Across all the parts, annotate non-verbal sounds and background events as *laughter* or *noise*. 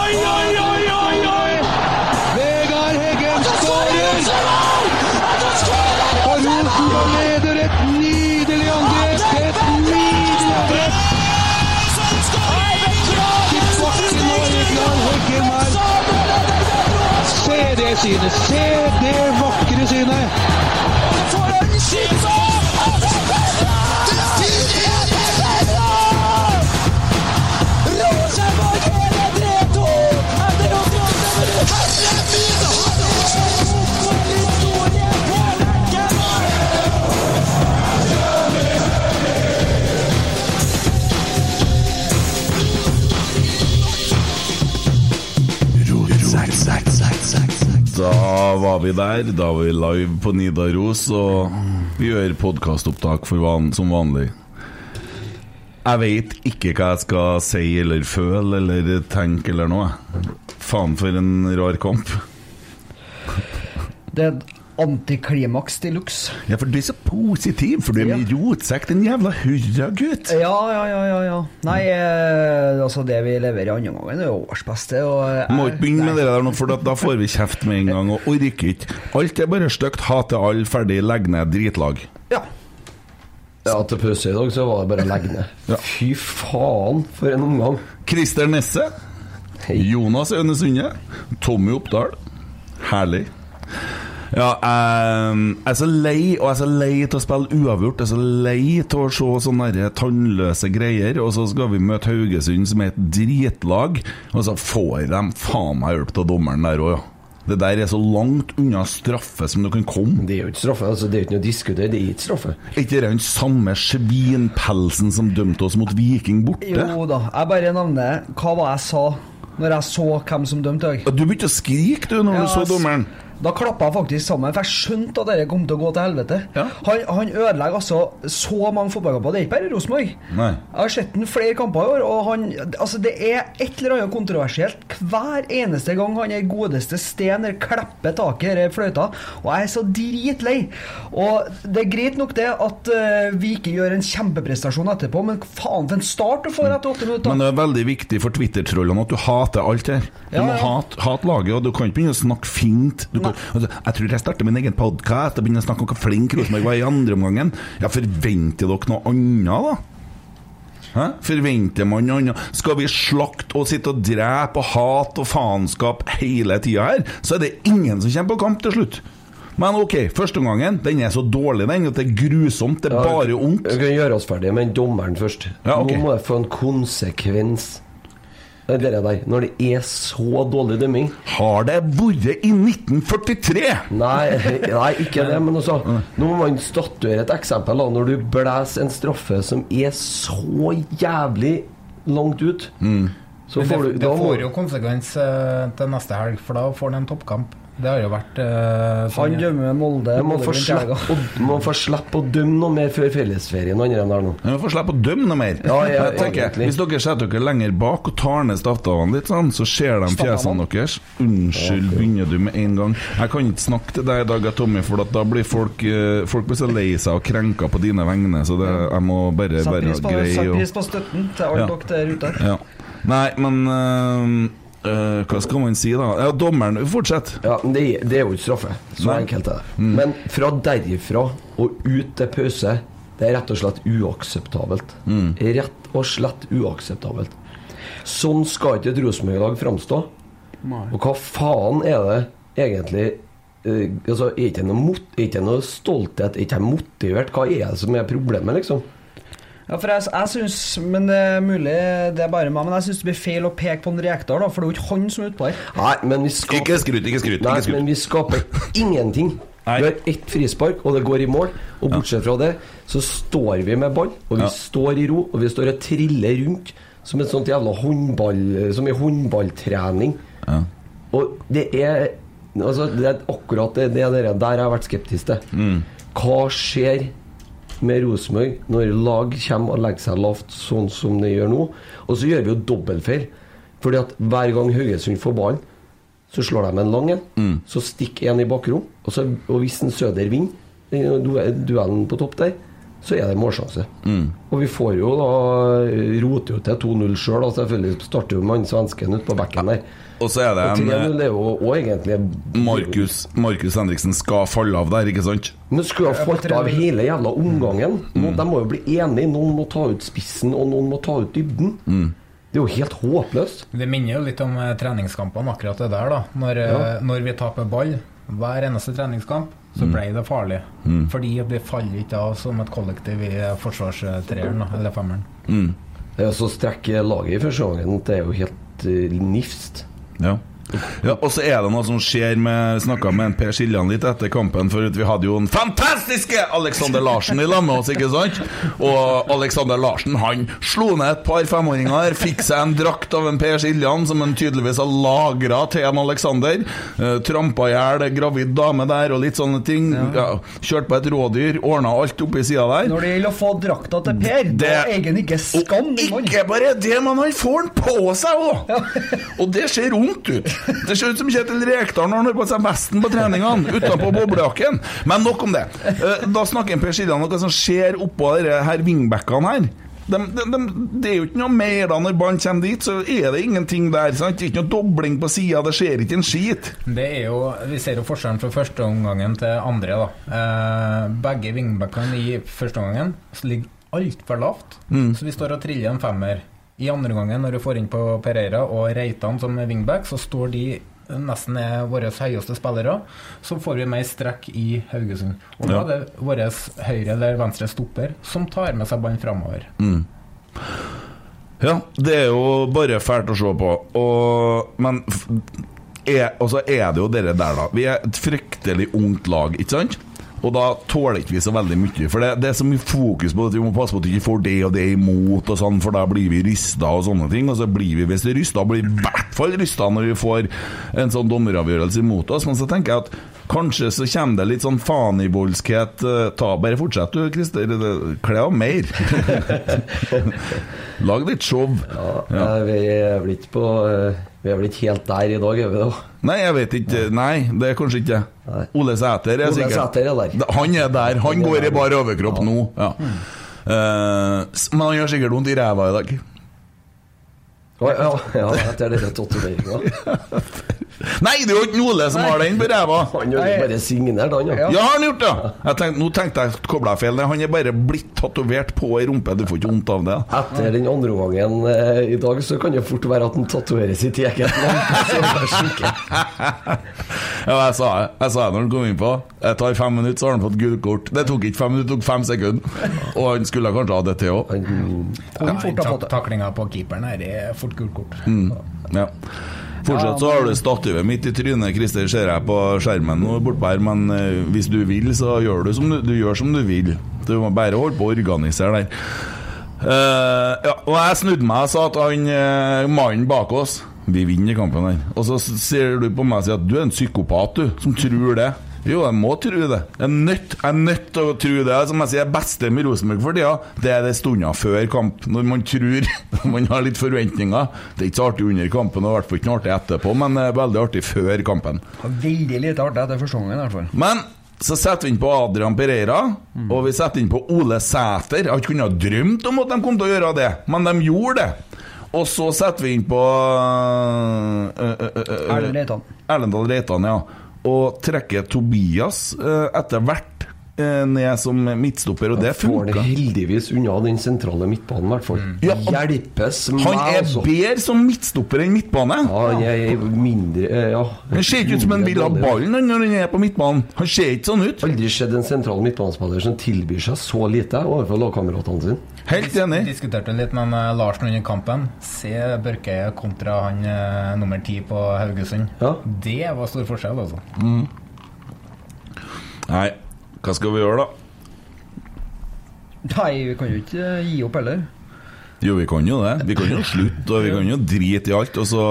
Oi, oi, oi, oi, oi! Vegard Heggen skårer! Og Rosenborg leder et nydelig angrep! Et nydelig angrep! Til bakken og Vegard Heggen her. Se det synet! Se det vakre synet! Da var vi der. Da var vi live på Nidaros, og vi gjør podkastopptak van som vanlig. Jeg veit ikke hva jeg skal si eller føle eller tenke eller noe. Faen for en rar kamp. Det er antiklimaks de luxe. Ja, for du er så positiv, for du er Ja. med rotsekk, den jævla hurragutt. Ja, ja, ja, ja, ja. Nei, eh, altså det vi leverer i andre omgang, er årsbeste. Og eh, må ikke begynne med det der nå, for da, får vi kjeft med en gang, og orker ikke. Alt er bare stygt, hater alle, ferdig, legg ned, dritlag. Ja. Ja, til pause i dag så var det bare å legge ned. Ja. Fy faen, for en omgang. Christer Nesse. Jonas Øyne Sunde. Tommy Oppdal. Herlig. Ja, jeg jeg er så lei, og jeg er så lei til å spille uavgjort. Jeg er så lei til å se sånne tannløse greier. Og så skal vi møte Haugesund, som er et dritlag, og så får de faen meg hjelp av dommeren der òg, ja. Det der er så langt unna straffe som du kan komme. Det er jo ikke straffe. altså Det er jo ikke noe å diskutere. Det er ikke straffe. Er ikke det den samme svinpelsen som dømte oss mot Viking borte? Jo da. Jeg bare nevner hva var jeg sa når jeg så hvem som dømte deg. Du begynte å skrike du når Ja, du så dommeren. Da klappa jeg faktisk sammen, for jeg skjønte at dette kom til å gå til helvete. Ja. Han, han ødelegger altså så mange fotballkamper. Det er ikke bare Rosenborg. Jeg har sett ham flere kamper i år, og han Altså, det er et eller annet kontroversielt hver eneste gang han er godeste Sten eller klipper taket i fløyta, og jeg er så dritlei. Og det er greit nok det at uh, vi ikke gjør en kjempeprestasjon etterpå, men faen for en start du får etter åtte minutter. Men det er veldig viktig for Twitter-trollene at du hater alt her. Du Ja, må ja. hate, hat laget, og du kan ikke begynne å snakke fint. Du kan, altså, jeg tror jeg starter min egen podkast og begynner å snakke om hvor flink Rosenborg var i andre omgangen. Ja, forventer dere noe annet, da? Hæ? Forventer man noe annet? Skal vi slakte og sitte og drepe og hate og faenskap hele tida her, så er det ingen som kommer på kamp til slutt. Men ok, førsteomgangen den er så dårlig den at det er grusomt. Det er bare ondt. Vi kan gjøre oss ferdig med dommeren først. Ja, okay. Nå må det få en konsekvens. Det er der. Når det er så dårlig dømming Har det vært i 1943? Nei, nei, ikke det, men altså Nå må man statuere et eksempel. da Når du blæser en straffe som er så jævlig langt ut, så får det, du det får jo konsekvens eh, til neste helg, for da får han en toppkamp. Det har jo vært uh, Han dømmer Molde. Du må få slippe å, må få slippe å dømme noe mer før fellesferien. Andre enn der nå. Du må få slippe å dømme noe mer. Ja, ja, tenker, hvis dere setter dere lenger bak og tar ned stavtavene litt, sånn, så ser de fjesene deres. Unnskyld, begynner du med en gang. Jeg kan ikke snakke til deg i dag, Tommy, for at da blir folk eh, Folk blir så lei seg og krenka på dine vegne, så det, jeg må bare greie. pris på, sett pris på støtten til alle Ja. dere der ute. Ja. Nei, men eh, eh, Hva skal man si, da? Ja, Dommeren, fortsett. Ja, det, er- det er jo ikke straffe. Så Nei. enkelt er det. Men fra derifra og ut til pause, det er rett og slett uakseptabelt. Rett og slett uakseptabelt. Sånn skal ikke et Rosenborg-lag framstå. Og hva faen er det egentlig uh, altså, Er ikke noe, mot, er ikke noe stolthet? Er ikke motivert? Hva er det som er problemet, liksom? Ja, for jeg, jeg synes, men Det er mulig det er bare meg, men jeg syns det blir feil å peke på en Rekdal, da, for det er jo ikke han som er utpå her. Nei, men vi skaper, Ikke skryt, ikke skryt. Nei, Ikke skryt. men vi skaper ingenting. Nei. Vi har ett frispark, og det går i mål. Og bortsett fra det, så står vi med ball, og vi Ja. står i ro, og vi står og triller rundt som et sånt jævla håndball Som i håndballtrening. Ja. Og det er Altså, det er akkurat det, det der, der jeg har vært skeptisk til. Mm. Hva skjer med Rosenborg når lag kommer og legger seg lavt, sånn som det gjør nå? Og så gjør vi jo dobbeltfeil. Fordi at hver gang Haugesund får ballen, så slår de en lang en. Mm. Så stikker en i bakrom. Og, så, og hvis en Søder vinner du- duellen på topp der, så er det målsjanse. Mm. Og vi får jo da roter jo til 2-0 sjøl, Selv, selvfølgelig starter jo med han svensken ute på bekken der. Og så er det en 3-0 er jo òg egentlig Markus, Markus Henriksen skal falle av der, ikke sant? Men skulle ha falt av hele jævla omgangen. Mm. De må jo bli enige. Noen må ta ut spissen, og noen må ta ut dybden. Mm. Det er jo helt håpløst. Det minner jo litt om eh, treningskampene, akkurat det der. da Når, eh, Ja. når vi taper ball hver eneste treningskamp, så Mm. ble det farlig. Fordi vi faller ikke av som et kollektiv i forsvarstreeren, eller femmeren. Mm. Det er så strekke laget i første gangen. Det er jo helt uh, nifst. Ja. *laughs* ja og så er det noe som skjer med Snakka med en Per Siljan litt etter kampen, for vi hadde jo en fantastiske Alexander Larsen i lag med oss, ikke sant? Og Alexander Larsen han slo ned et par femåringer, fikk seg en drakt av en Per Siljan som han tydeligvis har lagra til en Alexander. Uh, trampa i hjel gravid dame der og litt sånne ting. Ja. Kjørte på et rådyr, ordna alt oppi sida der. Når det gjelder å få drakta til Per, Det- er egentlig ikke skam. Ikke bare det, men han får den på seg òg! Og det ser vondt ut. *laughs* Det ser ut som Kjetil Rekdal når han har på seg vesten på treningene, utenpå boblejakken. Men nok om det. Eh, Da snakker Per Siljan om hva som skjer oppå disse her wingbackene her. De, de, de, det er jo ikke noe mer da når ballen kommer dit, så er det ingenting der. Sant? Det er ikke noe dobling på sida, det skjer ikke en skit. Det er jo, Vi ser jo forskjellen fra første omgangen til andre. da eh, Begge wingbackene i første omgangen så ligger altfor lavt. Mm. Så vi står og triller en femmer. I andre gangen, når du får inn på Pereira og Reitan som wingback, så står de nesten er våre høyeste spillere. Så får vi mer strekk i Haugesund. Og da er det vår høyre eller venstre stopper som tar med seg ballen framover. Ja, det er jo bare fælt å se på. Og, men er, og så er det jo dere der, da. Vi er et fryktelig ungt lag, ikke sant? Og da tåler ikke vi så veldig mye. For det, det er så mye fokus på at vi må passe på at vi ikke får det og det imot, og sånn, for da blir vi rysta og sånne ting. Og så blir vi, hvis vi rysta, blir vi i hvert fall rysta når vi får en sånn dommeravgjørelse imot oss. Men så tenker jeg at kanskje så kommer det litt sånn fanivoldskhet. eh, Ta Bare fortsett du, Christer. Det- Kle av mer. *laughs* Lag litt show. Ja. Vi er vel ikke på eh, Vi er vel ikke helt der i dag, er vi da? Nei, jeg vet ikke. Nei, det er kanskje ikke Nei. Ole Sæter er Ole sikkert Sæter er der. Han er der. Han går i bar overkropp nå. Ja. S- men han gjør sikkert vondt i ræva i dag. Å, ja, ja, etter denne tatoveringa. Nei, det er jo ikke Ole som har den på ræva! Han har jo bare signert, han, ja. Ja, har han gjort det? Jeg tenkte, nå tenkte jeg kobla feil. Han er bare blitt tatovert på ei rumpe. Du får ikke vondt av det. Etter den andre omgangen eh, i dag, så kan det fort være at han tatoveres i eget. *laughs* Ja, jeg sa det Jeg sa det når han kom innpå. Jeg tar fem minutter, så har han fått gult kort. Det tok ikke fem minutter, det tok fem sekunder. Og han skulle kanskje ha det til òg. Det. Taklinga på keeperen her er fort gult kort. Ja. Fortsatt så har du statuet mitt i trynet, Christer, ser jeg på skjermen nå bortpå her, men eh, hvis du vil, så gjør du som du, du gjør som du vil. Du må bare holde på å organisere der. Uh, ja, og jeg snudde meg og sa at han uh, mannen bak oss Vi vinner kampen her. Og så ser du på meg og sier at du er en psykopat, du, som tror det. Jo, jeg må tro det. Jeg er nødt, jeg er nødt til å tro det. Som jeg sier, det beste med Rosenborg for tida, det er det stunder før kamp. Når man tror *laughs* man har litt forventninger. Det er ikke så artig under kampen, og i hvert fall ikke noe artig etterpå, men det er veldig artig før kampen. Veldig lite artig etter første gangen, i hvert fall. Men så setter vi inn på Adrian Pereira, og vi setter inn på Ole Sæter. Jeg kunne ha drømt om at de kom til å gjøre det, men de gjorde det. Og så setter vi inn på øh, øh, øh, øh, Erlend Reitan. Erlendal Reitan, ja. Og trekker Tobias øh, etter hvert øh, ned som midtstopper, og det får det heldigvis unna den sentrale midtbanen, i hvert fall. Ja, Hjelpes meg, Han er altså. bedre som midtstopper enn midtbane. Ja, han er mindre eh, Ja. Han ser ikke ut som han vil ha ballen når han er på midtbanen. Han ser ikke sånn ut. Aldri sett en sentral midtbanespiller som tilbyr seg så lite overfor lagkameratene sine. Helt enig. Vi Diskuterte litt med Larsen under kampen. Se Børkeie kontra han eh, nummer ti på Haugesund. Ja. Det var stor forskjell, altså. Nei, hva skal vi gjøre, da? Nei, vi kan jo ikke eh, gi opp heller. Jo, vi kan jo det. Vi kan jo *laughs* slutte, og vi kan jo drite i alt, og så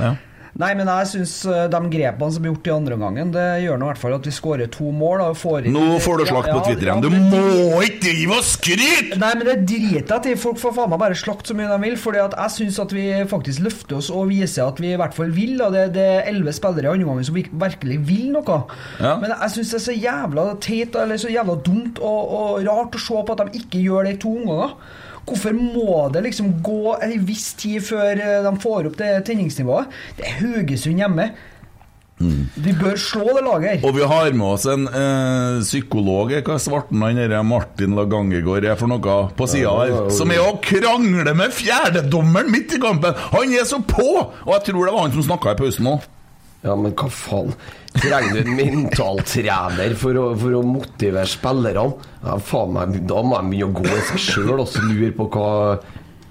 Ja. Nei, men jeg syns eh, de grepene som er gjort i andre omgangen, det gjør nå i hvert fall at vi skårer to mål. Og får Nå får du slakt på Twitter ja, igjen. Du må ikke drive og skryte! Nei, men det driter jeg i. Folk får faen meg bare slakte så mye de vil. Fordi at jeg syns at vi faktisk løfter oss og viser at vi i hvert fall vil. Og det, det er elleve spillere i andre omgang som virkelig vil noe. Ja. Men jeg syns det er så jævla teit eller så jævla dumt og, og rart å se på at de ikke gjør det i to omganger. Hvorfor må det liksom gå en viss tid før eh, de får opp det tenningsnivået? Det er Haugesund hjemme. Vi bør slå det laget her. Og vi har med oss en eh, psykolog, hva svarten han der Martin Lagangegård er for noe, på sida Ja, ja, her, ja. som er å krangle med fjerdedommeren midt i kampen! Han er så på! Og jeg tror det var han som snakka i pausen òg. Ja, men hva faen? Trenger du en mentaltrener for å, for å motivere spillerne? Ja, faen Da må de begynne å gå i seg sjøl og lure på hva,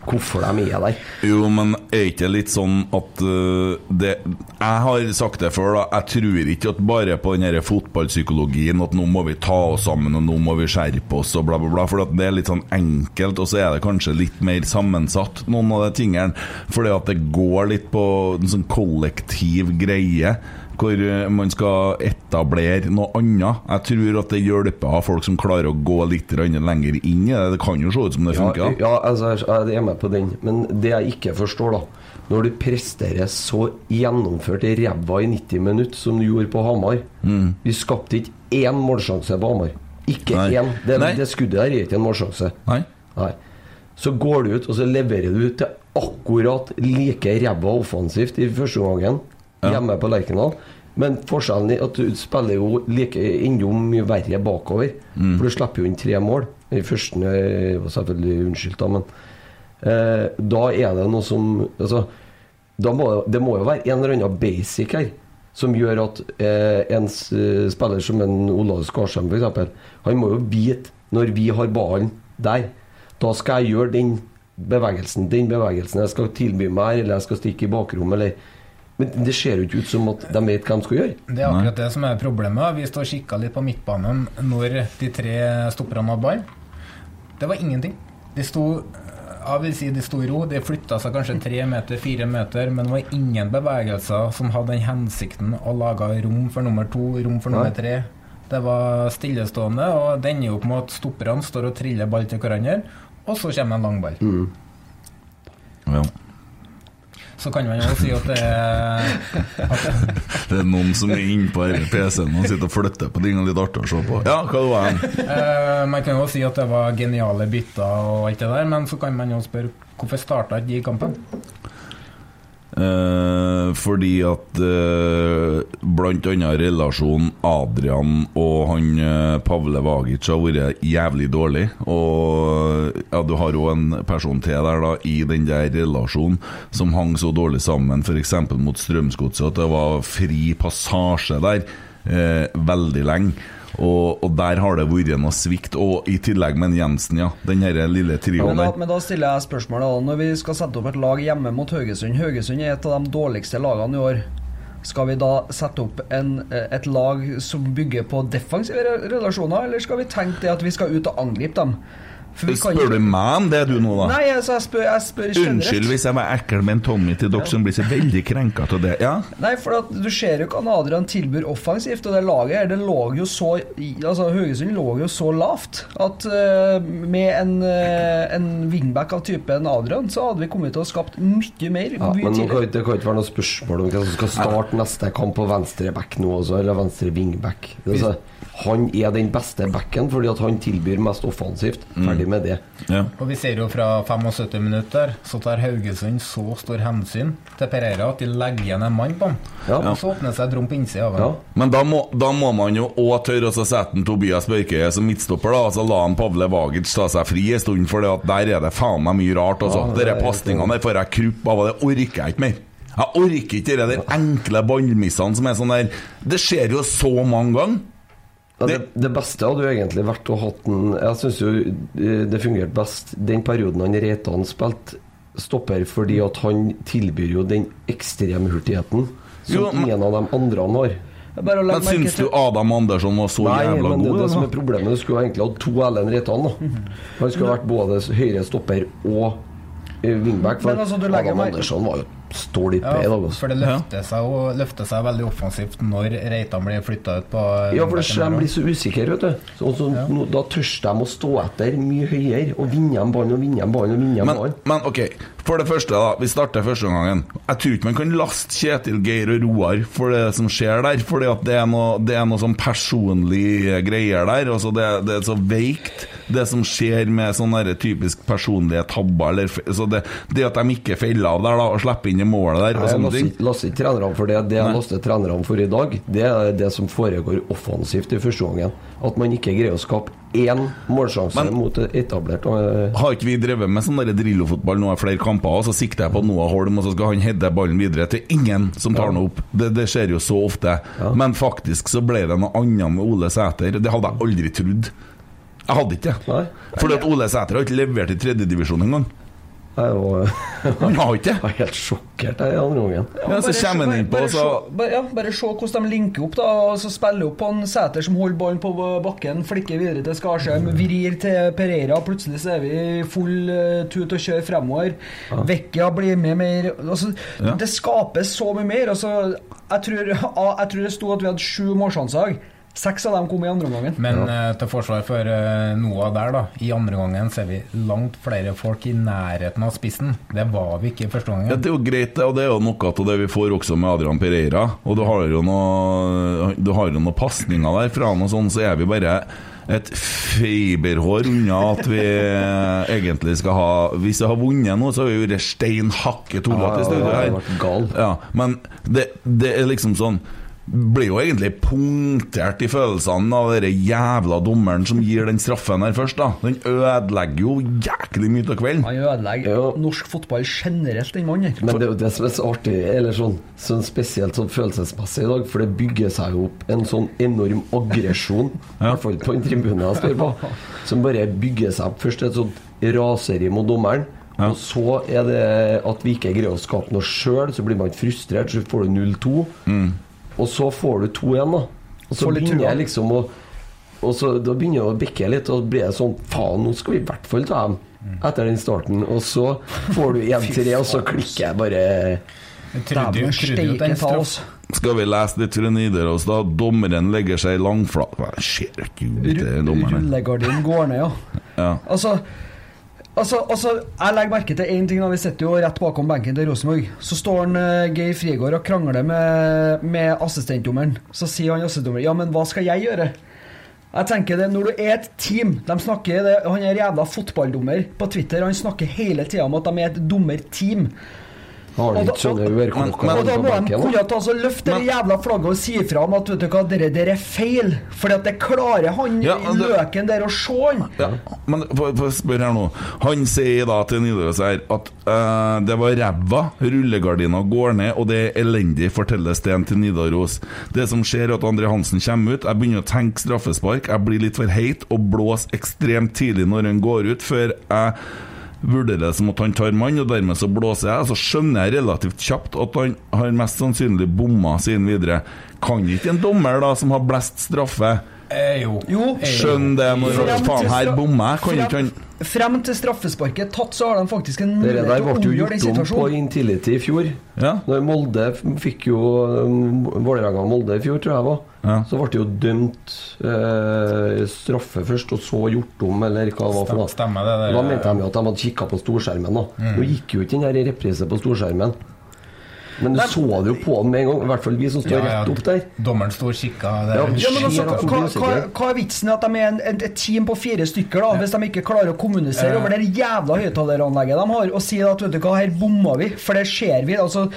hvorfor de er der. Jo, men er ikke litt sånn at uh, det Jeg har sagt det før, da. Jeg tror ikke at bare på den fotballpsykologien at nå må vi ta oss sammen, og nå må vi skjerpe oss, og bla, bla, bla. For det er litt sånn enkelt, og så er det kanskje litt mer sammensatt, noen av de tingene. Fordi at det går litt på en sånn kollektiv greie. Hvor øh, man skal etablere noe annet. Jeg tror at det hjelper å ha folk som klarer å gå litt lenger inn i det. Det kan jo se ut som det funker. Ja, ja altså, jeg er med på den. Men det jeg ikke forstår, da Når du presterer så gjennomført i ræva i 90 minutter som du gjorde på Hamar Vi skapte ikke én målsjanse på Hamar. Ikke Nei. én. Det, det skuddet der gir ikke en målsjanse. Nei? Nei. Så går du ut og så leverer du til akkurat like ræva offensivt i første omgangen hjemme på Lerkendal. Men forskjellen er at du spiller jo like enda mye verre bakover. For du slipper jo inn tre mål. I første eh, var selvfølgelig unnskyldt, da, men eh, da er det noe som Altså, da må, det må jo være en eller annen basic her. Som gjør at eh, en spiller som en Olav Skarsheim f.eks. Han må jo vite når vi har ballen der. Da skal jeg gjøre den bevegelsen. Den bevegelsen jeg skal tilby meg her, eller jeg skal stikke i bakrommet, eller Men det ser jo ikke ut som at de vet hva de skal gjøre. Det er akkurat det som er problemet. Vi står og kikka litt på midtbanen når de tre stopperne hadde ball. Det var ingenting. De sto jeg vil si de sto i ro. De flytta seg kanskje tre meter, fire meter, men det var ingen bevegelser som hadde den hensikten å lage rom for nummer to, rom for nummer tre. Det var stillestående, og det ender jo på med at stopperne står og triller ball til hverandre, og så kommer en lang ball. Ja. Så kan man jo si at det er at det, er noen som er inne på PC-en og sitter og flytter på tingene litt artig å se på. Ja, hva var det? Eh, man kan jo si at det var geniale bytter og alt det der, men så kan man jo spørre hvorfor starta ikke de i kampen? Eh, fordi at eh, annet relasjonen Adrian og han eh, Pavle Vagic har vært jævlig dårlig. Og ja, du har jo en person til der da i den der relasjonen som hang så dårlig sammen, f.eks. mot Strømsgodset, at det var fri passasje der eh, veldig lenge. Og, og der har det vært noe svikt. Og i tillegg med Jensen, ja. Den her lille trioen der. men da stiller jeg spørsmålet da. Når vi skal sette opp et lag hjemme mot Haugesund Haugesund er et av de dårligste lagene i år. Skal vi da sette opp en, eh, et lag som bygger på defensive relasjoner, eller skal vi tenke det at vi skal ut og angripe dem? Spør du meg om det, du nå, da? Nei, altså, jeg spør, jeg spør. Unnskyld hvis jeg var ekkel med en Tommy til dere som blir så veldig krenka av det. Ja? Nei, for at du ser jo hva Adrian tilbyr offensivt, og det laget her, det lå jo så Altså, Haugesund lå jo så lavt at uh, med en, uh, en wingback av typen Adrian, så hadde vi kommet til å skapt mye mer. Ja, mye men det kan ikke være noe spørsmål om hvem som skal starte neste kamp på venstre back nå også, eller venstre wingback. Det er så- Han er den beste backen fordi at han tilbyr mest offensivt. Ferdig med det. ja. Og vi ser jo fra 75 minutter, så tar Haugesund så stor hensyn til Pereira at de legger igjen en mann på ham. Ja. Og så åpner det seg et rom på innsida av Ja. Men da må, da må man jo òg tørre å sette en Tobias Børke som midtstopper, da. Altså la han Pavle Vagic ta seg fri en stund, for der er det faen meg mye rart. Altså. Ja, det Dere er- pasningene der får jeg krupp av, og det orker jeg ikke mer. Jeg orker ikke de der enkle ballmissene som er sånn der Det skjer jo så mange ganger. Ja, det, det beste hadde jo egentlig vært å hatt en Jeg syns jo eh, det fungerte best den perioden han Reitan spilte stopper, fordi at han tilbyr jo den ekstreme hurtigheten som Jo, men- ingen av de andre han har. Bare å Men syns du Adam Andersson var så Nei, jævla men det, god? det som er problemet, du skulle egentlig hatt to Ellen Reitan. da. Han skulle vært både høyre stopper og eh, wingback. For Men altså, du Adam Andersson var jo står litt Ja, i dag. Også. for det løfter seg, og, løfter seg veldig offensivt når Reitan blir flytta ut på Ja, for de blir så usikre, vet du. Så, så, Ja. no, da tør de å stå etter mye høyere og vinne en ball og vinne en ballen og vinne en Men, ball. men ok, for det første, da. Vi starter første gangen. Jeg tror ikke man kan laste Kjetil, Geir og Roar for det som skjer der. At det er noe, det er noe sånn personlige greier der. Altså det, det er så veikt, det som skjer med sånne typisk personlige tabber. Eller, så det, det at de ikke feller av der da og slipper inn i målet der, og Jeg sånne laster ting. ikke- trenerne for det. Det jeg Nei. laster trenerne for i dag, det er det som foregår offensivt i første gangen. At man ikke greier å skape én målsjanse Men- mot etablert eh, Har ikke vi drevet med sånn Drillo-fotball nå i flere kamper, og så sikter jeg på Noah Holm, og så skal han heade ballen videre til ingen som tar den opp. Det, det skjer jo så ofte. Ja. Men faktisk så ble det noe annet med Ole Sæter. Det hadde jeg aldri trodd. Jeg hadde ikke det. Fordi at Ole Sæter har ikke levert i tredjedivisjon engang. Jeg var, jo Han har ikke jeg det. Var helt sjokkert jeg, i andre gangen. Ja, så kommer han se- inn på, bare og så bare, ja, bare se hvordan de linker opp, da. Og så spiller opp han en Sæter som holder ballen på bakken, flikker videre til Skarsheim, vrir til Pereira. Plutselig så er vi full eh, tut og kjør fremover. Vecchia blir med mer altså, Ja. Det skapes så mye mer. Altså, jeg, tror, *laughs* jeg tror det sto at vi hadde sju målsjanser. Seks av dem kom i andre omgangen. Men eh, til forsvar for uh, Noah der, da. I andre gangen ser vi langt flere folk i nærheten av spissen. Det var vi ikke i første ja, gangen. Det er jo greit, det, og det er jo noe av det vi får også med Adrian Pereira. Og du har jo noe Du har jo noen pasninger der fra han, og sånn, så er vi bare et fiberhår unna at vi egentlig skal ha Hvis vi har vunnet nå, så har vi jo vært stein hakket tullete i studio her. det har vært gal. Ja, men det, det er liksom sånn blir jo egentlig punktert i følelsene av den jævla dommeren som gir den straffen her først. da Den ødelegger jo jæklig mye av kvelden. Han ødelegger Ja. norsk fotball generelt, den mannen. Men det er jo det som er så artig, eller sånn, sånn spesielt sånn følelsesmessig i dag, for det bygger seg jo opp en sånn enorm aggresjon, *laughs* i hvert fall på den tribunen jeg står på, som bare bygger seg opp. Først et sånt raseri mot dommeren. Ja. Og så er det at vi ikke greier å skape noe sjøl, så blir man frustrert, så får du 0-2. Og så får du to igjen, da. Og så begynner jeg liksom å Og så da begynner jeg å bikke litt, og så blir det sånn Faen, nå skal vi i hvert fall ta dem. Etter den starten. Og så får du 1-3, *laughs* og så klikker jeg bare Jeg Dæven steike den ta oss. Skal vi lese litt fra Nidaros, da? Dommeren legger seg langflat skjer ikke ut til dommeren? Rullegardinen går ned, ja. Ja. Altså, altså, altså Jeg legger merke til én ting. da Vi sitter jo rett bakom benken til Rosenborg. Så står han, uh, Geir Frigård og krangler med, med assistentdommeren. Så sier han assistentdommeren Ja, men hva skal jeg gjøre? Jeg tenker det, Når du er et team de snakker det, Han er jævla fotballdommer på Twitter. Han snakker hele tida om at de er et dommerteam. Har du ikke sånne Men- Og da må de kunne ta så løfte det jævla flagget og si fra om at vet du hva, dere, dere er feil. Fordi at det klarer han Ja, det- løken der å se han. Ja, men få få spørre her nå. Han sier da til Nidaros her at uh, det var ræva, rullegardina går ned, og det er elendig, forteller Sten til Nidaros. Det som skjer, er at André Hansen kommer ut. Jeg begynner å tenke straffespark. Jeg blir litt for heit og blåser ekstremt tidlig når han går ut, før jeg vurderer det som at han tar mann, og dermed så blåser jeg. Så skjønner jeg relativt kjapt at han har mest sannsynlig bomma siden videre. Kan ikke en dommer da som har blest straffe, Eh, jo. Jo. Skjønn skjønne det når faen her bommer jeg? Kan ikke han frem, til straffesparket tatt, så har de faktisk en mulighet der til å ble jo gjort om på. Intility i fjor. Ja. Når Molde fikk jo um, Vålerenga og Molde i fjor, tror jeg det var. Ja. Så ble det jo dømt eh, straffe først, og så gjort om, eller hva det var for noe. Stemmer det der. Da mente de jo at de hadde kikka på storskjermen. da Nå gikk jo ikke den her i reprise på storskjermen. Men du så det jo på han med en gang. I hvert fall vi som står Ja, ja. rett opp der. Dommeren sto og kikka. Ja, Ja, men altså, hva, hva, hva er vitsen i at de er en, et, et team på fire stykker, da hvis de ikke klarer å kommunisere over det jævla høyttaleranlegget de har, og si at vet du hva, her bomma vi, for det ser vi. altså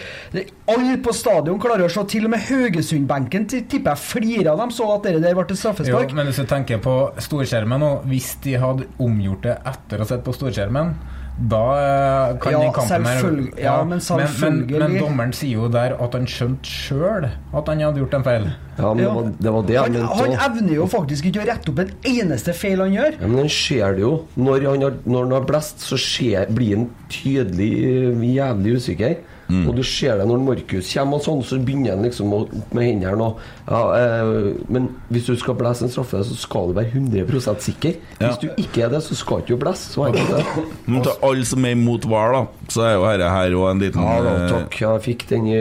Alle på stadion klarer å se, til og med Haugesund-benken tipper jeg flirer av dem så at det der ble et Jo, straffespark. men hvis du tenker på storskjermen nå, hvis de hadde omgjort det etter å ha sett på storskjermen, da eh, kan Ja, den kampen her. Ja, men men, men, dommeren sier jo der at han skjønte sjøl at han hadde gjort en feil. Ja, men Ja. det, var, det var det Han, mente han evner jo faktisk ikke å rette opp en eneste feil han gjør. Ja, men han ser det jo. Når han har, når han har blest, så skjer, blir han tydelig eh, jævlig usikker. Mm. Og du ser det når Markus kommer og sånn, så begynner han liksom med hendene og ja, eh, Men hvis du skal blæse en straffe, så skal du være 100 sikker. Ja. Hvis du ikke er det, så skal du ikke blæse. Så enkelt er det. *laughs* Men til alle som er imot VAR, da, så er jo dette her òg en liten Ja da, eh, takk. Jeg fikk den i *laughs*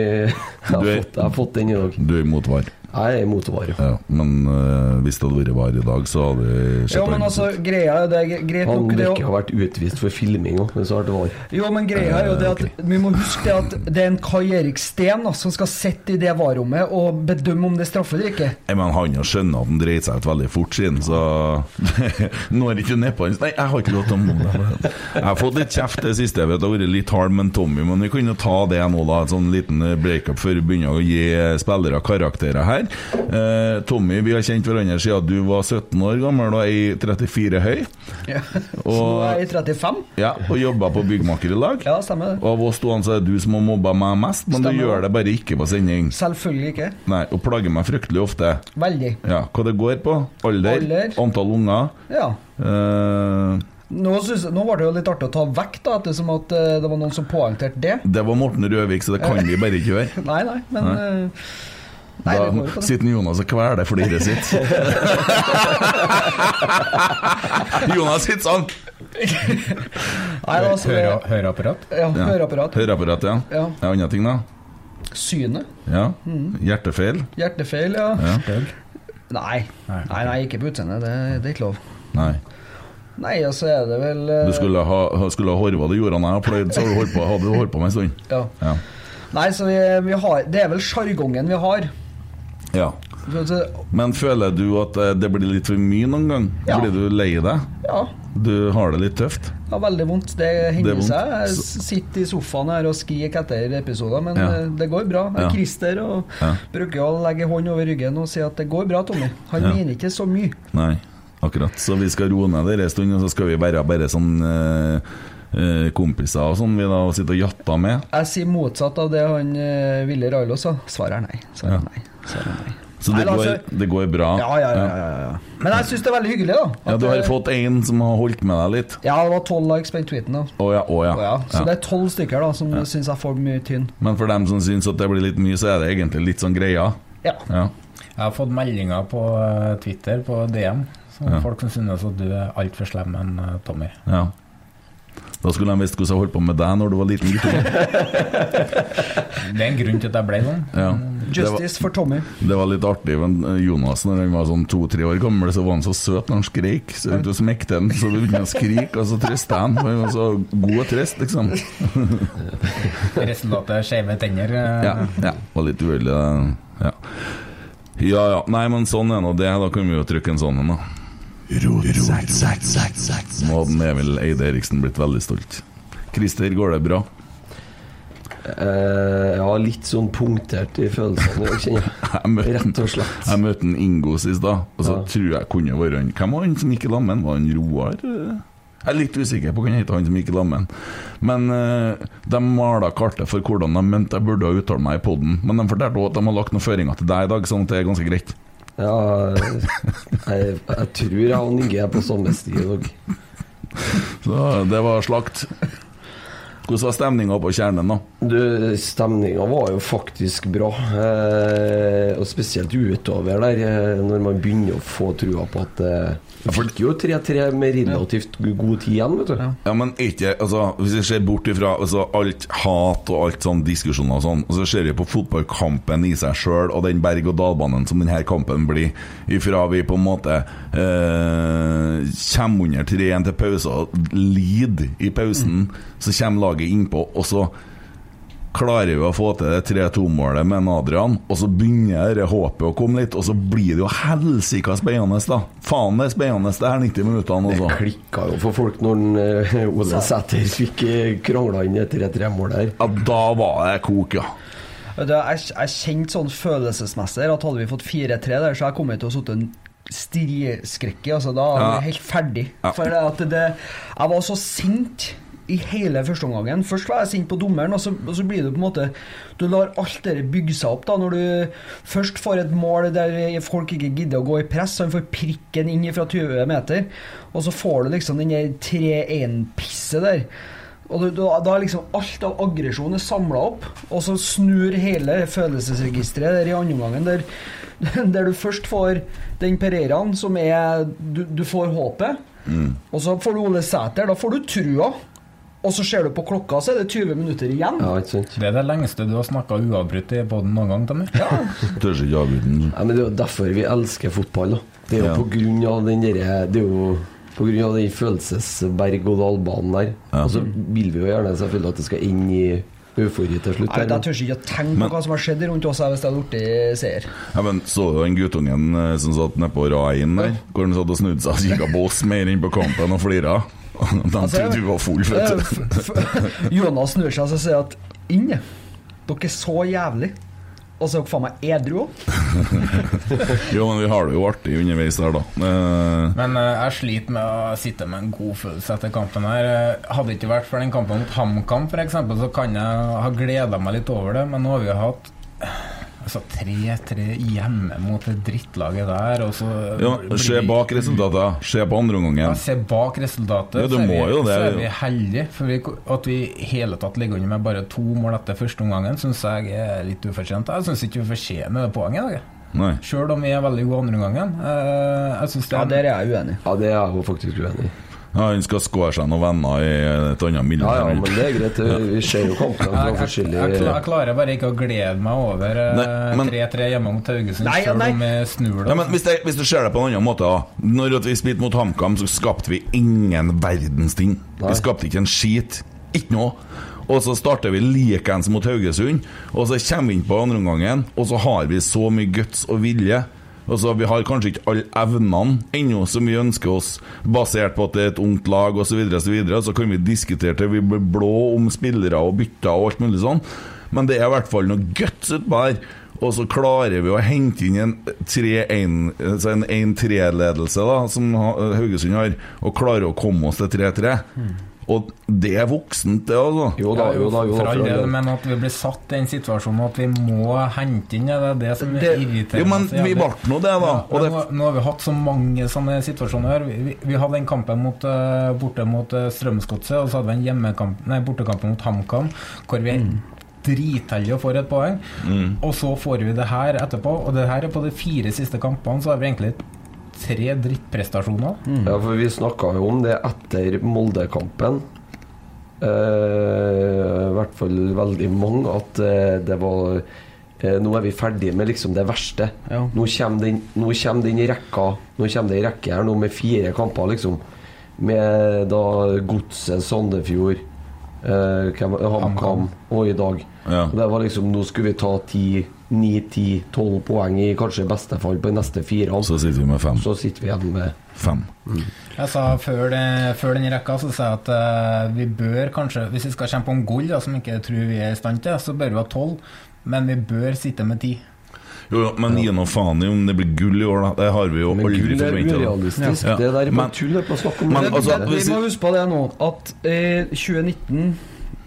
Jeg har, fått, jeg har fått den i dag. Du er imot VAR. Jeg er imot VAR. Ja, men uh, hvis det hadde vært VAR i dag, så hadde det sett Jo, men altså, greia er det er greit Han nok det virker å å ha vært utvist for filming òg, men så har det VAR. Jo, men greia er jo det at okay. vi må huske det at det er en Kai Erik Steen som skal sitte i det varrommet og bedømme om det er straffe eller ikke. Jeg men han har skjønna at han dreit seg ut veldig fort siden, så *laughs* det ikke nedpå hans Nei, jeg har ikke lov til å måle det. Jeg har fått litt kjeft det siste, jeg vet det har vært litt hard med Tommy, men vi kan jo ta det nå, da. En sånn liten breakup før vi begynner å gi spillere karakterer her. Eh, Tommy, vi har kjent hverandre siden du var 17 år gammel og er 34 høy. Ja. Så Og- nå er jeg 35. Ja, og jobba på byggmaker i lag. Ja, stemmer det. Og av oss to så er det du som har mobba meg mest, men du gjør det bare ikke på sending. Selvfølgelig ikke. Nei, Og plager meg fryktelig ofte. Veldig. Ja, Hva det går på? Alder? Alder. Antall unger? Ja. Eh, Nå, synes, nå var det jo litt artig å ta vekk, da, ettersom at eh, det var noen som poengterte det. det var Morten Røvik, så det kan vi bare ikke gjøre. *laughs* Nei, nei, men Nei. Nei, Da sitter Jonas og kveler fliret sitt. *laughs* Jonas sitter sånn! Nei, da, altså, Høre- Høreapparat? Ja, Ja. høreapparat. Høreapparat, ja. Ja. ja. Andre ting, da? Synet. Ja. Hjertefeil? Hjertefeil, ja. Ja. Nei. Nei. nei, ikke på utseendet. Det, det er ikke lov. Nei. Nei, altså er det vel uh... Du skulle ha, skulle ha horva det gjorde da jeg har pløyd, så du hadde du holdt på med en stund. Ja. Ja. Nei, så vi, vi har Det er vel sjargongen vi har. Ja. Men føler du at eh, det blir litt for mye noen gang? Ja. Blir du lei deg? Ja. Du har det litt tøft? Ja, veldig vondt. Det hender er seg. Jeg sitter i sofaen her og skriker etter episoder, men Ja. eh, det går bra. Jeg Ja. Christer og Ja. bruker å legge hånd over ryggen og si at det går bra, Tommy. Han mener ikke så mye. Nei, akkurat. Så vi skal roe ned det en stund, og så skal vi være bare sånn eh, kompiser og sånn, vi da, sitter og jatter med. Jeg sier motsatt av det han uh, Ville Railo sa. Svaret er nei. Svaret er nei. Nei. Så det, da, går, altså- det går bra. Ja, ja, ja, ja, ja. Men jeg syns det er veldig hyggelig, da. Ja, du har det- fått en som har holdt med deg litt? Ja, det var tolv likes på den tweeten. da oh, ja, oh, ja. Oh, ja. Så Ja. det er tolv stykker da som syns jeg får mye tynn. Men for dem som syns at det blir litt mye, så er det egentlig litt sånn greia. Ja. Ja. Jeg har fått meldinger på eh, Twitter, på DM, som Ja. folk som synes at du er altfor slem enn eh, Tommy. ja. Da skulle de visst hvordan jeg holdt på med deg når du var liten gutt. Det er en grunn til at jeg ble sånn. Ja. Justice var, for Tommy. det var litt artig, men eh, Jonas når han var sånn to-tre år gammel, så var han så søt når han skreik. Så du smekte han, så du begynte å skrike, og så trøste han. Han var så god trøst, liksom. *laughs* Resultatet skeive tenner. eh, Ja, ja. Var litt uheldig. det. Ja. ja ja. Nei, men sånn er nå det. Da kan vi jo trykke en sånn en, da. Nå hadde Emil Eide Eriksen blitt veldig stolt. Christer, går det bra? Uh, ja, litt sånn punktert i følelsene, jeg kjenner *laughs* Rett og slett. jeg møtte en Ingo sist, da, og så Ja. tror jeg kunne være han Hvem var han som gikk i lammen? Var han Roar? Jeg er litt usikker på hva han heter, han som gikk i lammen. Men uh, de mala kartet for hvordan de mente jeg burde ha uttalt meg i poden. Men de fortalte også at de har lagt noen føringer til deg i dag, sånn at det er ganske greit. Ja, jeg, jeg tror og Inge er på samme sti i. Så det var slakt. Hvordan var stemninga på kjernen, da? Du, Stemninga var jo faktisk bra, eh, og spesielt utover der, eh, når man begynner å få trua på at eh, Vi fikk jo 3-3 med relativt god tid igjen, vet du. Ja. Men ikke altså, Hvis vi ser bort ifra altså, alt hat og alt sånn diskusjoner og sånn, og så ser vi på fotballkampen i seg sjøl og den berg-og-dal-banen som denne kampen blir, ifra vi på en måte eh, kommer under 3-1 til pause og lider i pausen, så kommer laget innpå, og så klarer vi å få til det 3-2-målet med Adrian, og så begynner det håpet å komme litt, og så blir det jo helsika spennende, da. Faen, det er spennende det her 90 minuttene, Det altså. klikka jo for folk når den, eh, Ole Sæter fikk eh, krangla inn et 3-3-mål der. Ja, da var det kok, ja. Jeg, jeg kjente sånn følelsesmessig at hadde vi fått 4-3 der, så jeg kommet til å sitte en stirreskrekk i. Altså, da var Ja. jeg helt ferdig. Ja. For det at det, jeg var så sint i hele førsteomgangen. Først var jeg sint på dommeren, og så, og så blir du på en måte Du lar alt dette bygge seg opp. da Når du først får et mål der folk ikke gidder å gå i press, han får prikken inn fra 20 meter, og så får du liksom den der 3-1-pisset der. Og du- da, da er liksom alt av aggresjon er samla opp, og så snur hele følelsesregisteret der i andre omgangen, der, *laughs* der du først får den Pereiraen som er Du, du får håpet, og så får du Ole Sæter. Da får du trua. Og så ser du på klokka, så er det 20 minutter igjen. Ja, ikke sant? Det er det lengste du har snakka uavbrutt i båten noen gang, Tommy. Tør ikke avbryte den. Ja, men det er jo derfor vi elsker fotball. Da. Det er jo Ja. på grunn av den derre Det er jo på grunn av den følelsesberg-og-dal-banen der. Ja. Og så vil vi jo gjerne selvfølgelig at det skal inn i eufori til slutt. Nei, Jeg tør ikke å tenke på hva som har skjedd rundt oss hvis det hadde blitt seier. Ja, men Så du den guttungen eh, som satt nede på Rain der? Hvor han satt og snudde seg og kikka på oss mer enn på kampen og flira? De Altså, trodde vi var full, vet du. *laughs* Jonas snur seg og sier at inn, dere er så jævlig. Og så er dere faen meg edru òg. *laughs* Jo, men vi har det jo artig underveis der, da. Uh... Men uh, jeg sliter med å sitte med en god følelse etter kampen her. Eh, Hadde det ikke vært for den kampen mot HamKam f.eks., så kan jeg ha gleda meg litt over det, men nå har vi hatt altså 3-3 hjemme mot det drittlaget der, og så ja, Se bak resultatet. Se på andre Ja, se bak resultatet, Ja, så, er vi, jo så er vi heldige. For vi, at vi i hele tatt ligger under med bare to mål etter første omgangen, syns jeg er litt ufortjent. Jeg syns ikke vi fortjener det poenget. i dag, Sjøl om vi er veldig gode andre omgangen. Eh, jeg synes det Ja, er der er jeg uenig. Ja, det er jeg faktisk uenig i. Ja, Han skal skåre seg noen venner i et annet miljø. Ja, ja, men det er greit. Vi ser jo kampene fra jeg, jeg, jeg, forskjellige jeg klarer bare ikke å glede meg over eh, Nei, men- 3-3 hjemme mot Haugesund, nei. om vi snur det. Ja, men hvis, det, hvis du ser det på en annen måte da Når vi spilte mot HamKam, så skapte vi ingen verdens ting. Nei. Vi skapte ikke en skit. Ikke noe. Og så starter vi likeens mot Haugesund, og så kommer vi inn på andre omgangen, og så har vi så mye guts og vilje. Og så Vi har kanskje ikke alle evnene ennå som vi ønsker oss, basert på at det er et ungt lag osv. Så, så, så kan vi diskutere til vi blir blå om spillere og bytter og alt mulig sånn, men det er i hvert fall noe guts utpå her. Og så klarer vi å hente inn en 3-1 altså 1-3-ledelse, som Haugesund har, og klarer å komme oss til 3-3. Og det er voksent, det, altså. Jo da, jo da. Jo, for all del, men at vi blir satt i en situasjon at vi må hente inn, det er det som Det- irriterer Jo, men så vi ble nå det, da. Ja, Og det, nå, nå har vi hatt så mange sånne situasjoner. her. Vi, vi, vi hadde en kampen mot, eh, borte mot uh, Strømsgodset, og så hadde vi en hjemmekamp, nei, bortekamp mot HamKam, hvor vi er dritheldige og får et poeng. Og så får vi det her etterpå, og det her er på de fire siste kampene, så har vi egentlig tre drittprestasjoner. Ja, for vi snakka jo om det etter Molde-kampen. Eh, I hvert fall veldig mange. At eh, det var eh, Nå er vi ferdig med liksom det verste. Ja. Nå kommer den Nå kommer den i rekka Nå kommer det i rekke her nå med fire kamper, liksom. Med da Godset, Sandefjord, eh, HamKam og i dag. Ja. Og Det var liksom Nå skulle vi ta 9-10-12 poeng i kanskje beste fall på de neste fire. så sitter vi med fem. Så sitter vi igjen med fem. Jeg sa før, det, før den rekka så sa jeg at uh, vi bør kanskje, hvis vi skal kjempe om gull, da, som jeg ikke tror vi er i stand til, så bør vi ha tolv. Men vi bør sitte med ti. Jo, jo, men gi nå faen i om det blir gull i år, da. Det har vi jo Men aldri gull er forventa. urealistisk. Ja. Det der er Men- bare tull. Er Men altså, vi må huske på det nå, at eh, 2019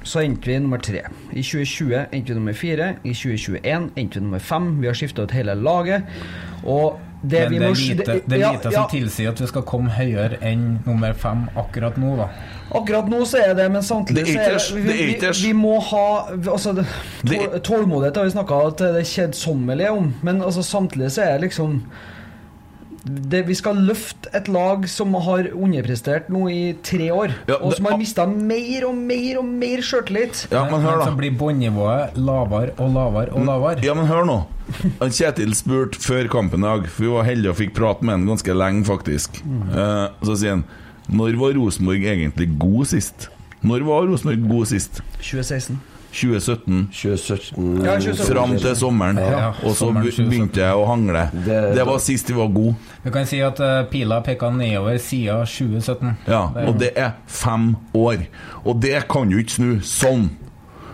så endte vi nummer tre. I 2020 endte vi nummer fire. I 2021 endte vi nummer fem. Vi har skifta ut hele laget. Og det Men vi det er lite, det- det er ja, lite ja, som tilsier at vi skal komme høyere enn nummer fem akkurat nå, da. Akkurat nå så er det, men samtidig så er det, vi, vi, vi må ha altså, Tålmodighet har vi snakka til det kjedsommelige om, men altså, samtidig så er det liksom det, Vi skal løfte et lag som har underprestert nå i tre år, Ja, og som har mista mer og mer og mer sjøltillit. Ja, men hør, så da. blir båndnivået lavere og lavere og lavere. Ja, men hør nå. Kjetil spurte før kampen i dag, for vi var heldige og fikk prate med han ganske lenge, faktisk. Eh, så sier han Når var Rosenborg egentlig god sist? Når var Rosenborg god sist? 2016. 2017? 2017 Ja, 2017. Fram til sommeren. Ja, og så sommeren be- 2017. begynte jeg å hangle. Det- Det var sist vi var gode. Vi kan si at uh, pila peka nedover siden 2017. Ja, og det er fem år. Og det kan jo ikke snu sånn.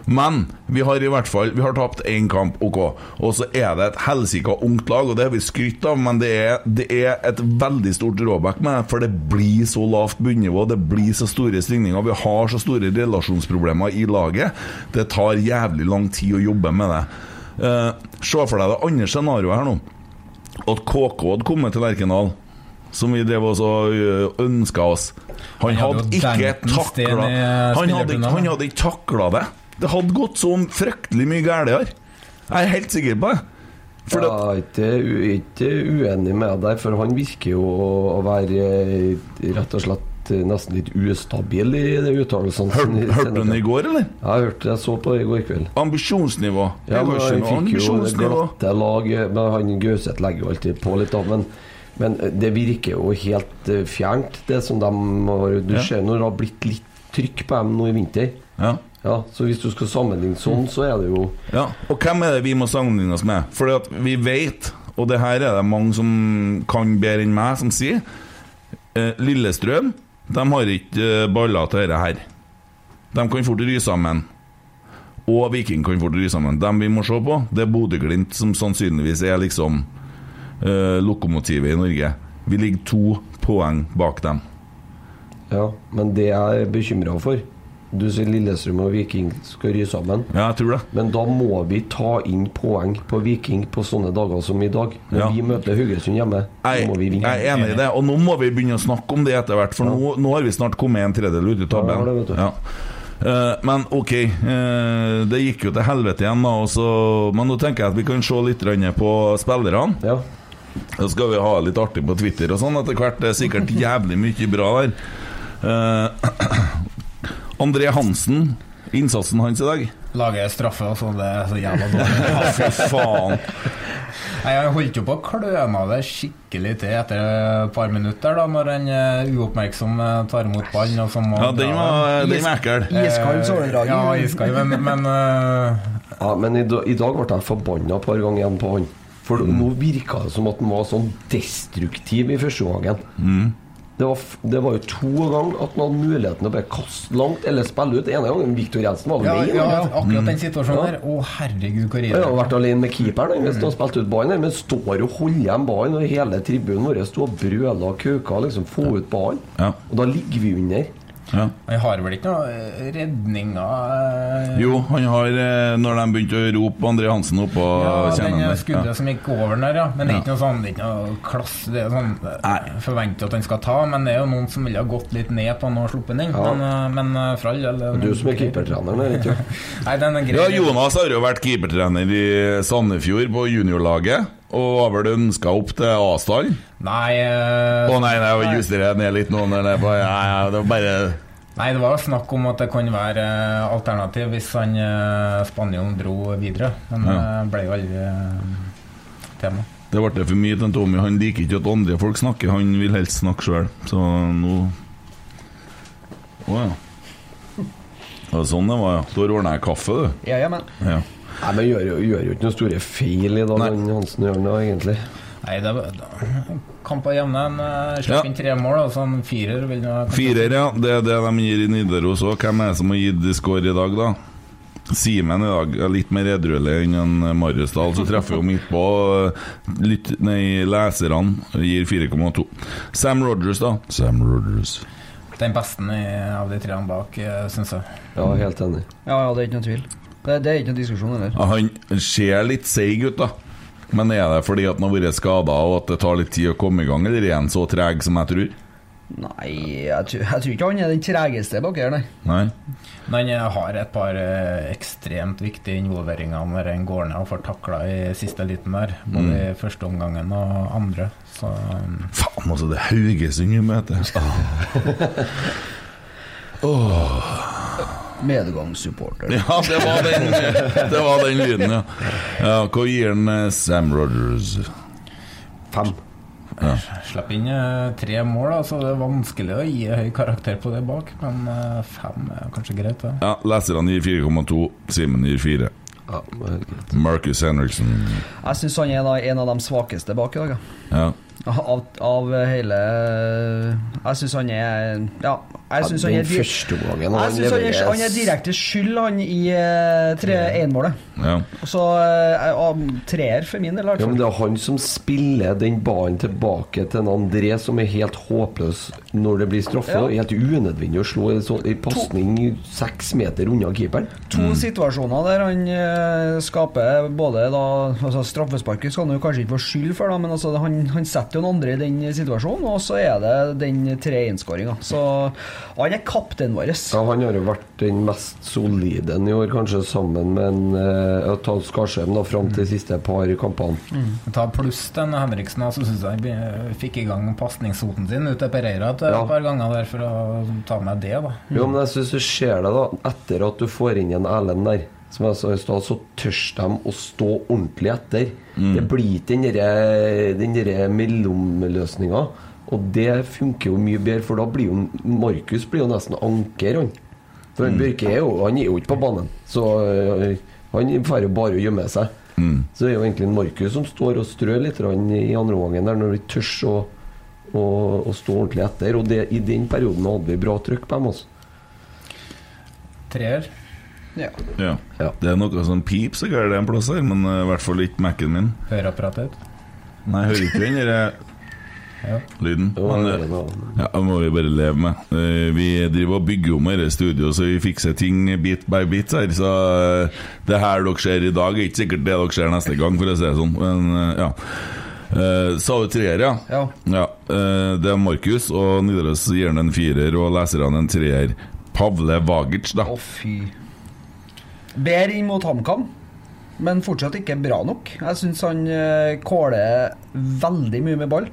Men vi har i hvert fall Vi har tapt én kamp, OK. Og så er det et helsika ungt lag, og det har vi skrytt av, men det er, det er et veldig stort drawback med det, for det blir så lavt bunnivå, det blir så store svingninger. Vi har så store relasjonsproblemer i laget. Det tar jævlig lang tid å jobbe med det. Eh, Se for deg det andre scenarioet her nå. At KK hadde kommet til Lerkendal. som vi drev oss og ønska oss. Han hadde ikke takla han hadde ikke takla det. Det hadde gått så fryktelig mye her. Jeg er helt sikker på det. For jeg er ikke, ikke uenig med deg for han virker jo å være eh, rett og slett eh, nesten litt ustabil i de uttalelsene. hørte, hørte du den i går, eller? Jeg hørte jeg så på det i går kveld. Ambisjonsnivå. Ja, men Han fikk jo det glatte lag men Han Gauseth legger jo alltid på litt, da. Men, men det virker jo helt eh, fjernt, det som de har Du Ja. ser når det har blitt litt trykk på dem nå i vinter. Ja. Ja, Så hvis du skal sammenligne sånn, så er det jo Ja, og hvem er det vi må sammenligne oss med? At vi vet, og det her er det mange som kan bedre enn meg, som sier eh, Lillestrøm de har ikke eh, baller til dette her. De kan fort ry sammen. Og Viking kan fort ry sammen. Dem vi må se på, det er Bodø-Glimt, som sannsynligvis er liksom eh, lokomotivet i Norge. Vi ligger to poeng bak dem. Ja, men det jeg er bekymra for Du sier Lillestrøm og Viking skal ry sammen. Ja, jeg tror det. Men da må vi ta inn poeng på Viking på sånne dager som i dag. Når Ja. vi møter Haugesund hjemme, så må vi jeg er enig i det, og nå må vi begynne å snakke om det etter hvert, for nå, nå har vi snart kommet en tredjedel ut i Ja, tabellen. Ja. Eh, men ok, eh, det gikk jo til helvete igjen, da, så, men nå tenker jeg at vi kan se litt på spillerne. Ja. Så skal vi ha litt artig på Twitter og sånn etter hvert. Det er sikkert jævlig mye bra der. Eh, *clears throat* *clears throat* André Hansen, innsatsen hans i dag. Lager straffe, og sånn. Det er så jævla dårlig. *laughs* Ja, fy faen. Jeg holdt jo på å kløne det skikkelig til etter et par minutter, da når en eh, uoppmerksom eh, tar imot ballen. og så må Ja, den var, den var ekkel. Iskald Eh, såledraging. Ja, iskald, men, men uh... Ja, men i, da- i dag ble jeg forbanna et par ganger igjen på han. For nå virka det som at han var sånn destruktiv i første gangen. Det, var, f- det var jo to ganger at han hadde muligheten til å bare kaste langt eller spille ut. ene gangen Viktor Jensen var alene. ja, ja, akkurat den situasjonen Ja. der. Å, herregud, hvor Han har vært alene med keeperen hvis han har spilt ut ballen, men står og holder igjen ballen, og hele tribunen vår står og brøler og kauker liksom få ut ballen. Ja. Og da ligger vi under. Ja. Han har vel ikke noe eh, redninger eh, Jo, han har eh, Når de begynte å rope André Hansen opp og Ja, kjenne den han eh, der. skuddet Ja. som gikk over den der, ja. Men det er ikke noe sånn Det er ikke noe klasse Det er sånn Nei. Forventer at han skal ta, men det er jo noen som ville ha gått litt ned på han og sluppet den inn. Ja. Men, men for all del Du som er keepertreneren ikke? *laughs* Nei, den er grei. Ja, Jonas har jo vært keepertrener i Sandefjord på juniorlaget. Og har vel ønska opp til A-stallen. Nei, eh, oh, nei, nei, jeg justerer ned litt nå. Når det var bare nei, det var snakk om at det kunne være eh, alternativ hvis han eh, spanjolen dro videre. Men Ja. det ble jo aldri tema. Det ble for mye til Tommy. Han liker ikke at andre folk snakker, han vil helst snakke sjøl. Så nå Å ja. Det var sånn det var, ja. Da ordna jeg kaffe, du. Ja, ja, men. Ja. Nei, men gjør gjør jo ikke noen store feil i dag, Hansen gjør det egentlig. Nei, det var da- kamp av jevne. Han uh, slapp Ja. inn tre mål, og så en firer vil nå Firer, ja. Det er det de gir i Nidaros òg. Hvem er det som har gitt score i dag, da? Simen i dag er litt mer edruelig enn en Marius Dahl, så treffer jo midt på. Litt, nei, leserne gir 4,2. Sam Rogers, da. Sam Rogers. Den beste av de tre bak, syns jeg. Ja, helt enig. Ja, ja, det er ikke noen tvil. Det, det er ikke noen diskusjon heller. Ja, han ser litt seig ut, da. Men er det fordi at han har vært skada og at det tar litt tid å komme i gang, eller er han så treg som jeg tror? Nei, jeg tror, jeg tror ikke han er den tregeste bak her, nei. Nei? Men han har et par eh, ekstremt viktige involveringer når han går ned og får takla i siste liten der. Både i første omgangen og andre. Så um, Faen, altså, det er Haugesund vi møter. *laughs* Medgangssupporter. Ja, det var den, det var den lyden, ja. ja hva gir han eh, Sam Rogers? Fem. slapp inn eh, tre mål, da, så det er vanskelig å gi høy karakter på det bak. Men eh, fem er kanskje greit, det. Ja, leserne gir 4,2. Simen gir 4. Ja. Marcus Henriksen Jeg syns han er en av de svakeste bak i dag, ja. Av, av hele Jeg syns han er Ja, jeg syns Ja, han er første gangen Jeg han syns han, er- han er direkte skyld, han, i eh, tre 1-målet. ja. Så eh, treer for min del, Ja, men det er han som spiller den ballen tilbake til en André som er helt håpløs når det blir straffe. Ja. Helt unødvendig å slå en pasning seks meter unna keeperen. To situasjoner der han eh, skaper både da altså Straffesparket skal han jo kanskje ikke få skyld for, da, men altså, han, han setter jo noen andre i den situasjonen, og så er det den 3-1-skåringa. Så han er kapteinen vår. Ja, Han har jo vært den mest solide i år, kanskje sammen med en uh, Ta Skarsheim da, fram til de siste par kampene. Ta pluss den Henriksen, som så syns jeg han fikk i gang pasningssoten sin ut til Pereira et Ja. par ganger der for å ta med det, da. Jo, men jeg syns du ser det, da. Etter at du får inn en Erlend der, som jeg sa i stad, så tør de å stå ordentlig etter. Det blir ikke den derre- mellomløsninga. Og det funker jo mye bedre, for da blir jo Markus blir jo nesten anker, han. For han Børke er jo, han er jo ikke på banen, så øh, han drar jo bare å gjemme seg. Så det er jo egentlig Markus som står og strør litt i andre omgangen der, når de tør å, å, og stå ordentlig etter. Og det, i den perioden hadde vi bra trykk på dem. Altså. Treer. Ja. Ja. Ja. Det er noe som piper så gærent en plass her, men i i hvert fall ikke Mac-en min. Høreapparatet. Nei, jeg hører ikke den der lyden. Men, det eh, ja, det må vi bare leve med. Uh, Vi driver og bygger om dette studioet, så vi fikser ting bit by bit her. Så eh, det her dere ser i dag, er ikke sikkert det dere ser neste gang, for å si det sånn. Men eh, ja. Eh, sa du treer, ja? Ja. Ja, eh, det er Markus, og Nidaros gir han en firer, og leserne en treer. Pavle Vagic, da. Å, fy. Bedre inn mot HamKam, men fortsatt ikke bra nok. Jeg syns han eh, kåler veldig mye med ball.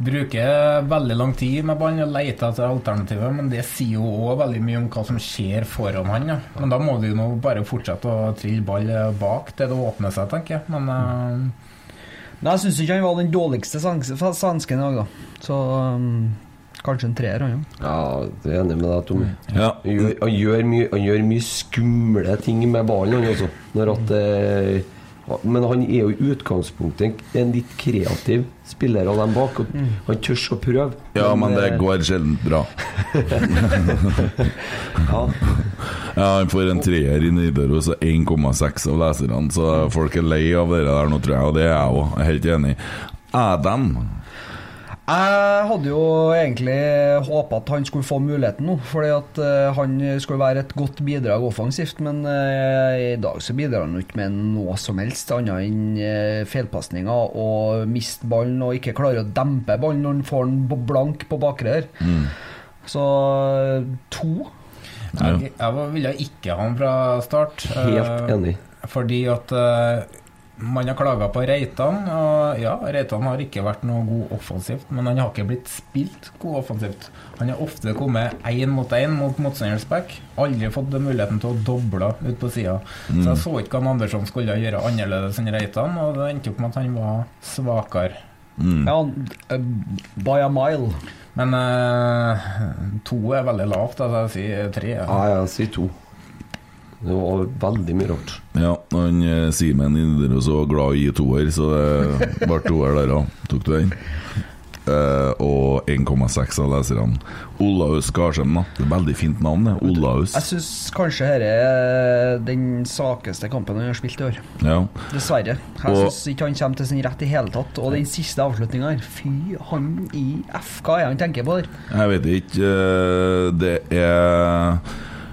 Bruker veldig lang tid med ballen og leter etter alternativer, men det sier jo òg veldig mye om hva som skjer foran han. Ja. Men da må du jo nå bare fortsette å trille ball bak til det åpner seg, tenker jeg. Men eh, Men jeg syns ikke han var den dårligste svensken i dag, da. Så um, kanskje en treer, han òg. Ja, jeg er enig med deg, Tommy. Ja. Han gjør, han, gjør mye, han gjør mye skumle ting med ballen, han også. Når at, eh, men han er jo i utgangspunktet en litt kreativ spiller av dem bak. Og Han tør å prøve. Ja, men det eh, går sjelden bra. *laughs* ja. Ja, Han får en treer i Nidaros og 1,6 av leserne, så folk er lei av det der nå, tror jeg, og det er jeg òg. Helt enig. Adam Jeg hadde jo egentlig håpa at han skulle få muligheten nå, fordi at eh, han skulle være et godt bidrag offensivt, men eh, i dag så bidrar han jo ikke med noe som helst annet enn uh, feilpasninger og miste ballen og ikke klare å dempe ballen når han får den blank på bakre her. Så eh, to. jeg, jeg ville ikke ha han fra start. Helt eh, enig. Fordi at eh, man har klaga på Reitan, og ja, Reitan har ikke vært noe god offensivt, men han har ikke blitt spilt god offensivt. Han har ofte kommet én mot én mot motstanderens back. Aldri fått muligheten til å doble ut på sida. Så jeg så ikke hva Andersson skulle gjøre annerledes enn Reitan, og det endte opp med at han var svakere. Ja, eh, by a mile. Men uh, to er veldig lavt, altså jeg sier tre. Ja, jeg sier to. Det var veldig mye rart. Ja, han eh, Simen i Nidaros var glad i toer, så det ble toer der òg. Tok du den? Uh, og 1,6 av leserne. Olaus Skarsheim, da. Det er Veldig fint navn, det. Olaus. Jeg syns kanskje dette er den svakeste kampen han har spilt i år. Ja. Dessverre. Jeg syns ikke han kommer til sin rett i hele tatt. Og den siste avslutninga her, fy han i F, hva er han tenker på der? Jeg vet ikke. eh, Det er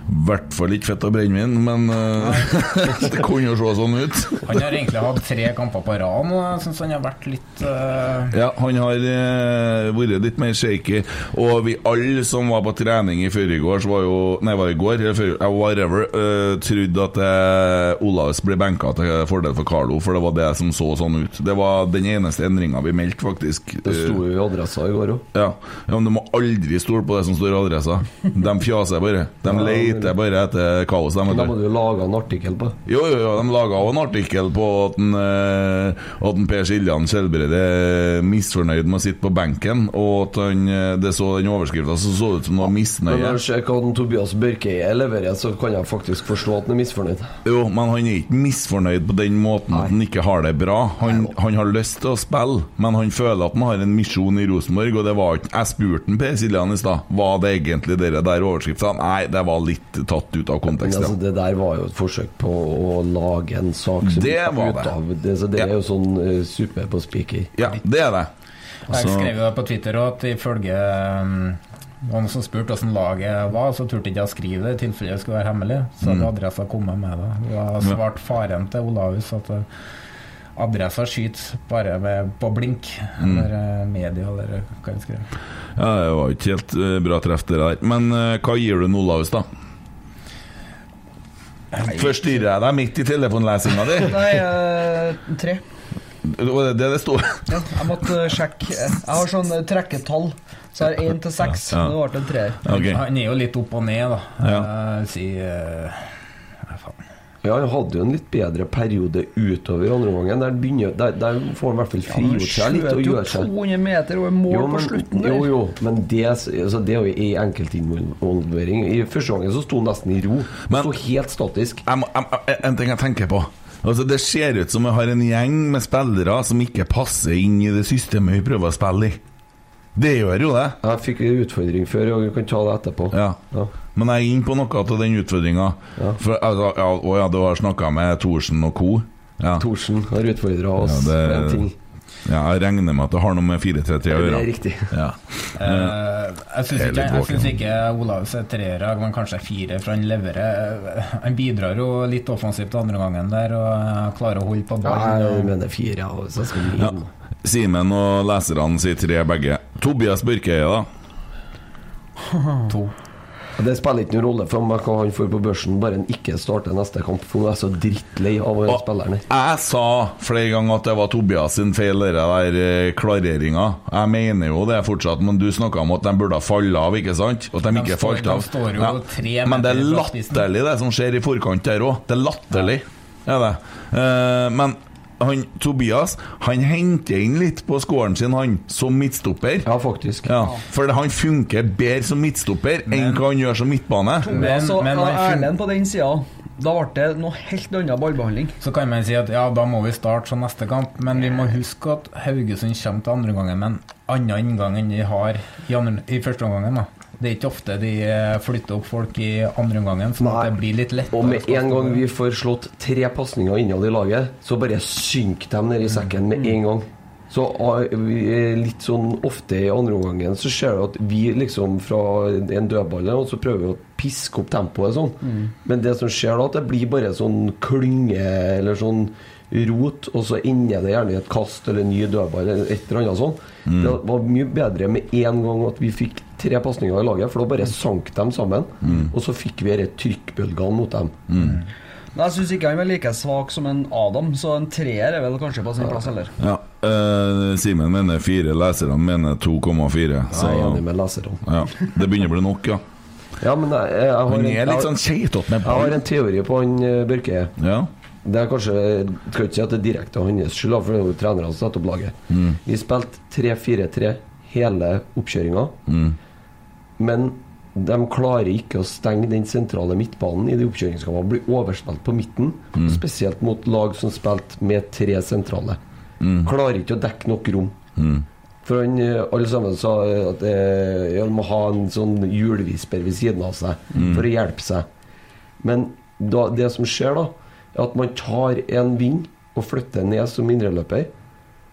i hvert fall ikke fett og brennevin, men eh, *laughs* det kunne jo se sånn ut. Han har egentlig hatt tre kamper på rad nå. Jeg syns han har vært litt uh... Ja, han har uh, vært litt mer shaky. Og vi alle som var på trening i forgårs, var jo Nei, var i går, eller før, whatever, uh, trodde at uh, Olaus ble benka til fordel for Carlo, for det var det som så sånn ut. Det var den eneste endringa vi meldte, faktisk. Det sto jo i adressa i går òg. Ja. ja, men du må aldri stole på det som står i adressa. De fjaser bare. De leter bare etter kaos. De, Da må du jo lage en artikkel på. Jo, jo, jo, de laga en artikkel på at, en, eh, at en Per Siljan Skjelbred er misfornøyd med å sitte på benken, og at han, eh, det så den overskrifta så så ut som noe Men misnøye. når jeg ser hva Tobias Børkeie leverer, så kan jeg faktisk forstå at han er misfornøyd. Jo, men han er ikke misfornøyd på den måten at han ikke har det bra. Han, han har lyst til å spille, men han føler at han har en misjon i Rosenborg, og det var ikke Jeg spurte Per Siljan i stad, var det egentlig dere der overskrifta? Nei, det var litt tatt ut av kontekst. altså, det der var jo et forsøk på å lage en sak som Det var ut det. av det. Så det Ja. er jo sånn uh, suppe på spiker. Ja, det er det. Jeg skrev jo på Twitter at ifølge um, noen som spurte hvordan laget var, så turte ikke jeg å skrive det i tilfelle det skulle være hemmelig. Så hadde adressa kommet med det. Og jeg svarte svart faren til Olaus at uh, adressa skyter bare med, på blink. Eller uh, media, eller hva jeg skrev. Ja, det var jo ikke helt eh, bra treff, det der. Men eh, hva gir du Olaus, da? Forstyrrer jeg deg midt i telefonlesinga di? *laughs* Nei, eh, tre. Det var det det sto? Ja, jeg måtte sjekke. Jeg har sånn eh, trekketall. Så jeg har én til seks. Ja, ja. men Det ble en treer. Okay. Han er jo litt opp og ned, da. Ja. Jeg si, uh. Ja, han hadde jo en litt bedre periode utover andre omgangen. Der, begynner- der, der får han i hvert fall Han frigjort seg litt Han skjøt jo 200 meter og er mål Jo, på slutten. der. jo, jo, men det, altså, det er jo i enkeltinvolvering. I første gangen så sto han nesten i ro. Men- sto helt statisk. Jeg må, jeg, jeg, en ting jeg tenker på Altså Det ser ut som vi har en gjeng med spillere som ikke passer inn i det systemet vi prøver å spille i. Det gjør jo det. Jeg fikk en utfordring før, og vi kan ta det etterpå. Ja. Ja. Men jeg er inne på noe av den utfordringa. Ja. For altså, ja, å ja, du har snakka med Thorsen og co. Ja. Thorsen har utfordra oss Ja, det- med en ting. ja, jeg regner med at det har noe med 4-3-3 Det er riktig. Ja. Uh, jeg syns ikke, jeg synes ikke Olavs er treere, men kanskje fire, for han leverer Han bidrar jo litt offensivt andre gangen der og klarer å holde på Ja, ballen. jeg og- mener fire. Ja, så skal vi inn. Ja. Simen og leserne sier tre begge. Tobias Børkeøye, da? *laughs* to. Det spiller ikke noen rolle for meg hva han får på børsen, bare han ikke starter neste kamp. For jeg er så drittlei av å spilleren spille her. Jeg sa flere ganger at det var Tobias sin feil, den der eh, klareringa. Jeg mener jo det fortsatt, men du snakka om at de burde ha falt av, ikke sant? At de De ikke står- falt de av. står jo tre Men det er latterlig, det som skjer i forkant der òg. Det er latterlig. Er det. Uh, men han, Tobias han henter inn litt på scoren sin, han, som midtstopper. Ja, faktisk. Ja, for han funker bedre som midtstopper enn hva han gjør som midtbane. Tobias ja, Erlend på den sida, da ble det noe helt annet ballbehandling. Så kan man si at ja, da må vi starte som neste kamp, men vi må huske at Haugesund kommer til andre gangen med en annen inngang enn de har i, andre, i første omgangen. Det er ikke ofte de eh, flytter opp folk i andre omgangen, så Nei. det blir litt lettere. Og med en gang vi får slått tre pasninger innad i laget, så bare synker de ned i sekken med en gang. Så ah, litt sånn ofte i andre omgangen så ser du at vi liksom fra en dødball og så prøver vi å piske opp tempoet sånn. Men det som skjer da, at det blir bare sånn klynge eller sånn rot, og så ender det gjerne i et kast eller en ny dødball eller et eller annet sånn. Det var mye bedre med en gang at vi fikk tre pasninger i laget, for da bare sank de sammen. Og så fikk vi disse trykkbølgene mot dem. Men jeg syns ikke han var like svak som en Adam, så en treer er vel kanskje på sin plass heller. Ja, eh, Simen mener fire, leserne mener 2,4. Så Jeg er enig med leserne. ja, det begynner å bli nok, ja. Ja, men jeg, jeg, har, Han en, er litt jeg, sånn keitete med jeg har en teori på han eh, Børke. Ja. Det er kanskje Jeg skal ikke si at det er direkte hans skyld, for det er jo trenerne som setter opp laget. Vi spilte 3-4-3 hele oppkjøringa, men de klarer ikke å stenge den sentrale midtbanen i de oppkjøringskampene. Blir overspilt på midten, spesielt mot lag som spilte med tre sentrale. Klarer ikke å dekke nok rom. For han, eh, alle sammen sa eh, at eh, han må ha en sånn hjulvisper ved siden av seg for å hjelpe seg. Men da, det som skjer, da, at man tar en vind og flytter ned som indreløper,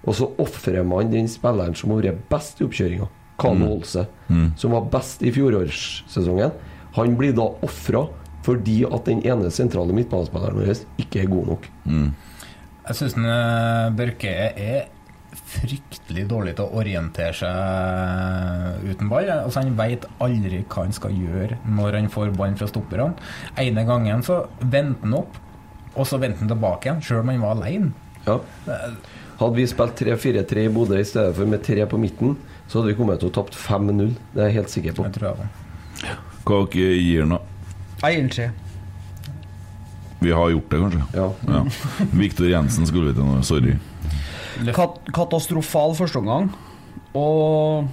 og så ofrer man den spilleren som har vært best i oppkjøringa, Kano Olse, som var best i fjorårssesongen. Han blir da ofra fordi at den ene sentrale midtbanespilleren vår ikke er god nok. Jeg syns Børke er fryktelig dårlig til å orientere seg uten ball. Altså Han veit aldri hva han skal gjøre når han får ballen fra stopperne. ene gangen så venter han opp, og så vendte han tilbake igjen, sjøl om han var alene. Ja. Hadde vi spilt 3-4-3 i Bodø i stedet for med tre på midten, så hadde vi kommet til å tapt 5-0. Det er jeg helt sikker på. Jeg tror jeg var. Hva dere gir nå? Jeg gir en tre. Vi har gjort det, kanskje? Ja. Ja. Viktor Jensen skulle vi til nå, sorry. Kat katastrofal førsteomgang. Og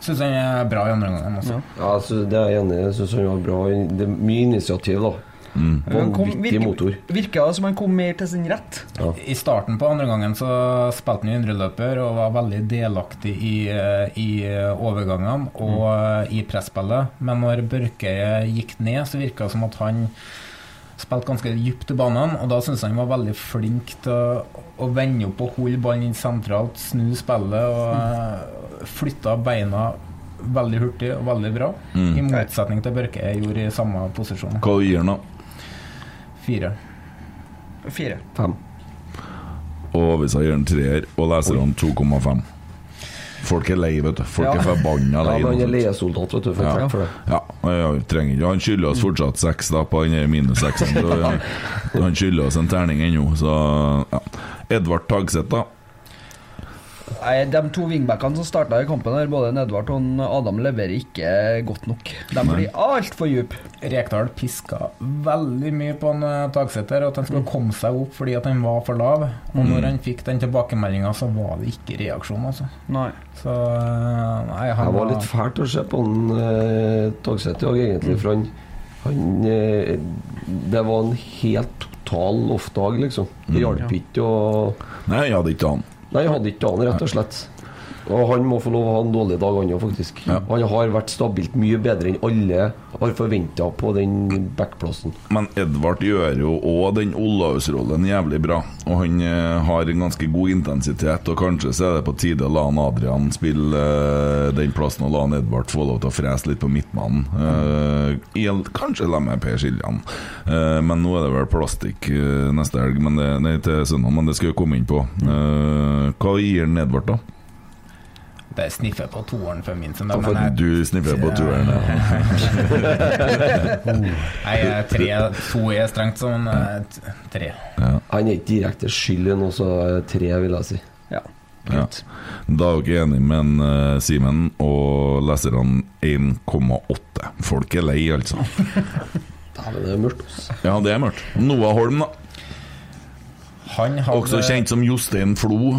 Syns han er bra i andre omgang. Ja. Ja, det er jeg enig i. Jeg syns han var bra. Det er mye initiativ, da. Han kom- Vanvittig motor. Virka som han kom mer til sin rett. Ja. I starten på andre gangen så spilte han indreløper og var veldig delaktig i, eh, i eh, overgangene og mm. i presspillet. Men når Børke gikk ned, så virka det som at han Spilte ganske dypt i banen, og da syns jeg han var veldig flink til å, å vende opp og holde ballen inn sentralt, snu spillet og flytta beina veldig hurtig og veldig bra. I motsetning til Børke jeg gjorde i samme posisjon. Hva gir han, da? Fire. Fire. Fem. Og hvis jeg gir en treer, og leserne 2,5. Folk er lei, vet du. Folk Ja. er forbanna lei. Ja, han er leiesoldat, vet du. For Ja. ja. for det. Ja, ja, vi trenger ikke Han skylder oss fortsatt seks da på den minus seksen. Han skylder oss en terning ennå, så ja. Edvard Tagseth, da. Nei, De to wingbackene som starta i kampen, her, både Edvard og Adam, leverer ikke godt nok. De blir altfor dype. Rekdal piska veldig mye på en eh, Tagseth her, at han skulle komme seg opp fordi at han var for lav. Og når han fikk den tilbakemeldinga, så var det ikke reaksjon, altså. Nei. Så eh, nei, han Det var litt fælt å se på han eh, Tagseth òg, egentlig. For han, han eh, Det var en helt total off-dag, liksom. Det hjalp ikke å Nei, jeg hadde ikke han. Nei, jeg hadde ikke dagen, rett og slett. Og han må få lov å ha en dårlig dag, han òg, faktisk. Ja. Han har vært stabilt mye bedre enn alle har forventa på den backplassen. Men Edvard gjør jo òg den Olaus-rollen jævlig bra. Og han eh, har en ganske god intensitet, og kanskje så er det på tide å la han Adrian spille eh, den plassen, og la han Edvard få lov til å frese litt på midtmannen. Eh, kanskje la med Per Siljan. Men nå er det vel plastikk neste helg, men det, nei, til søndag, men det skal vi komme inn på. Hva gir han Edvard, da? Det sniffer på toeren for min sin. For jeg- du sniffer på toeren, ja. *laughs* Nei, tre, to er strengt sånn eh, t- tre. Han er ikke direkte skyld i noe, så eh, tre, vil jeg si. Ja. Ja. Da er dere enige med en, eh, Simen og leserne 1,8. Folk er lei, altså. *laughs* Dæven, det er mørkt. ass. Ja, det er mørkt. Noah Holm, da. Han hadde Også kjent som Jostein Flo.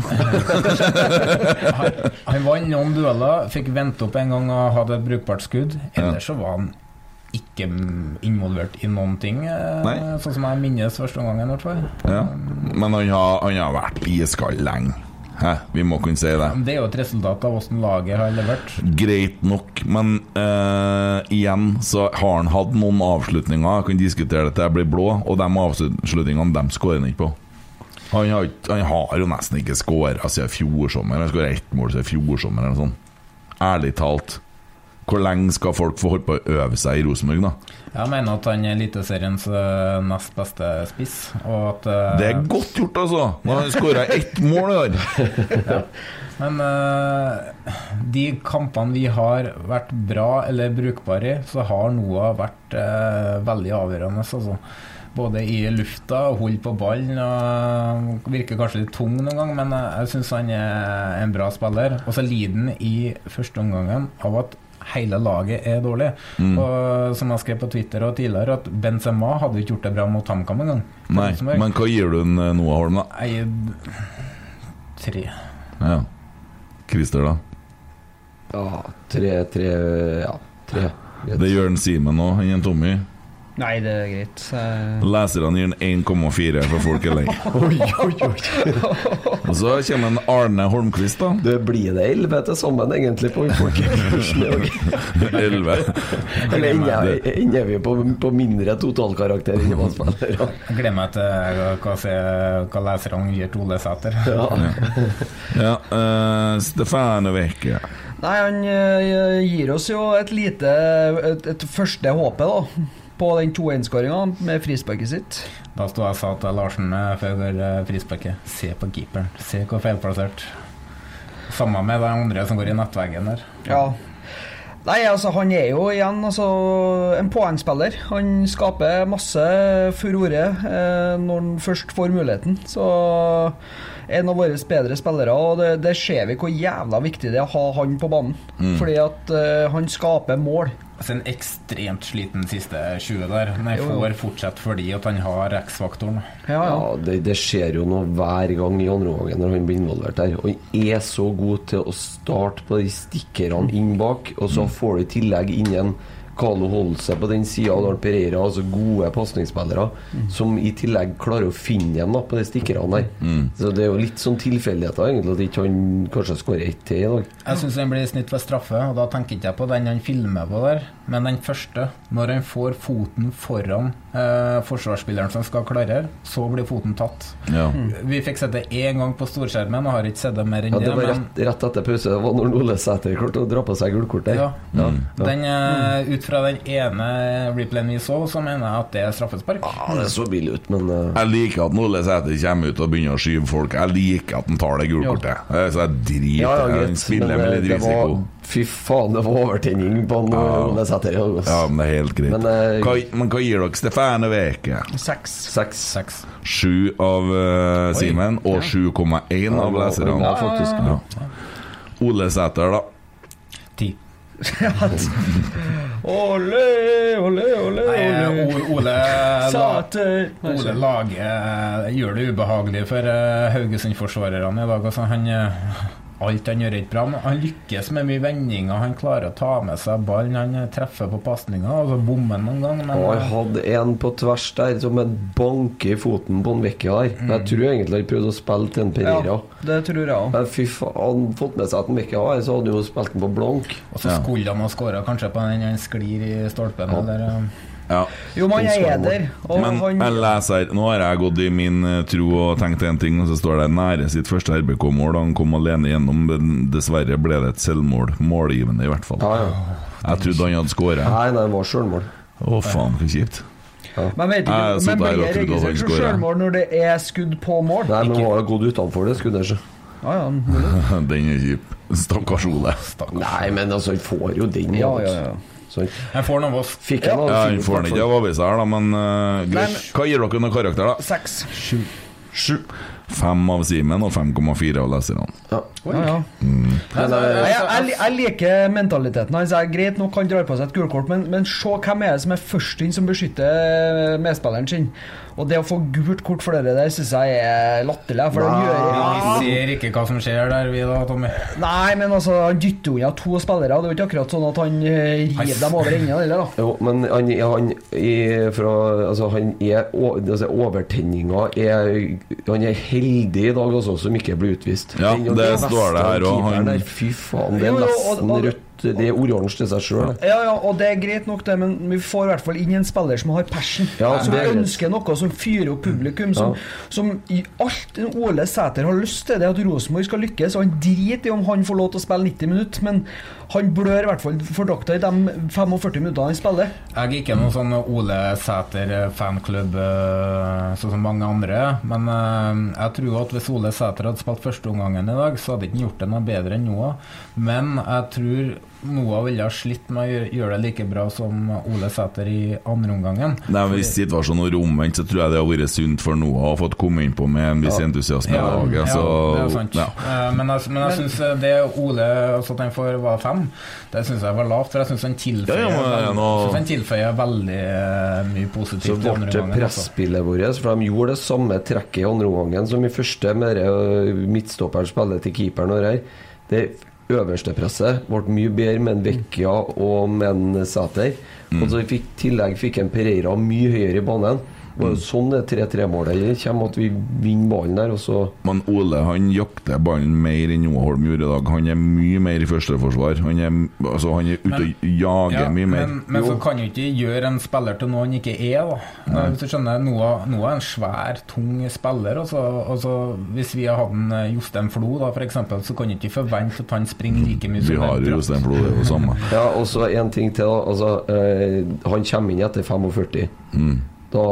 han, han vant noen dueller, fikk vente opp en gang og hadde et brukbart skudd. Ellers så var han ikke involvert i noen ting, eh, Nei. sånn som jeg minnes første gangen. i hvert fall. Ja. Men han har, han har vært iskald lenge. Hæ? Vi må kunne si det. Det er jo et resultat av hvordan laget har levert. Greit nok, men uh, igjen så har han hatt noen avslutninger. Jeg kan diskutere det til jeg blir blå, og de avslutningene de skårer han ikke på. Han har, han har jo nesten ikke skåra siden fjor sommer. Han skåra ett mål siden fjor sommer. Eller noe sånt. Ærlig talt. Hvor lenge skal folk få holde på å øve seg i Rosenborg, da? Jeg mener at han er Eliteseriens eh, nest beste spiss, at uh... Det er godt gjort, altså! Når han skåra ett mål i år. *laughs* Men uh, de kampene vi har vært bra eller brukbare i, så har Noah vært uh, veldig avgjørende. Altså. Både i lufta, og holder på ballen og Virker kanskje litt tung noen gang, men jeg, syns han er en bra spiller. Og så lider han i første omgangen av at hele laget er dårlig. Og som jeg skrev på Twitter og tidligere, at Benzema hadde ikke gjort det bra mot HamKam engang. Nei, men hva gir du en eh, Noah Holm, da? Jeg Tre. Ja. Christer, da? Ja, tre, tre Ja, tre. Det gjør en Simen òg, enn en Tommy. Nei, det er greit. Uh... Leserne gir den 1,4 for folk er lei. *laughs* Og så kommer en Arne Holmquist, da. Det blir det elleve til sammen, egentlig, på folkekursen i dag. 11. Eller ender er vi på, på mindre totalkarakter enn hva spillere? Gleder meg til hva, se, hva leserne gir til Ole Sæter. Ja. *laughs* Ja, uh, Stefano Vecchia. Nei, han eh, gir oss jo et lite Et, et første håpet, da. På den 2-1-skåringa med frisparket sitt. Da sto jeg og sa til Larsen eh, før eh, frisparket Se på keeperen. Se hvor feilplassert. Samme med de andre som går i nettveggen der. Ja. Nei, altså han er jo igjen altså, en poengspiller. Han skaper masse furore eh, når han først får muligheten. Så en av våre bedre spillere, og det, det ser vi hvor jævla viktig det er å ha han på banen. Fordi at uh, han skaper mål. Altså En ekstremt sliten siste 20 der. Men jeg får fortsette fordi at han har X-faktoren. Ja, ja. Ja, det, det skjer jo noe hver gang i andre omgang når han blir involvert der. Og han er så god til å starte på de stikkerne inn bak, og så får du i tillegg inn en Carlo Holse på den sida, og Pereira, altså gode pasningsspillere, som i tillegg klarer å finne igjen på de stikkerne der. Så det er jo litt sånn tilfeldigheter, egentlig, at ikke han kanskje skårer ett til i dag. Jeg syns den blir snitt ved straffe, og da tenker ikke jeg på den han filmer på der, men den første. Når han får foten foran eh, forsvarsspilleren som skal klarere, så blir foten tatt. Ja. Vi fikk sett det én gang på storskjermen, og har ikke sett det mer enn Ja, det. det var men rett, rett etter pause. Det var når Ole Sæter klarte å dra på seg gullkortet. ja, Ja. den, eh, ut fra den ene replayen vi så, så mener jeg at det er straffespark. Ja, det så billig ut, men uh... Jeg liker at Ole Sæter kommer ut og begynner å skyve folk. Jeg liker at han tar det gule kortet. Eh, Så jeg driter Ja, ja, i greit. Spiller Men, med eh, litt risiko. Var, fy faen, det var overtenning på han Ja. Ole Sæter. Ja. Men det er helt greit. Men, uh, hva, men hva gir dere Stefane Weke? Seks. Seks. Seks. Sju av uh, Simen og 7,1 av leserne. ja, faktisk. Ja. Ole Sæter, da. *laughs* Ole, ole, ole, ole. Ole Ole Lage eh, gjør det ubehagelig for eh, Haugesund-forsvarerne i dag. Altså, han, eh, alt han gjør, er ikke bra. Men han lykkes med mye vendinger. Han klarer å ta med seg ballen. Han treffer på pasninger, og så bommer han noen gang. Men eh, hadde en på tvers der som en banke i foten på en Vecchia der. Men Jeg tror egentlig han prøvde å spille til en Pereira. Ja, det tror jeg også. Men fy faen, hadde han fått med seg at en Vecchia her, så hadde han jo spilt den på blank. og så Ja. skulle han ha skåra kanskje på den han sklir i stolpen. Eller, eh, Ja. Jo, men er eder. Men han jeg leser Nå har jeg gått i min eh, tro og tenkt en ting, og så står det nære sitt første RBK-mål. Han kom alene gjennom, men dessverre ble det et selvmål. Målgivende, i hvert fall. Ja, ja. Jeg trodde han hadde skåret. Nei, nei, det var sjølmål. Å, faen, så kjipt. Men vet ikke, Jeg men blir det registrert som sjølmål når det er skudd på mål? Nei, men var har gått utenfor det skuddet. så. Ja, ja. *laughs* Den er kjip. Stakkars Ole. Nei, men altså, han får jo den. ja, ja, ja. Du. Så han Han får noe voff. fikk en Ja, jeg Han får den ikke av avisa her, da, men uh, greit. Hva gir dere noen karakter, da? Seks. Sju. Fem av Simen og 5,4 av leserne. Ja. Ja, ja. Mm. Eh, jeg, jeg, jeg liker mentaliteten hans. Jeg er greit nok han drar på seg et gulkort, men, men se hvem er det som er først inn som beskytter medspilleren sin. Og det å få gult kort for det der syns jeg er latterlig. For det gjør Vi ser ikke hva som skjer der, vi da, Tommy. Nei, men altså, han dytter unna to spillere. Det er jo ikke akkurat sånn at han eh, river dem over enden heller, da. Jo, men han, han, er fra, altså, han er altså, Overtenninga er Han er heldig i dag også, som ikke blir utvist. Ja, Den- det den står det her, der, Fy faen, det er nesten og- rødt. Det er oransje til seg sjøl. Ja, ja, og det er greit nok, det, men vi får i hvert fall inn en spiller som har passion. Ja, som er ønsker noe som fyrer opp publikum. Som, Ja. som i alt en Ole Sæter har lyst til, det er at Rosenborg skal lykkes. Og han driter i om han får lov til å spille 90 minutter, men han blør i hvert fall for drakta i de 45 minuttene han spiller. Jeg er ikke noen sånn Ole Sæter-fanklubb eh, sånn som mange andre. Men eh, jeg tror at hvis Ole Sæter hadde spilt førsteomgangen i dag, så hadde ikke han gjort det noe bedre enn nå. Men jeg tror Noah ville ha slitt med å gjøre- det like bra som Ole Sæter i andre men Hvis situasjonen var omvendt, så tror jeg det hadde vært sunt for Noah å få fått komme inn på med en viss entusiasme. Ja, ja, så, det er sant. ja. Eh, Men jeg, men jeg syns det Ole altså at han får være fem, det syns jeg var lavt. For jeg syns han tilføyer, Ja, ja, ja, nå- han tilføyer veldig eh, mye positivt. Så ble det altså. presspillet vårt, for de gjorde det samme trekket i andre omgang som i første, med midtstopperen spiller til keeperen og det her. Det øverste presset ble mye bedre med en Vecchia og med en Sæter. Mm. Og så fikk tillegg fikk en Pereira mye høyere i banen. Det jo sånn det 3-3-målet kommer, at vi vinner ballen der, og så Men Ole han jakter ballen mer enn Noah Holm gjorde i dag. Han er mye mer i førsteforsvar. Han er, altså, han er ute og jager Ja, mye mer. Men, men så kan jo ikke gjøre en spiller til noe han ikke er. da Hvis du skjønner, Noah, Noah er en svær, tung spiller. Også, også, hvis vi har hatt en eh, Jostein Flo, da, for eksempel, så kan du ikke forvente at han springer like mye som Vi har. Jostein Flo, det er jo samme. Ja, og så en ting til. da. Altså, øh, han kommer inn etter 45. Da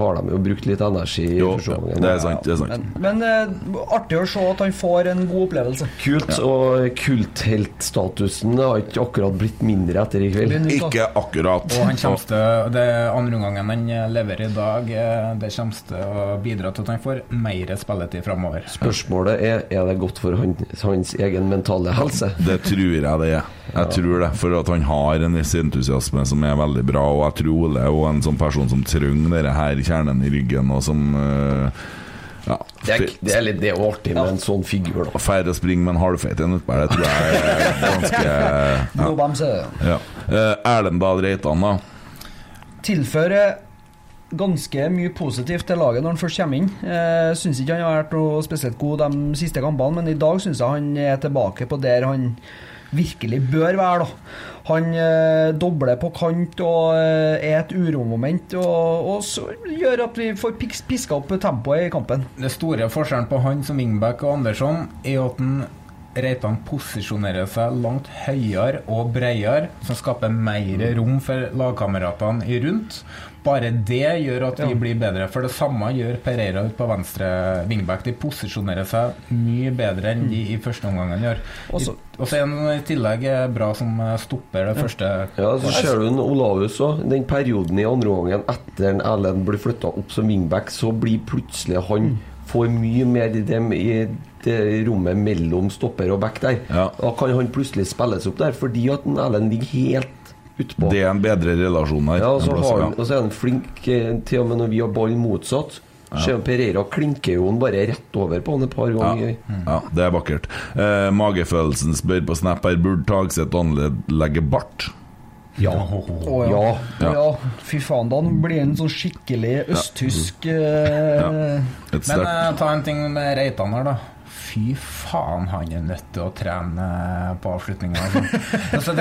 har de jo brukt litt energi. i. Jo, det er sant. Det er sant. Men, men eh, artig å se at han får en god opplevelse. Kult, og kultheltstatusen har ikke akkurat blitt mindre etter i kveld. Ikke akkurat. Og han kommer til Det andre omgangen han leverer i dag, eh, det kommer til å bidra til at han får mer spilletid framover. Spørsmålet er er det godt for han, hans egen mentale helse. Det tror jeg det er. Jeg tror det, For at han har en viss entusiasme som er veldig bra. Og jeg tror Ole er en sånn person som trenger denne her kjernen i ryggen, og som uh, ja, Det er, det er, litt, det er artig med en sånn figur, da. Færre springe med en halvfeit en utpå det tror jeg er ganske *laughs* ja. bamse. Ja. Eh, Erlend Dahl Reitan, da. Tilfører ganske mye positivt til laget når han først kommer inn. Eh, syns ikke han har vært noe spesielt god de siste kampene, men i dag syns jeg han er tilbake på der han virkelig bør være. da. Han eh, dobler på kant og eh, er et uromoment, og, og så gjør at vi får pis piska opp tempoet i kampen. Det store forskjellen på han som wingback og Andersson er at han Reitan posisjonerer seg langt høyere og bredere, som skaper mer rom for lagkameratene rundt. Bare det gjør at vi Ja. blir bedre. For det samme gjør Pereira ut på venstre wingback. De posisjonerer seg mye bedre enn de i første omgang gjør. Også- I- Og så er han i tillegg eh, bra som eh, stopper det første. Ja, så ser du en Olaus òg. Den perioden i andre omgangen etter en Erlend blir flytta opp som wingback, så blir plutselig han får mye mer i det, i det rommet mellom stopper og back der. Ja. Da kan han plutselig spilles opp der, fordi at en Erlend ligger helt utpå. Det er en bedre relasjon her. Ja, og så, har han, og så er han flink eh, til og med når vi har ball motsatt. Ja. Pereira klinker jo han bare rett over på han et par ganger. Ja, det er vakkert. Eh, magefølelsen spør på Snap her Burde Tagseth anlegge bart. Ja. Å, Ja. ja. ja. Fy faen, da blir han sånn skikkelig østtysk eh, Men eh, ta en ting med Reitan her, da. Fy faen, han er nødt til å trene på avslutninga. Altså. *laughs* altså,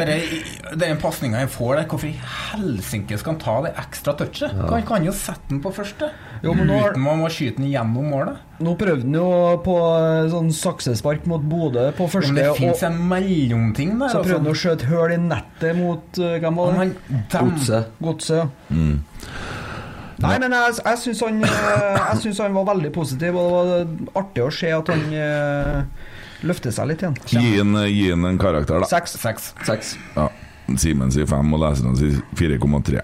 den pasninga han får der, hvorfor i helsike skal han ta det ekstra touchet? Han kan jo sette den på første, Jo, men nå har- uten man må skyte den gjennom målet. Nå prøvde han jo på eh, sånn saksespark mot Bodø på Ja, første, men det og fins en mellomting der. så prøvde han å altså. skjøte høl i nettet mot uh, Hvem var det? Godset. Godset. ja. Mm. Nei, men jeg, jeg syns han, eh, han var veldig positiv, og det var artig å se at han uh, løfter seg litt igjen. Gi han en en karakter, da. Seks. Seks. Seks. Ja. Simen sier fem, og leseren sier 4,3.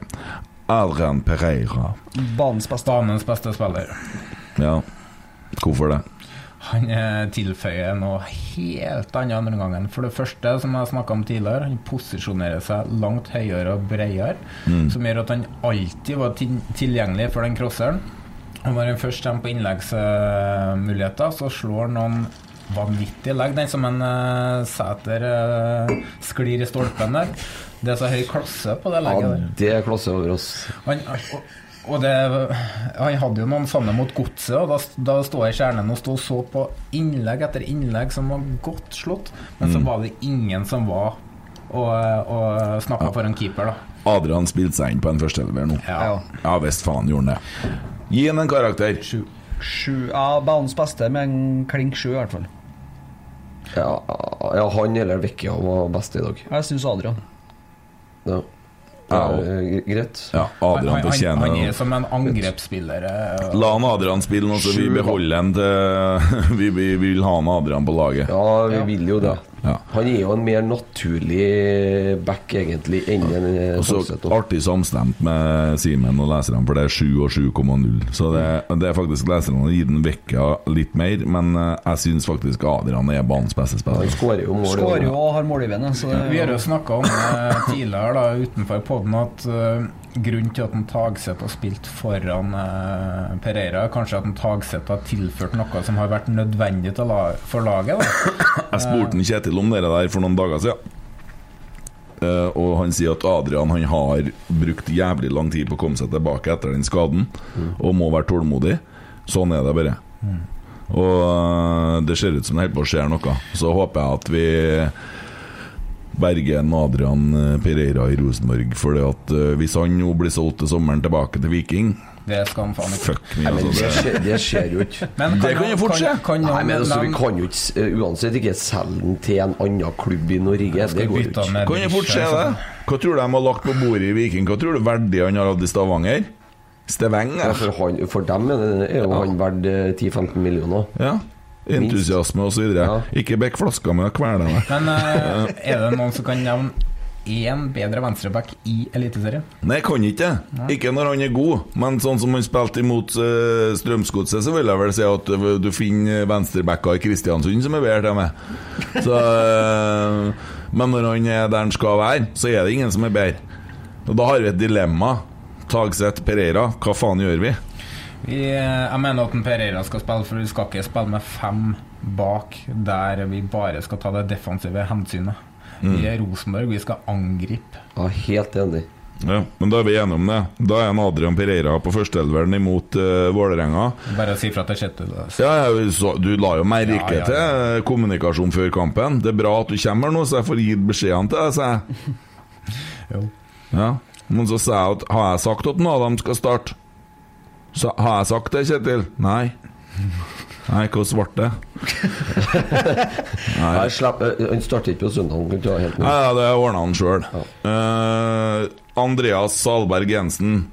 Adrian Pereira. Banens beste. Banens beste spiller. Ja. Hvorfor det? Han eh, tilføyer noe helt annet andre gangen. For det første, som jeg snakka om tidligere, han posisjonerer seg langt høyere og bredere. Som gjør at han alltid var tilgjengelig for den crosseren. Og når han først kommer på innleggsmuligheter, så slår han noen vanvittige legg. Den som en uh, Sæter uh, sklir i stolpen der. Det er så høy klasse på det Ja, legget der. det er klasse over oss. Han, og, og det, han hadde jo noen sånne mot godset, og da, da står jeg i kjernen og stod og så på innlegg etter innlegg som var godt slått, men så var det ingen som var og, og snakka for en keeper, da. Adrian spilte seg inn på en førstelever nå. Ja. Ja visst faen gjorde han det. Gi han en karakter. Sju. Ja, banens beste med en klink sju, i hvert fall. Ja, ja han eller Vecchia var best i dag. Jeg syns Adrian. Ja. Ja. Eh, greit. Ja, Adrian han, han, fortjener han er som en angrepsspiller. eh, La han Adrian spille nå, så vi beholder han til *laughs* vi, vi vil ha han Adrian på laget. Ja, vi Ja. vil jo det. Ja. Han er jo en mer naturlig back, egentlig, enn en eh, Og så artig samstemt med Simen og leserne, for det er 7 og 7,0. Så det, det er faktisk leserne har gitt den Vekka litt mer, men eh, jeg syns faktisk Adrian er banens beste Han skårer jo mål. Skårer jo og har mål så det Vi har jo snakka om det tidligere da, utenfor poden at eh, grunnen til at en Tagseth har spilt foran eh, Pereira, er kanskje at en Tagseth har tilført noe som har vært nødvendig til la for laget. Da. Jeg spurte Kjetil om det der for noen dager siden. Uh, og han sier at Adrian han har brukt jævlig lang tid på å komme seg tilbake etter den skaden, og må være tålmodig. Sånn er det bare. Og uh, det ser ut som det holder på å skje noe. Så håper jeg at vi berger en Adrian eh, Pereira i Rosenborg. For hvis han nå blir solgt til sommeren tilbake til Viking Det skal han faen ikke. Fuck me, Nei, men det altså. skjer, det skjer jo ikke. Det kan jo fort skje. Nei, men altså, Vi kan jo ikke eh, uansett ikke selge den til en annen klubb i Norge. Det går ikke. Kan jo fort skje det. Hva tror du de har lagt på bordet i Viking? Hva tror du verdig han har hatt i Stavanger? Ja, Stavanger? for, han, for dem er, det, er jo han verdt eh, 10-15 millioner. Ja. Entusiasme videre. Ja. Ikke bekk flaska med å kvele meg. Men uh, *laughs* er det noen som kan nevne én bedre venstreback i Eliteserien? Nei, jeg kan ikke det. Ikke når han er god. Men sånn som han spilte imot uh, Strømsgodset, så vil jeg vel si at uh, du finner venstrebacka i Kristiansund som er bedre til meg. Så, uh, men når han er der han skal være, så er det ingen som er bedre. Og da har vi et dilemma. Tagseth Pereira, hva faen gjør vi? Vi, eh, jeg mener at en Pereira skal spille, for vi skal ikke spille med fem bak der vi bare skal ta det defensive hensynet. Vi er Rosenborg, vi skal angripe. Ja, helt enig. Ja, men da er vi enige om det. Da er en Adrian Pereira på førsteelveren imot uh, Vålerenga. Bare si fra til Kjetil. Ja, Ja, så, Du la jo merke Ja, ja, ja. til eh, kommunikasjon før kampen. Det er bra at du kommer her nå, så jeg får gitt beskjedene til deg, sa jeg. *laughs* Jo. Ja. Men så sa jeg at Har jeg sagt at noen av dem skal starte? Så, har jeg sagt det, Kjetil? Nei. Nei, hvordan ble det? *laughs* Nei, slapp, eh, han starter ikke på søndag. Nei, ja, det ordna han sjøl. Andreas Salberg Jensen.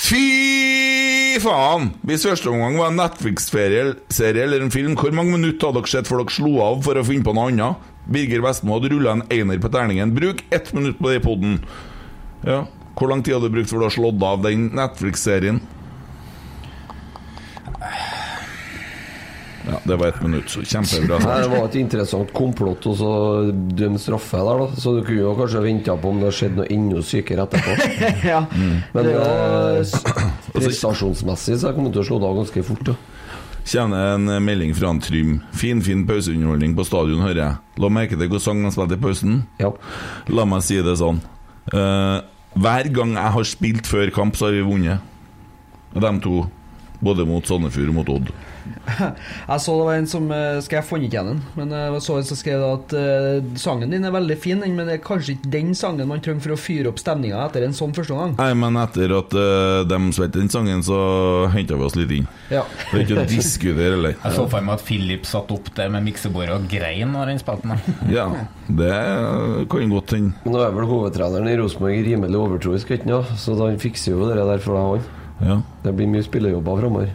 Fy faen! Hvis første omgang var en Netflix-serie eller en film, hvor mange minutter hadde dere sett før dere slo av for å finne på noe annet? Birger Vestmo hadde rulla en einer på terningen. Bruk ett minutt på det i poden. Ja. Hvor lang tid hadde du brukt for å ha slått av den Netflix-serien? Ja, det var ett minutt, så kjempebra. Nei, det var et interessant komplott og så dømme straffe der, da. Så du kunne jo kanskje venta på om det skjedde noe enda sykere etterpå. *laughs* ja. Men Det er jo- eh, *clears throat* prestasjonsmessig så jeg kommer til å slå det av ganske fort. da Kjenner en melding fra en Trym. Fin, fin pauseunderholdning på stadion, hører jeg. La merke til hvor sang han spilte i pausen. Ja. La meg si det sånn. Uh, hver gang jeg har spilt før kamp, så har vi vunnet. De to. Både mot Sandefjord og mot Odd. *laughs* Jeg så det var en som eh, Skal jeg funnet igjen den? Men eh, jeg så en som skrev at eh, sangen din er veldig fin, men det er kanskje ikke den sangen man trenger for å fyre opp stemninga etter en sånn første gang. Nei, men etter at uh, de spilte den sangen, så henta vi oss litt inn. Ja. Det er ikke å diskutere, eller? Jeg så for meg at Philip satt opp der med miksebordet og grein når han spilte den. *laughs* Ja, det kan godt hende. Nå er vel hovedtreneren i Rosenborg rimelig overtroisk, ikke sant? Så han fikser jo det der for deg, han. Ja. Det blir mye spillejobber framover.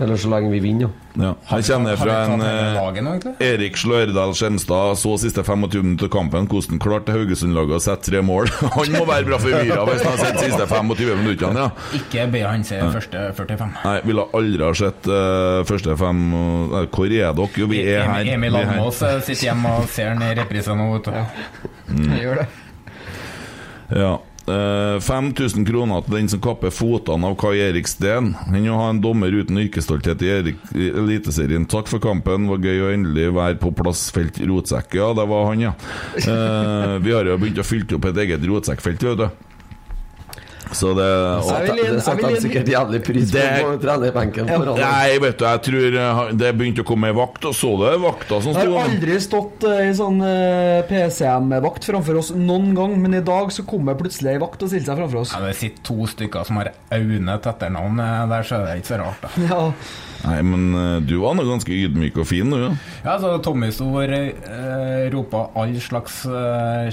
Eller så lenge vi vinner, ja. ja. Jeg kjenner Har fra en eh? Erik Slørdal Skjenstad så siste 25 minutter av kampen hvordan klarte Haugesund-laget å sette tre mål. *laughs* Han må være bra forvirra hvis han har sett siste 25 minuttene, ja. Ikke be han se første 45. Nei, ville aldri ha sett uh, første fem eh, Hvor er dere? Jo, vi er her. Emil- her. Almås eh, sitter hjemme og ser den i reprise nå. vet du. Jeg gjør det. Ja. Eh, 5000 kroner til den som kapper fotene av Kai Erik Steen. Han å ha en dommer uten yrkesstolthet i Eliteserien. Takk for kampen, var gøy å endelig være på plass. Felt rotsekk. Ja, det var han, ja. Eh, vi har jo begynt å fylle opp et eget rotsekkfelt, vet du. Så det og, Jeg vil Det setter de sikkert jævlig pris på Det- på trenerbenken. Foran. Nei, vet du, jeg tror eh, det begynte å komme ei vakt, og så det vakta som Jeg har aldri stått eh, i sånn eh, PCM-vakt framfor oss noen gang, men i dag så kom det plutselig ei vakt og stilte seg framfor oss. Ja, det sitter to stykker som har Aune til etternavn der, så det er ikke så rart. da *laughs* Ja. Nei, men du var nå ganske ydmyk og fin, du. Ja. Ja, så Tommy sto og ropa all slags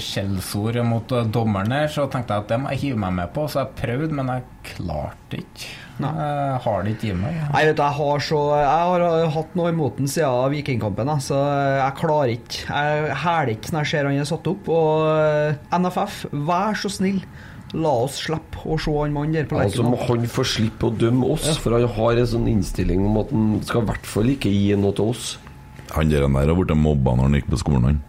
skjellsord mot dommeren her, så tenkte jeg at det må jeg hive meg med på. Så jeg prøvde, men jeg klarte ikke. Jeg har det ikke i meg. Nei, vet du, jeg har så Jeg har eh, hatt noe imot den siden Vikingkampen, så jeg klarer ikke. Jeg hæler ikke når jeg ser han er satt opp. Og eh, NFF, vær så snill, la oss slippe å se han mannen der på Altså må han få slippe å dømme oss, for han har en sånn innstilling om at han skal i hvert fall ikke gi noe til oss. Han der har blitt mobba når han gikk på skolen, han.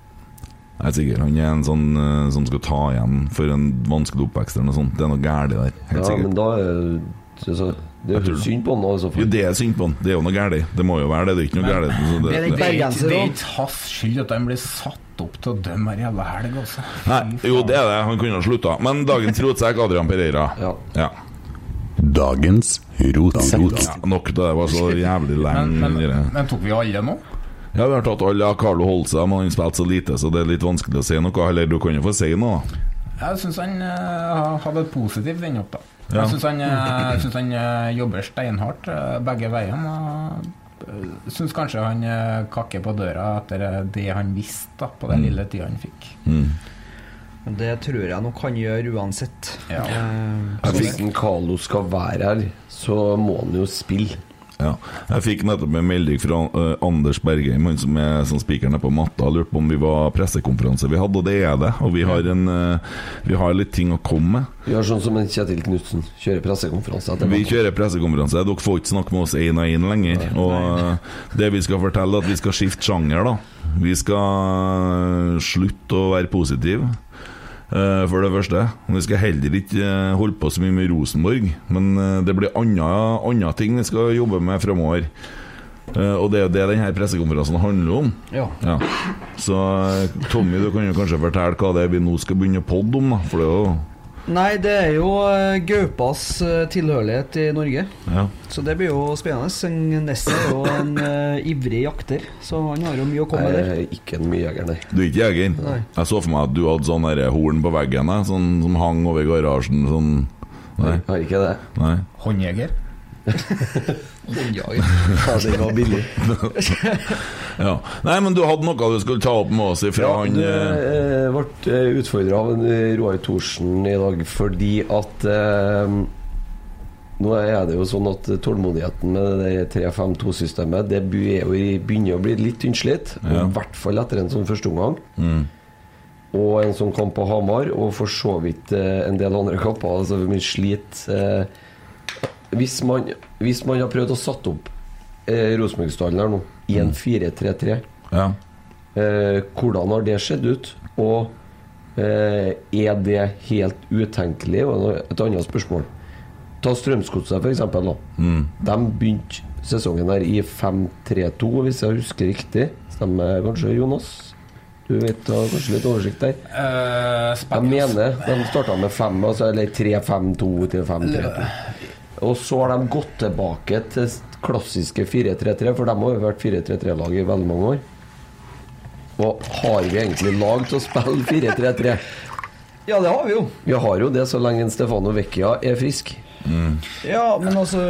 Jeg er sikker. Han er en sånn uh, som skal ta igjen for en vanskelig oppvekst eller noe sånt. Det er noe galt der. Helt Ja, sikkert. men da er det så, Det er jo synd på han, da, i så Jo, det er synd på han. Det er jo noe galt. Det må jo være det. Det er ikke noe galt. Det, det, Det det er ikke hans skyld at han blir satt opp til å dømme hver jævla helg, altså. Nei, jo, det er det. Han kunne ha slutta. Men dagens rotsekk, Adrian Pereira. Ja. ja. Dagens rotsekk. Ja, nok til det var så jævlig lenge. men, men, men tok vi alle nå? Ja, vi har tatt alle. Ja, Carlo holdt seg, men han spilte så lite, så det er litt vanskelig å si noe. Eller du kan jo få si noe. da. Jeg syns han uh, hadde et positivt innhopp, da. Ja. Jeg syns han, *laughs* jeg synes han uh, jobber steinhardt uh, begge veiene. og eh, Syns kanskje han kakker på døra etter det han visste da, på den lille tida han fikk. Men Det tror jeg nok han gjør uansett. Ja. Hvis Carlo skal være her, så må han jo spille. Ja. Jeg fikk nettopp en melding fra eh, Anders Bergheim, han som er som spikeren på matta, lurte på om vi var pressekonferanse vi hadde, og det er det. Og vi har, en, eh, vi har litt ting å komme med. Vi gjør sånn som en Kjetil Knutsen, kjører pressekonferanse Vi kjører pressekonferanse. Dere får ikke snakke med oss én og én lenger. Og eh, det vi skal fortelle, er at vi skal skifte sjanger, da. Vi skal slutte å være positive. Eh, For det første. Vi skal heller ikke eh, holde på så mye med Rosenborg. Men eh, det blir andre, ting vi skal jobbe med framover. Og det er jo det denne pressekonferansen handler om. Ja. Så eh, Tommy, du kan jo kanskje fortelle hva det er vi nå skal begynne å podde om, da. For det er jo Nei, det er jo eh, gaupas eh, tilhørighet i Norge. Ja. Så det blir jo spennende. En- Nesse er jo en uh, ivrig jakter, så han har jo mye å komme med der. Jeg er ikke en mye jeger, nei. Du er ikke jeger? Nei. Jeg så for meg at du hadde sånn horn på veggen sånn, som hang over garasjen. Sånn Nei. Jeg har ikke det. Nei. *laughs* Ja, den var billig. *laughs* Ja. Nei, men du hadde noe du skulle ta opp med oss ifra Ja, han du eh, eh, ble utfordra av eh, Roar Thorsen i dag fordi at eh, Nå er det jo sånn at tålmodigheten med det 3-5-2-systemet Det er begynner å bli litt tynnslitt. Ja. I hvert fall etter en sånn førsteomgang. mm. Og en sånn kamp på Hamar, og for så vidt eh, en del andre kamper. Altså vi sliter eh, hvis, man, hvis man har prøvd å satt opp eh, Rosenborg-stallen her nå i en 4-3-3 Ja. Eh, hvordan har det sett ut? Og eh, er det helt utenkelig? Et annet spørsmål. Ta Strømsgodset, eksempel. Mm. De begynte sesongen her i 5-3-2, hvis jeg husker riktig. Stemmer kanskje, Jonas? Du vet, har kanskje litt oversikt der? Uh, Jeg mener de starta med fem, altså, eller 3-5-2 til 5-3-2. Og så har de gått tilbake til klassiske 4-3-3, for de har jo vært 4-3-3-lag i veldig mange år. Og har vi egentlig lag til å spille 4-3-3? Ja, det har vi jo. Vi har jo det så lenge Stefano Vecchia er frisk. Ja, men altså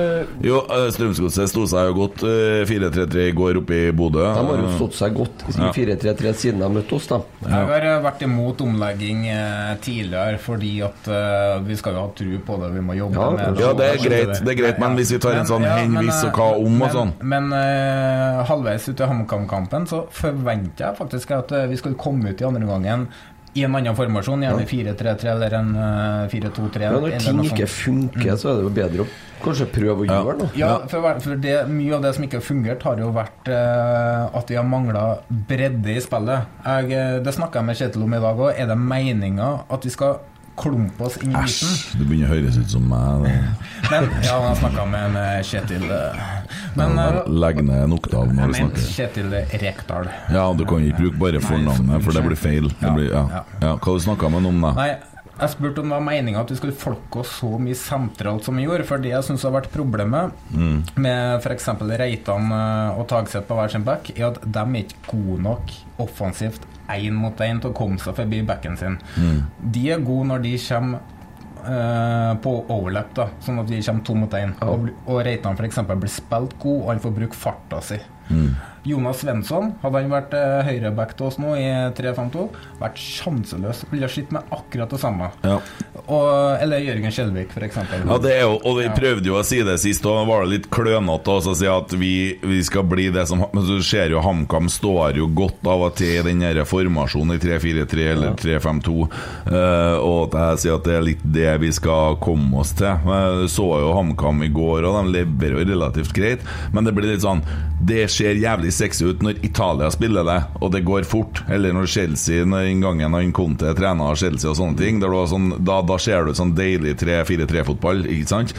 Jo, eh, Strømsgodset sto seg jo godt eh, 4-3-3 i går oppe i Bodø. De har jo stått seg godt i 4-3-3 siden de møtte oss, da. Jeg har eh, vært imot omlegging eh, tidligere fordi at eh, vi skal jo ha tro på det, vi må jobbe Ja, med Ja, det er greit, det er greit, men hvis vi tar en sånn ja, henvis og eh, hva om og sånn. Men uh, halvveis ut i HamKam-kampen så forventer jeg faktisk at eh, vi skal komme ut i andre gangen i en annen formasjon, gjerne 4-3-3 eller en eh, 4-2-3. Ja, når ting ikke funker, så er det jo bedre å kanskje prøve å Ja. gjøre noe. Ja, for, for det, mye av det som ikke har fungert, har jo vært eh, at vi har mangla bredde i spillet. Jeg, eh, det snakka jeg med Kjetil om i dag òg. Er det meninga at vi skal klumpe oss inn i midten? Æsj, det begynner å høres ut som meg. *laughs* Men, ja, han snakka med, en Kjetil eh, Men, eh, Legg ned Oppdal når jeg du snakker. Kjetil Rekdal. Ja, du kan ikke bruke bare fornavnet, for det blir feil. Det blir, ja. ja. Ja, hva du snakka med ham om, da? Nei, jeg spurte om det var meninga at vi skulle folke oss så mye sentralt som vi gjorde. For det jeg syns har vært problemet Mm. med f.eks. Reitan eh, og Tagseth på hver sin back, er at de er ikke gode nok offensivt én mot én til å komme seg forbi backen sin. Mm. De er gode når de kommer eh, på overlap, da sånn at vi kommer to mot én. Og, og Reitan f.eks. blir spilt god, og han får bruke farta si. Mm. Jonas Svensson, hadde han vært eh, høyreback til oss nå i 3-5-2, vært sjanseløs. Ville slitt med akkurat det samme. Ja. Og, eller Jørgen Skjelvik, f.eks. Ja, det er jo, og vi prøvde jo å si det sist, og da var det litt klønete å si at vi, vi skal bli det som Men så ser jo HamKam står jo godt av og til i den formasjonen i 3-4-3 eller 3-5-2, uh, og at jeg sier at det er litt det vi skal komme oss til. Jeg så jo HamKam i går, og de leverer jo relativt greit, men det blir litt sånn Det ser jævlig sexy ut når Italia spiller det, og det går fort. Eller når Chelsea, når den gangen han Conte trener Chelsea og sånne ting, der det sånn, da, da ser du sånn deilig 3-4-3-fotball, ikke sant?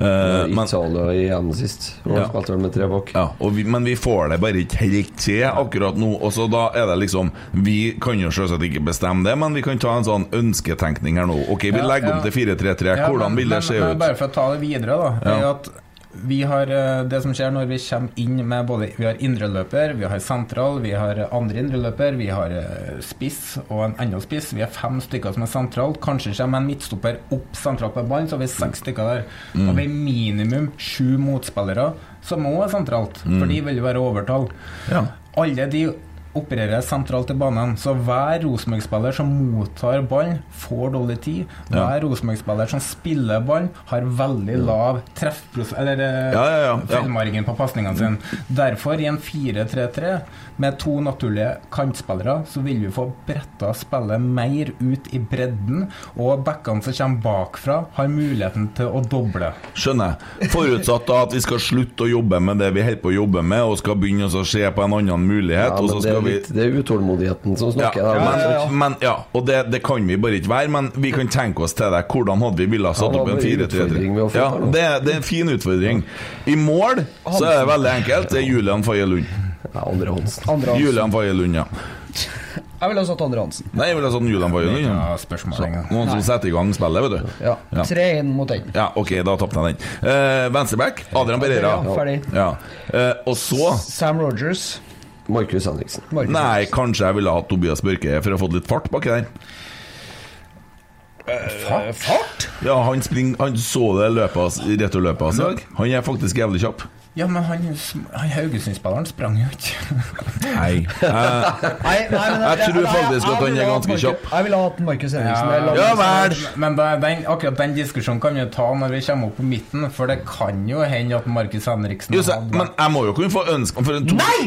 Uh, men, Italia i EM sist. Ja. ja. med tre bak. ja, og vi, men vi får det bare ikke helt til akkurat nå. Og så da er det liksom Vi kan jo selvsagt ikke bestemme det, men vi kan ta en sånn ønsketenkning her nå. Ok, vi Ja, legger ja. om til 4-3-3. Ja, Hvordan men- vil det men- se men ut? Bare for å ta det videre, da. Er Ja. at vi har eh, Det som skjer når vi kommer inn med både Vi har indreløper, vi har sentral, vi har andre indreløper, vi har eh, spiss og en annen spiss. Vi er fem stykker som er sentralt. Kanskje kommer en midtstopper opp sentralt på ballen, så har vi seks stykker der. Mm. Og vi er minimum sju motspillere som òg er sentralt, for de vil jo være overtall. Mm. Ja. Alle de opererer sentralt i banen, så hver Rosenborg-spiller som mottar ballen, får dårlig tid. Ja. Hver Rosenborg-spiller som spiller ballen, har veldig lav treffpros... Eller eh, Ja, ja, ja, ja. feilmargin på pasningene sine. Derfor, i en 4-3-3 med to naturlige kantspillere, så vil vi få bretta spillet mer ut i bredden, og backene som kommer bakfra, har muligheten til å doble. Skjønner jeg. Forutsatt da at vi skal slutte å jobbe med det vi holder på å jobbe med, og skal begynne å se på en annen mulighet. Ja, og så skal litt, det er utålmodigheten som snakker. Ja, men, ja, ja. men ja, og det, det kan vi bare ikke være. Men vi kan tenke oss til det. Hvordan hadde vi villet satt Ja, opp en det var en utfordring vi 4-3-3? Ja, det, det er en fin utfordring. I mål så er det veldig enkelt. Det er Julian Faye Lund. Ja, Andre Hansen. Andre Hansen. Julian Faye Lund, ja. Jeg ville ha satt Andre Hansen. Nei, jeg ville ha satt Julian Faye Lund. Ja, noen som setter i gang spillet, vet du. Ja. Ja. 3-1 mot den. Ja, ok, da tapte jeg den. Uh, Venstreback, Adrian Pereira. Ja, ferdig. Ja. Uh, og så Sam Rogers. Markus Henriksen. Markus Nei, Henriksen. kanskje jeg ville hatt Tobias Børke for å ha fått litt fart baki der. Fart? Ja, han spring, Han så det løpet returløpet hans i dag. Han er faktisk jævlig kjapp. Ja, men han, han Haugesund-spilleren sprang jo ikke. Nei. *laughs* Eh, Nei, nei, men Jeg tror faktisk at han er ganske kjapp. Jeg ville hatt Markus Henriksen. Ja vel! Men da, den, akkurat den diskusjonen kan vi ta når vi kommer opp på midten, for det kan jo hende at Markus Henriksen jo, hadde men jeg må jo kunne få ønske for en to... Nei!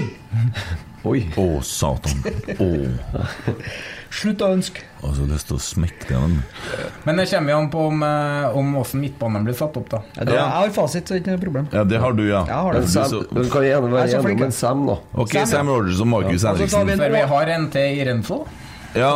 Oi. Å, satan. Å. *laughs* Slutt å ønske. Altså, lyst til å smekke det den. Men det kommer jo an på om, eh, om hvordan midtbanen blir satt opp, da. Ja, det, Ja. jeg har fasit, så det er ikke noe problem. Ja, det har du, ja. Jeg har Men det. Sam, så- du kan gjerne være enig flink, om Sam, da. Ok, Sam, ja. Sam Rogers og Markus ja. Henriksen. vi For vi har en til i Renfo, Ja,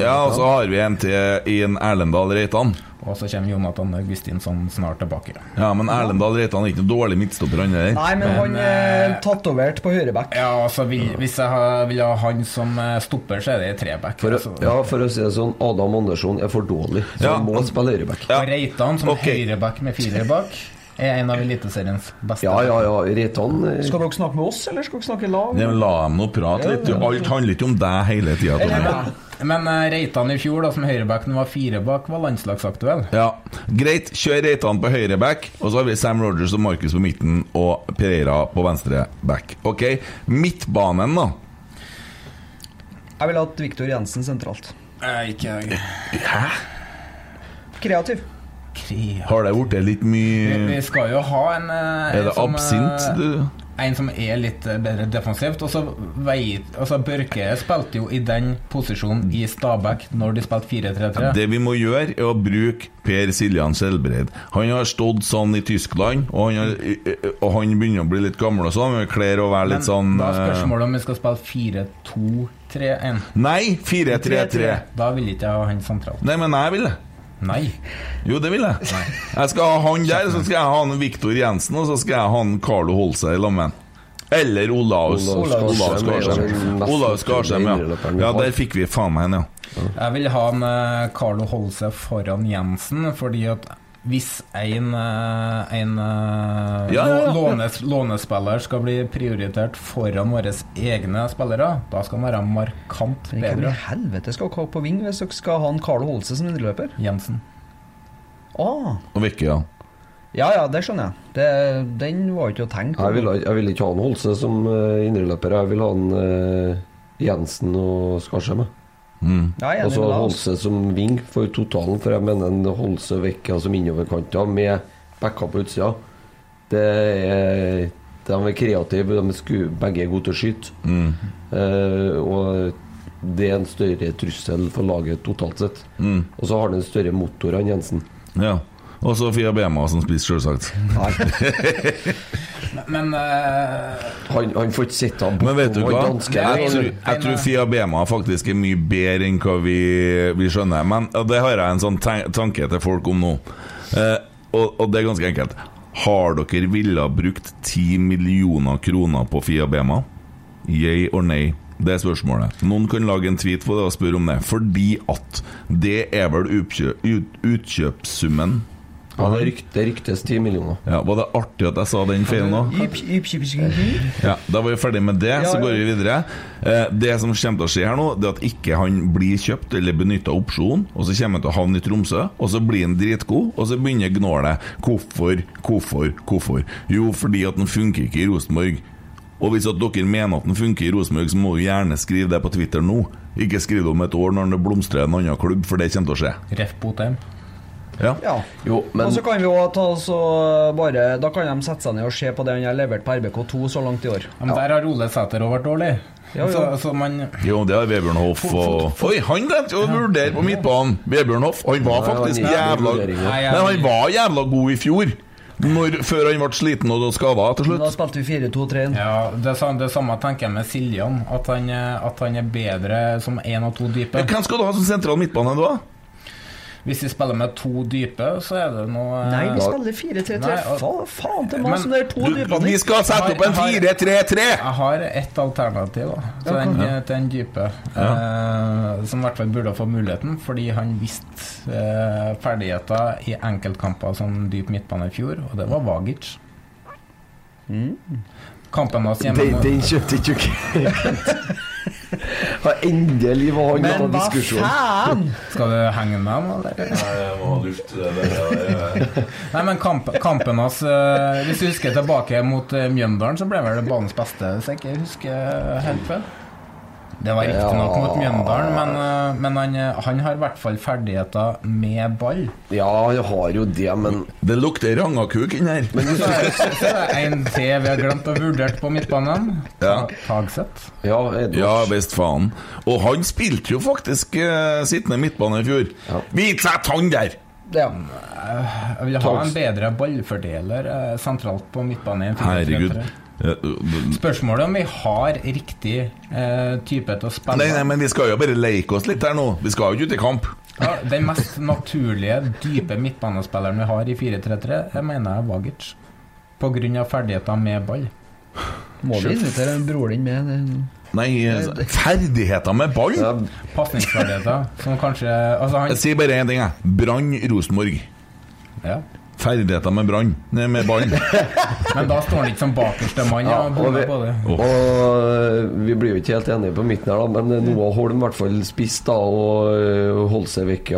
ja, og så har vi en til i en Erlendal Reitan. Og så kommer Jonathan Augustinsson snart tilbake. Ja, men Erlendal Reitan er ikke noe dårlig midtstopper, han der. Nei, men han er tatovert på høyreback. Ja, altså vil, Hvis jeg vil ha han som eh, stopper, så er det treback. For, altså. ja, for å si det sånn, Adam Andersson er for dårlig, så Ja. han må spille høyreback. Ja. Og Reitan som okay. høyreback med fire bak er en av Eliteseriens beste. Ja, ja, ja. Reitan eh, Skal dere snakke med oss, eller skal dere snakke i lag? Ja, La dem nå prate litt. Alt handler ikke om deg hele tida. Men eh, Reitan i fjor, da som høyreback, var fire bak, var landslagsaktuell. Ja, Greit, kjør Reitan på høyreback, og så har vi Sam Rogers og Markus på midten og Pereira på venstre back. Ok, Midtbanen, da. Jeg ville hatt Viktor Jensen sentralt. Eh, ikke Kreativ. Har det blitt litt mye vi skal jo ha en en Er det som, eh, absint, du? En som er litt eh, bedre defensivt. Og så altså Børke spilte jo i den posisjonen i Stabæk når de spilte 4-3-3. Det vi må gjøre, er å bruke Per Siljan Skjelbreid. Han har stått sånn i Tyskland, og han, har, og han begynner å bli litt gammel og sånn. Men kler å være Men sånn da er eh, spørsmålet om vi skal spille 4-2-3-1. Nei, 4-3-3. Da vil ikke jeg ha han sentralt. Nei, men jeg vil det. Nei. Jo, det vil jeg. Jeg skal ha han der, så skal jeg ha han Viktor Jensen, og så skal jeg ha han Carlo Holse i lammen. Eller Olaus. Olaus Skarsheim Olaus Skarsheim, ja. Ja, der fikk vi faen meg en, ja. Jeg vil ha han eh, Carlo Holse foran Jensen, fordi at hvis en, eh, en eh, Ja, ja, ja. Lånes, lånespiller skal bli prioritert foran våre egne spillere, da skal han være markant Men Hvem i bedre. helvete skal dere ha på ving hvis dere skal ha en Carlo Holse som indreløper? Jensen. Ah, Og Vikke, ja. ja ja, det skjønner jeg. Det, den var ikke å tenke Jeg vil, jeg vil ikke ha en Holse som indreløper. Jeg vil ha en uh, Jensen og Skarsheim. Mm. Ja, Og så altså. Holse som ving for totalen, for jeg mener en Holse Vekka som innoverkanter med backa på utsida. Det er De er kreative, de er sku, begge er gode til å skyte. Mm. Eh, og det er en større trussel for laget totalt sett. Mm. Og så har han en større motor enn Jensen. ja. Og Sofia Bema som spiser, selvsagt. *laughs* Men eh, Han, han får ikke sitte Men vet du bortom hva? danske. Jeg tror, jeg tror Fia Bema faktisk er mye bedre enn hva vi, vi skjønner. Men det har jeg en sånn tanke til folk om nå. Uh, og, og det er ganske enkelt. Har dere ville brukt 10 millioner kroner på Fia Bema? Yay or nei? Det er spørsmålet. Noen kan lage en tweet på det og spørre om det. Fordi at det er vel utkjø, ut, utkjøpssummen Ja, det, rykt, det ryktes 10 millioner. ja, Var det artig at jeg sa den feilen nå? Ja, Da var vi ferdig med det, så går vi videre. Eh, det som kommer til å skje her nå, Det er at ikke han blir kjøpt eller benytta opsjon, og så kommer han til å havne i Tromsø, og så blir han dritgod, og så begynner gnålet. Hvorfor, hvorfor, hvorfor? Jo, fordi at den funker ikke i Rosenborg. Og hvis at dere mener at den funker i Rosenborg, så må du gjerne skrive det på Twitter nå. Ikke skriv det om et år når det blomstrer en annen klubb, for det kommer til å skje. Ref Botheim. Ja. Ja. Jo, men Og så kan vi jo ta oss og bare Da kan de sette seg ned og se på det han har levert på RBK2 så langt i år. Ja, men der har Ole Sæter òg vært dårlig. Jo, jo. Så, så man Jo, det har Vebjørn Hoff og Oi, han glemte å vurdere på midtbanen! Vebjørn Hoff, han var faktisk jævla Men han var jævla god i fjor! Når, før han ble sliten og skada til slutt. da spilte vi 4-2-3-1. Ja, det, det samme tenker jeg med Siljan. At han, er- at han er bedre som én og to dype. Hvem skal du ha som sentral midtbane da? Hvis vi spiller med to dype, så er det noe Nei, vi Ja. spiller 4-3-3. Fa faen til meg det er to dype vi skal sette opp en 4-3-3! Jeg har ett alternativ da, til, den, til den dype, eh, som i hvert fall burde få muligheten, fordi han viste eh, ferdigheter i enkeltkamper som dyp midtbane i fjor, og det var Vagic. Kampen hans hjemme den kjøpte ikke Kent. *laughs* *laughs* Ja, Endelig var han Men hva faen? *laughs* Skal du henge med ham, eller? Nei, jeg må ha det der. *laughs* Nei, men kamp, kampen hans eh, Hvis du husker tilbake mot eh, Mjøndalen, så ble vel det banens beste, hvis jeg ikke husker helt feil. Det var riktignok Ja. mot Mjøndalen, men, eh, men han, eh, han har i hvert fall ferdigheter med ball. Ja, han har jo det, men Det lukter rangakuk inni her. Så er så er en til vi har glemt å vurdere på midtbanen. Ja. Tagseth. Ja. Ja visst faen. Og han spilte jo faktisk uh, sittende midtbane i fjor. Ja. setter han der! Ja. Jeg vil ha en bedre ballfordeler uh, sentralt på 4-3-3. Herregud. Eh, uh, Spørsmålet om vi har riktig eh, type til å spille. Nei, nei, men vi skal jo bare leke oss litt her nå. Vi skal jo ikke ut i kamp. Ja, den mest naturlige, dype midtbanespilleren vi har i 4-3-3, jeg mener jeg er Vagic. Av ferdigheter med ball. Må du invitere broren din med? Nei, eh, ferdigheter med ball? Ja, Pasningsferdigheter som kanskje Altså, han Jeg sier bare én ting, jeg. Brann Rosenborg. ja. Ferdigheter med brann. Nei, med ball. *laughs* Men da står han ikke som bakerste mann Ja, og vi- Og vi blir jo ikke helt enige på midten her, da, men Noah Holm i hvert fall spist da og øh, holdt seg vekk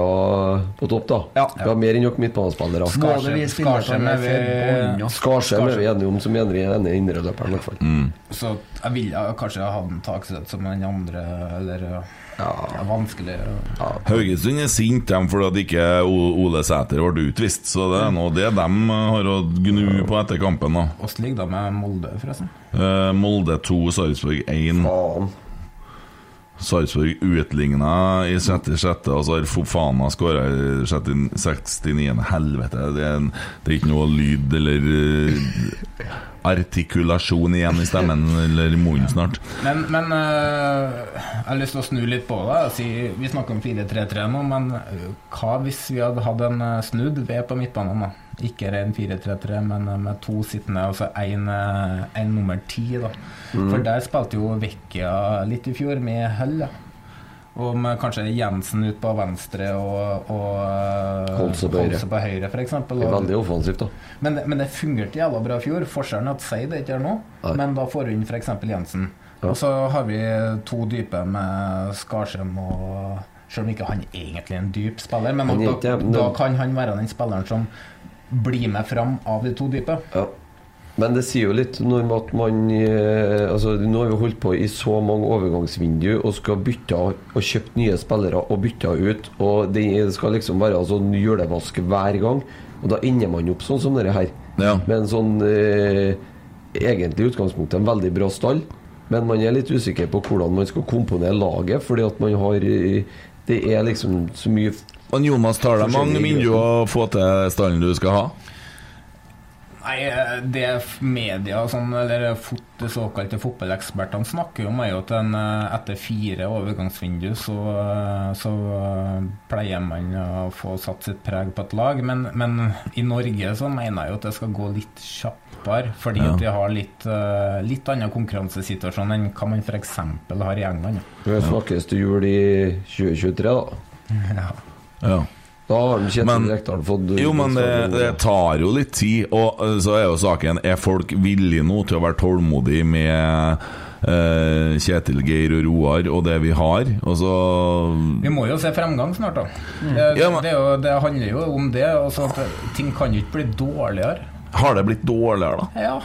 på topp, da. Ja. Vi har mer enn nok midtbanespillere. Skarsheim er vi- enige om som ene indreløperen, i hvert fall. Så jeg ville kanskje ha den taksett som den andre, eller ja, Det er vanskelig. Haugesund er sint dem fordi at ikke Ole Sæter ble utvist. Så det er nå det de har å gnu på etter kampen. Hvordan ligger det med Molde, forresten? Eh, Molde 2, Sarpsborg 1. Faen. Sarpsborg utligna i 66., og så har Fofana skåra i 69. Helvete. Det er, en, det er ikke noe lyd eller eh, artikulasjon igjen i stemmen eller i munnen snart. Men, men øh, jeg har lyst til å snu litt på det. Si, vi snakker om 4-3-3 nå, men øh, hva hvis vi hadde hatt en øh, snudd ved på midtbanen? da? Ikke ren 4-3-3, men med to sittende, altså en, en nummer ti. da. For der spilte jo Vecchia litt i fjor, med hell. Ja. Og med kanskje Jensen ut på venstre og, og øh, Holse på høyre. på høyre, f.eks. Det veldig offensivt, da. Men, men det fungerte jævla bra i fjor. Forskjellen er at Seid ikke nå, Nei. men da får inn f.eks. Jensen. Ja. Og så har vi to dype med Skarsheim og Selv om ikke han egentlig er en dyp spiller, men er da, da kan han være den spilleren som blir med fram av de to dype. Ja. Men det sier jo litt når at man eh, altså Nå har vi holdt på i så mange overgangsvindu og skal bytte og kjøpt nye spillere og bytte ut, og det skal liksom være sånn julevask hver gang. Og da ender man opp sånn som dette her. Ja. Med en sånn eh, Egentlig i utgangspunktet en veldig bra stall, men man er litt usikker på hvordan man skal komponere laget, fordi at man har eh, Det er liksom så mye Og Jonas, tar det mange vinduer å få til stallen du skal ha? Nei, det media og sånn, eller fot, de såkalte fotballekspertene snakker jo om, er jo at en, eh, etter fire overgangsvindu så, eh, så eh, pleier man å få satt sitt preg på et lag. Men, men i Norge så mener jeg jo at det skal gå litt kjappere, fordi Ja. at vi har litt, litt annen konkurransesituasjon enn hva man f.eks. har i England. Vi snakkes til jul i 2023, da. *laughs* Ja. Ja. Da har Kjetil Rekdal fått Jo, men det, det tar jo litt tid, og eh, så er jo saken Er folk villige nå til å være tålmodige med eh, Kjetil, Geir og Roar og det vi har? Og så Vi må jo se fremgang snart, da. Det, Ja, men- det, er jo, det handler jo om det. Altså at ting kan jo ikke bli dårligere. Har det blitt dårligere, da? Ja.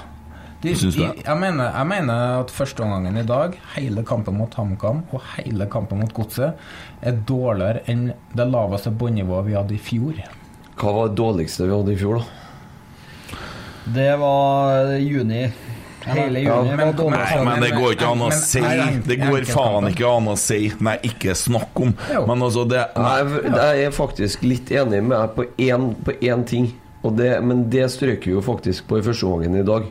De, Syns du det? jeg, mener, jeg mener at førsteomgangen i dag, hele kampen mot HamKam og hele kampen mot Godset, er dårligere enn det laveste båndnivået vi hadde i fjor. Hva var det dårligste vi hadde i fjor, da? Det var juni. Hele juni Ja, var men- dårlig. Nei, men det går ikke an å si. Det går faen ikke an å si. Nei, ikke snakk om. Men altså, det Jeg, jeg er faktisk litt enig med deg på én, på ting. Og det, men det strøk vi jo faktisk på i første gangen i dag.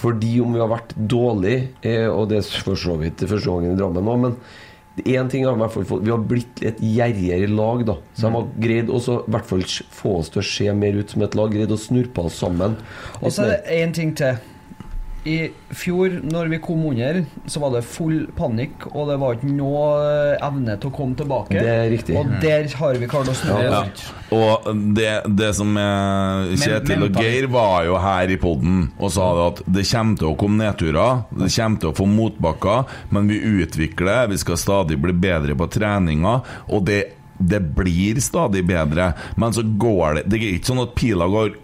Fordi om vi har vært dårlige, eh, og det er for så vidt første gangen i Drammen òg, men én ting har vi fått Vi har blitt et gjerrigere lag, da. Så de har greid i hvert fall få oss til å se mer ut som et lag. Greid å snurpe oss sammen. Og så er det én ting til. I fjor, når vi kom under, så var det full panikk, og det var ikke noe eh, evne til å komme tilbake. Det er riktig. Og der har vi klart å snu. Det Ja. Og det, det som er Kjetil og Geir var jo her i podden og sa det at det kommer til å komme nedturer, det kommer til å få motbakker, men vi utvikler, vi skal stadig bli bedre på treninga, og det, det blir stadig bedre. Men så går det Det er ikke sånn at pila går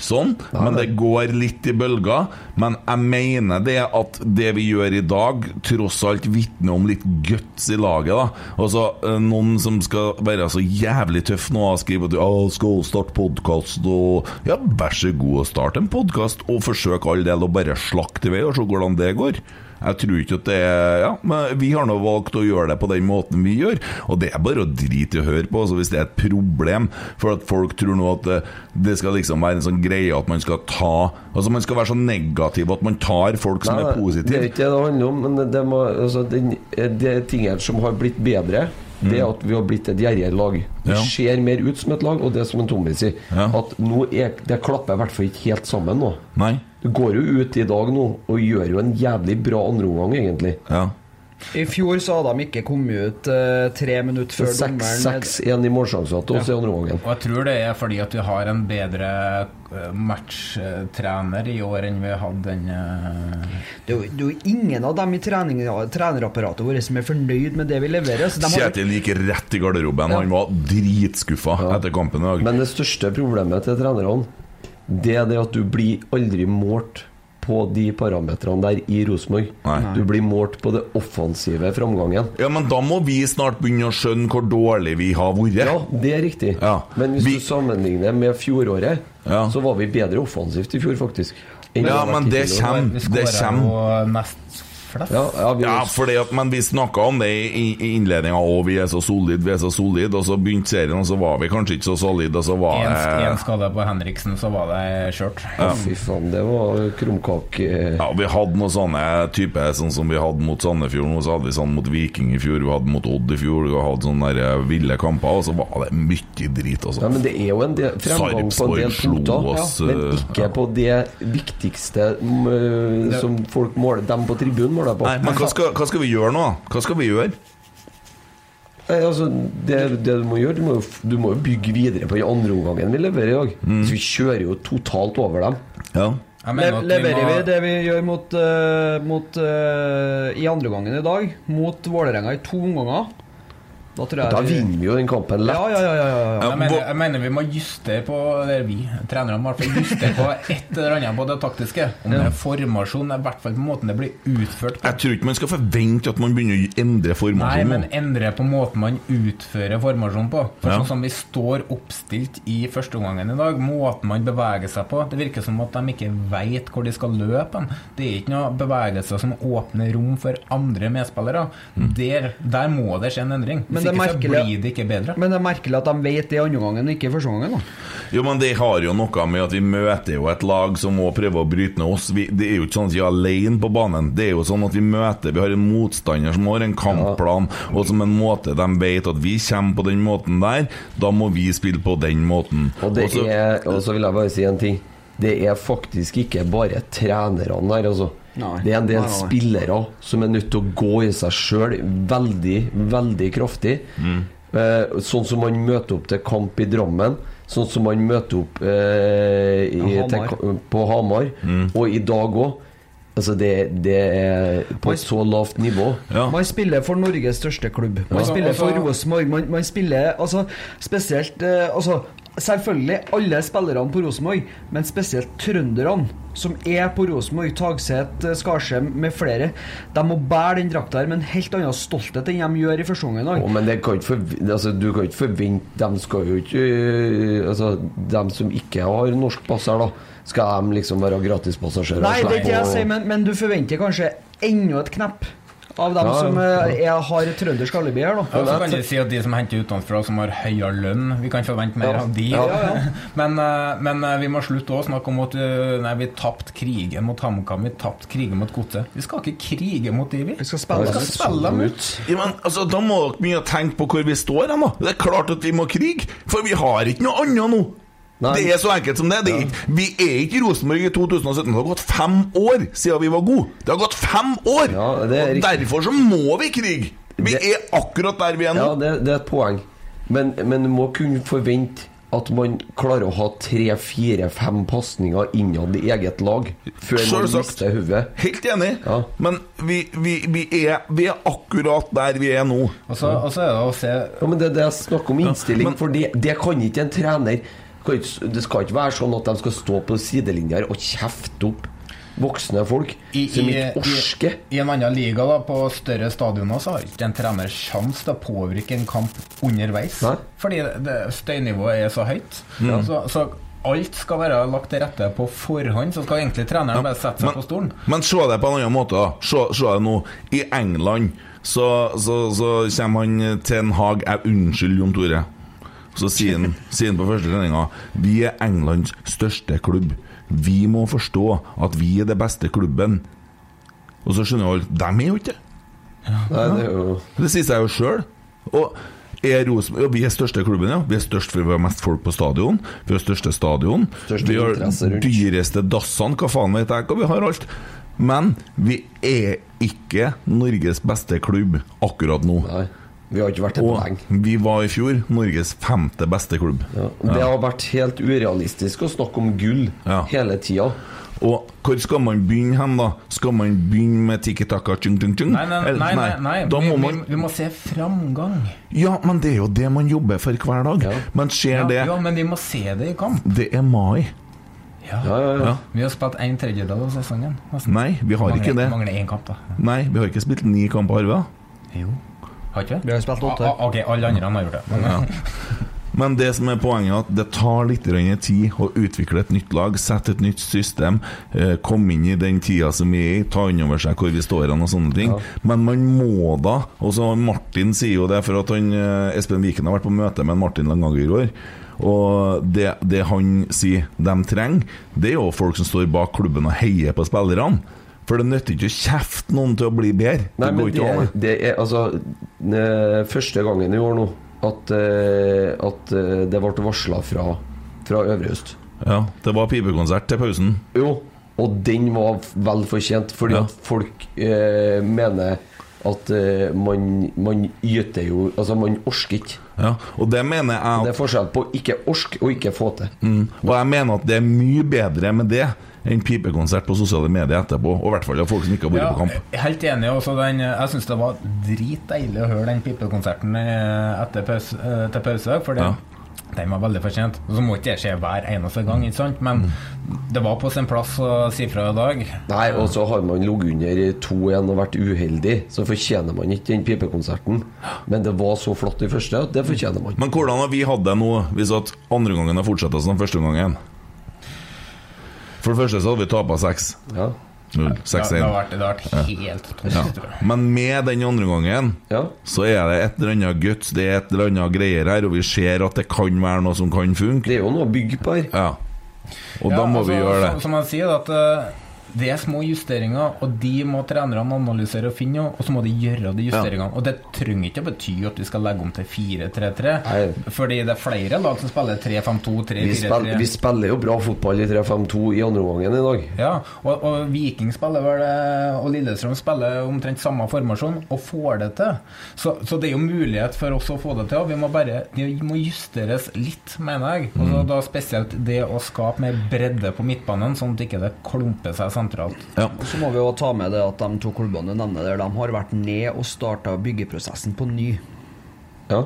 sånn, men det går litt i bølger. Men jeg mener det at det vi gjør i dag, tross alt vitner om litt guts i laget. da Altså eh, Noen som skal være så jævlig tøff nå og skrive at «Ja, skal starte podkast og Ja, vær så god og start en podkast, og forsøk all del å bare slakte i vei og se hvordan det går. Jeg tror ikke at det er Ja, men vi har nå valgt å gjøre det på den måten vi gjør, og det er bare å drite i å høre på. Altså Hvis det er et problem for at folk tror nå at det, det skal liksom være en sånn greie at man skal ta Altså man skal være så negativ at man tar folk som Nei, er nei, Det er ikke det det handler om, men det, må, altså, den, det tingene som har blitt bedre, det er at vi har blitt et gjerrigere lag. Vi Mm. Ja. ser mer ut som et lag, og det er som en Tommy sier, Ja. at nå er, det klapper i hvert fall ikke helt sammen nå. Nei. Du går jo ut i dag nå og gjør jo en jævlig bra andreomgang, egentlig. Ja. I fjor så hadde de ikke kommet ut uh, tre minutter før dommeren 6-1 i målsjanser til oss i andre andreomgangen. Og jeg tror det er fordi at vi har en bedre eh, matchtrener i år enn vi hadde den uh... Det er jo- det er jo ingen av dem i trening, trenerapparatet vårt som er fornøyd med det vi leverer. Så de har, Kjetil gikk rett i garderoben. Han var dritskuffa etter kampen i dag. Men det største problemet til trenerne, det er det at du blir aldri målt på de parametrene der i Rosenborg. Du blir målt på det offensive framgangen. Ja, men da må vi snart begynne å skjønne hvor dårlig vi har vært. Ja, det er riktig. Ja. Men hvis Vi- du sammenligner med fjoråret, Ja. så var vi bedre offensivt i fjor, faktisk. enn Ja, men det kommer. Vi Det kommer. Jo. Ja, ja, vi, Ja, fordi at, men vi snakka om det i, i innledninga òg. Vi er så solide, vi er så solide. Og så begynte serien, og så var vi kanskje ikke så solide, og så var En, en det skade på Henriksen, så var det kjørt. Ja. Fy faen, det var krumkake... Ja, vi hadde noen sånne type Sånn som vi hadde mot Sandefjord nå, så hadde vi sånn mot Viking i fjor, vi hadde mot Odd i fjor, vi hadde sånne der ville kamper, og så var det mye drit, altså. Ja, men det er jo en del fremgang på en del punkter, oss, men eh, ikke på det viktigste eh, som folk måler dem på tribunen måler på. Nei, men hva skal, hva skal vi gjøre nå? Hva skal vi gjøre? Nei, altså, det, det du må gjøre, du må, jo du må bygge videre på den andre omgangen vi leverer i dag. Mm. Så vi kjører jo totalt over dem. Ja. Le leverer vi må- det vi gjør mot, uh, mot uh, i andre gangen i dag, mot Vålerenga i to omganger. Da tror jeg Da vi- vinner vi jo den kampen lett. Ja, ja, ja. ja, ja. Ja, Jeg mener, jeg mener vi må justere på det vi, trenerne må justere på et eller annet på det taktiske. Om det er formasjon, i hvert fall på måten det blir utført på. Jeg tror ikke man skal forvente at man begynner å endre Nei, men endre på måten man utfører formasjonen på. For Sånn som vi står oppstilt i førsteomgangen i dag, måten man beveger seg på Det virker som at de ikke veit hvor de skal løpe. Det er ikke noe bevegelser som åpner rom for andre medspillere. Der, der må det skje en endring. Men Hvis det er ikke så blir det ikke bedre. Men det er merkelig at de vet det andre gangen, ikke første gangen. da Jo, men det har jo noe med at vi møter jo et lag som må prøve å bryte ned oss. Vi, det er jo ikke sånn at vi er alene på banen. Det er jo sånn at vi møter Vi har en motstander som har en kampplan, og som en måte de vet at vi kommer på den måten der. Da må vi spille på den måten. Og det er, og så vil jeg bare si en ting. Det er faktisk ikke bare trenerne der, altså. Det er en del spillere som er nødt til å gå i seg sjøl veldig, veldig kraftig. Eh, sånn som man møter opp til kamp i Drammen. Sånn som man møter opp eh, i, Ja, til, Hamar. ka- på Hamar. Og i dag òg. Altså, det, det er på et så lavt nivå. Ja. Man spiller for Norges største klubb. Man Ja. spiller for Rosenborg. Man, man spiller altså, spesielt eh, altså, Selvfølgelig alle spillerne på Rosenborg, men spesielt trønderne som er på Rosenborg, Tagset, eh, Skarsheim med flere. De må bære den drakta her med en helt annen stolthet enn de gjør i første omgang i dag. Å, men det kan altså, du kan ikke forvente De skal jo ikke øh, Altså, de som ikke har norsk pass her, da, skal de liksom være gratispassasjerer? og Nei, det er ikke det jeg sier, men, men du forventer kanskje enda et knepp. av dem Ja, som ja. eh, er, har trøndersk alibi her, da. Ja, så kan du si at de som henter utenfra, som har høyere lønn, vi kan forvente mer Ja. av de. Ja, ja, *laughs* Men, eh, men eh, vi må slutte å snakke om at nei, vi tapte krigen mot HamKam, vi tapte krigen mot Godset. Vi skal ikke krige mot de, vi. Vi skal spille vi skal spille dem ut. Ja, men altså, Da må dere begynne å tenke på hvor vi står hen. da. Det er klart at vi må krige, for vi har ikke noe annet nå. Nei. Det er så enkelt som det. det er ikke, vi er ikke Rosenborg i 2017. Det har gått fem år siden vi var gode. Det har gått fem år! Ja, og. Derfor så må vi krige. Vi Det- er akkurat der vi er nå. Ja, det, det er et poeng. Men, men du må kunne forvente at man klarer å ha tre, fire, fem pasninger innad i eget lag før man mister hodet. Helt enig. Ja. Men vi, vi, vi, er, vi er akkurat der vi er nå. Og så, og så er det å se Ja, men det, det er snakk om innstilling, men- for det, det kan ikke en trener Det skal ikke være sånn at de skal stå på sidelinja og kjefte opp voksne folk i, som ikke orsker. i, I en annen liga, da, på større stadioner, så har ikke en trener sjanse til å påvirke en kamp underveis. Nei. Fordi støynivået er så høyt. Så, så alt skal være lagt til rette på forhånd. Så skal egentlig treneren bare sette seg på stolen. men se det på en annen måte. da Se, se det nå. I England så, så, så kommer han til en Hag Jeg unnskyld, Jon Tore. Så sier han, sier han på første treninga Vi er Englands største klubb. Vi må forstå at vi er det beste klubben. Og så skjønner alle De er jo ikke det. Nei, det er jo Det sier seg jo sjøl. Og er ja, vi er største klubben, ja. Vi er størst fordi vi har mest folk på stadion. Vi har største stadion. Største vi har dyreste dassene, hva faen vet jeg, og vi har alt. Men vi er ikke Norges beste klubb akkurat nå. Nei. Vi har ikke vært det på lenge. Vi var i fjor Norges femte beste klubb. Ja. Det har vært helt urealistisk å snakke om gull Ja. hele tida. Og hvor skal man begynne hen, da? Skal man begynne med tikki taka chung chung chung? Nei, nei, nei, nei, nei. Må vi, man vi må se framgang. Ja, men det er jo det man jobber for hver dag. Ja. Men skjer Ja, det ja, men vi må se det i kamp. Det er mai. Ja. Ja, ja, ja. Ja. Vi har spilt en tredjedel av sesongen. nesten. Nei, vi har mangler, ikke det. Mangler én kamp, da. Nei, vi har ikke spilt ni kamper, Arve. Jo. Har ikke Vi har spilt åtte. Ah, ah, ok, alle andre har gjort det. Men, Ja. *laughs* Men det som er poenget er at det tar litt tid å utvikle et nytt lag, sette et nytt system, eh, komme inn i den tida som vi er i, ta inn over seg hvor vi står hen og sånne ting. Ja. Men man må da Og så Martin sier jo det, for at han, eh, Espen Viken har vært på møte med Martin Langager i år. Og det, det han sier de trenger, det er jo folk som står bak klubben og heier på spillerne. For det nytter ikke å kjefte noen til å bli bedre. Nei, det går ikke an. det. det er altså ne- Første gangen i år nå at, eh, at eh, det ble varsla fra, fra Øvre Øst. Ja, det var pipekonsert til pausen. Jo, og den var vel fortjent, fordi Ja. at folk eh, mener at eh, man, man yter jo Altså, man orsker ikke. Ja, og det mener jeg at Det er forskjell på ikke orsk og ikke få til. Mm. Og jeg mener at det er mye bedre med det enn pipekonsert på sosiale medier etterpå. Og i hvert fall av folk som ikke har vært ja, på kamp. helt enig. Også den, jeg syns det var dritdeilig å høre den pipekonserten eh, etter pause, eh, til pause. For Ja. den var veldig fortjent. Og Så må ikke det skje hver eneste gang, ikke sant? men det var på sin plass å si fra i dag. Nei, og så har man ligget under 2-1 og vært uheldig, så fortjener man ikke den pipekonserten. Men det var så flott i første at det fortjener man. Men hvordan har vi hatt det nå hvis at andre gangen har fortsatt som første gangen? For det første så hadde vi tapa 6. Ja. 0, Det, det, har vært, det har vært helt tomt. Ja. Men med den andre gangen ja. så er det et eller annet guts, det er et eller annet greier her, og vi ser at det kan være noe som kan funke. Det er jo noe å bygge på her. Ja. Og Ja, da må altså, vi gjøre det. som han sier, at eh, det er små justeringer, og de må trenerne analysere og finne, og så må de gjøre de justeringene. Og det trenger ikke å bety at vi skal legge om til 4-3-3, fordi det er flere lag som spiller 3-5-2, 3-4-3. vi spiller jo bra fotball i 3-5-2 i andre omgangen i dag. Ja, og, og Viking spiller vel eh, Og Lillestrøm spiller omtrent samme formasjon og får det til. Så, så det er jo mulighet for oss å få det til. Og vi må bare Det må justeres litt, mener jeg. Og så da spesielt det å skape mer bredde på midtbanen, sånn at ikke det klumper seg sentralt. Ja. Og Så må vi jo ta med det at de to klubbene du nevner der, de har vært ned og starta byggeprosessen på ny. Ja.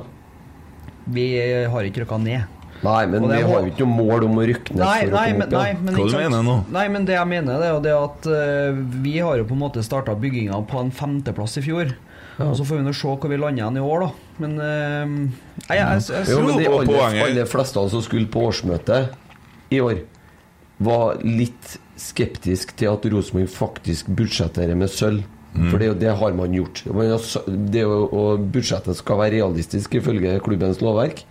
Vi har ikke rykka ned. Nei, men vi har jo ikke noe mål om å rykke ned Nei, nei, men, nei, men Hva ikke du mener nå? Nei, men det jeg mener, det er jo det at uh, vi har jo på en måte starta bygginga på en femteplass i fjor. Og så får vi nå se hvor vi lander igjen i år, da. Men uh, nei, jeg, jeg, jeg, Jo, men de aller, aller fleste som skulle på årsmøte i år, var litt skeptisk til at Rosenborg faktisk budsjetterer med sølv For det, det har man gjort. Man det og budsjettet skal være realistisk ifølge klubbens lovverk.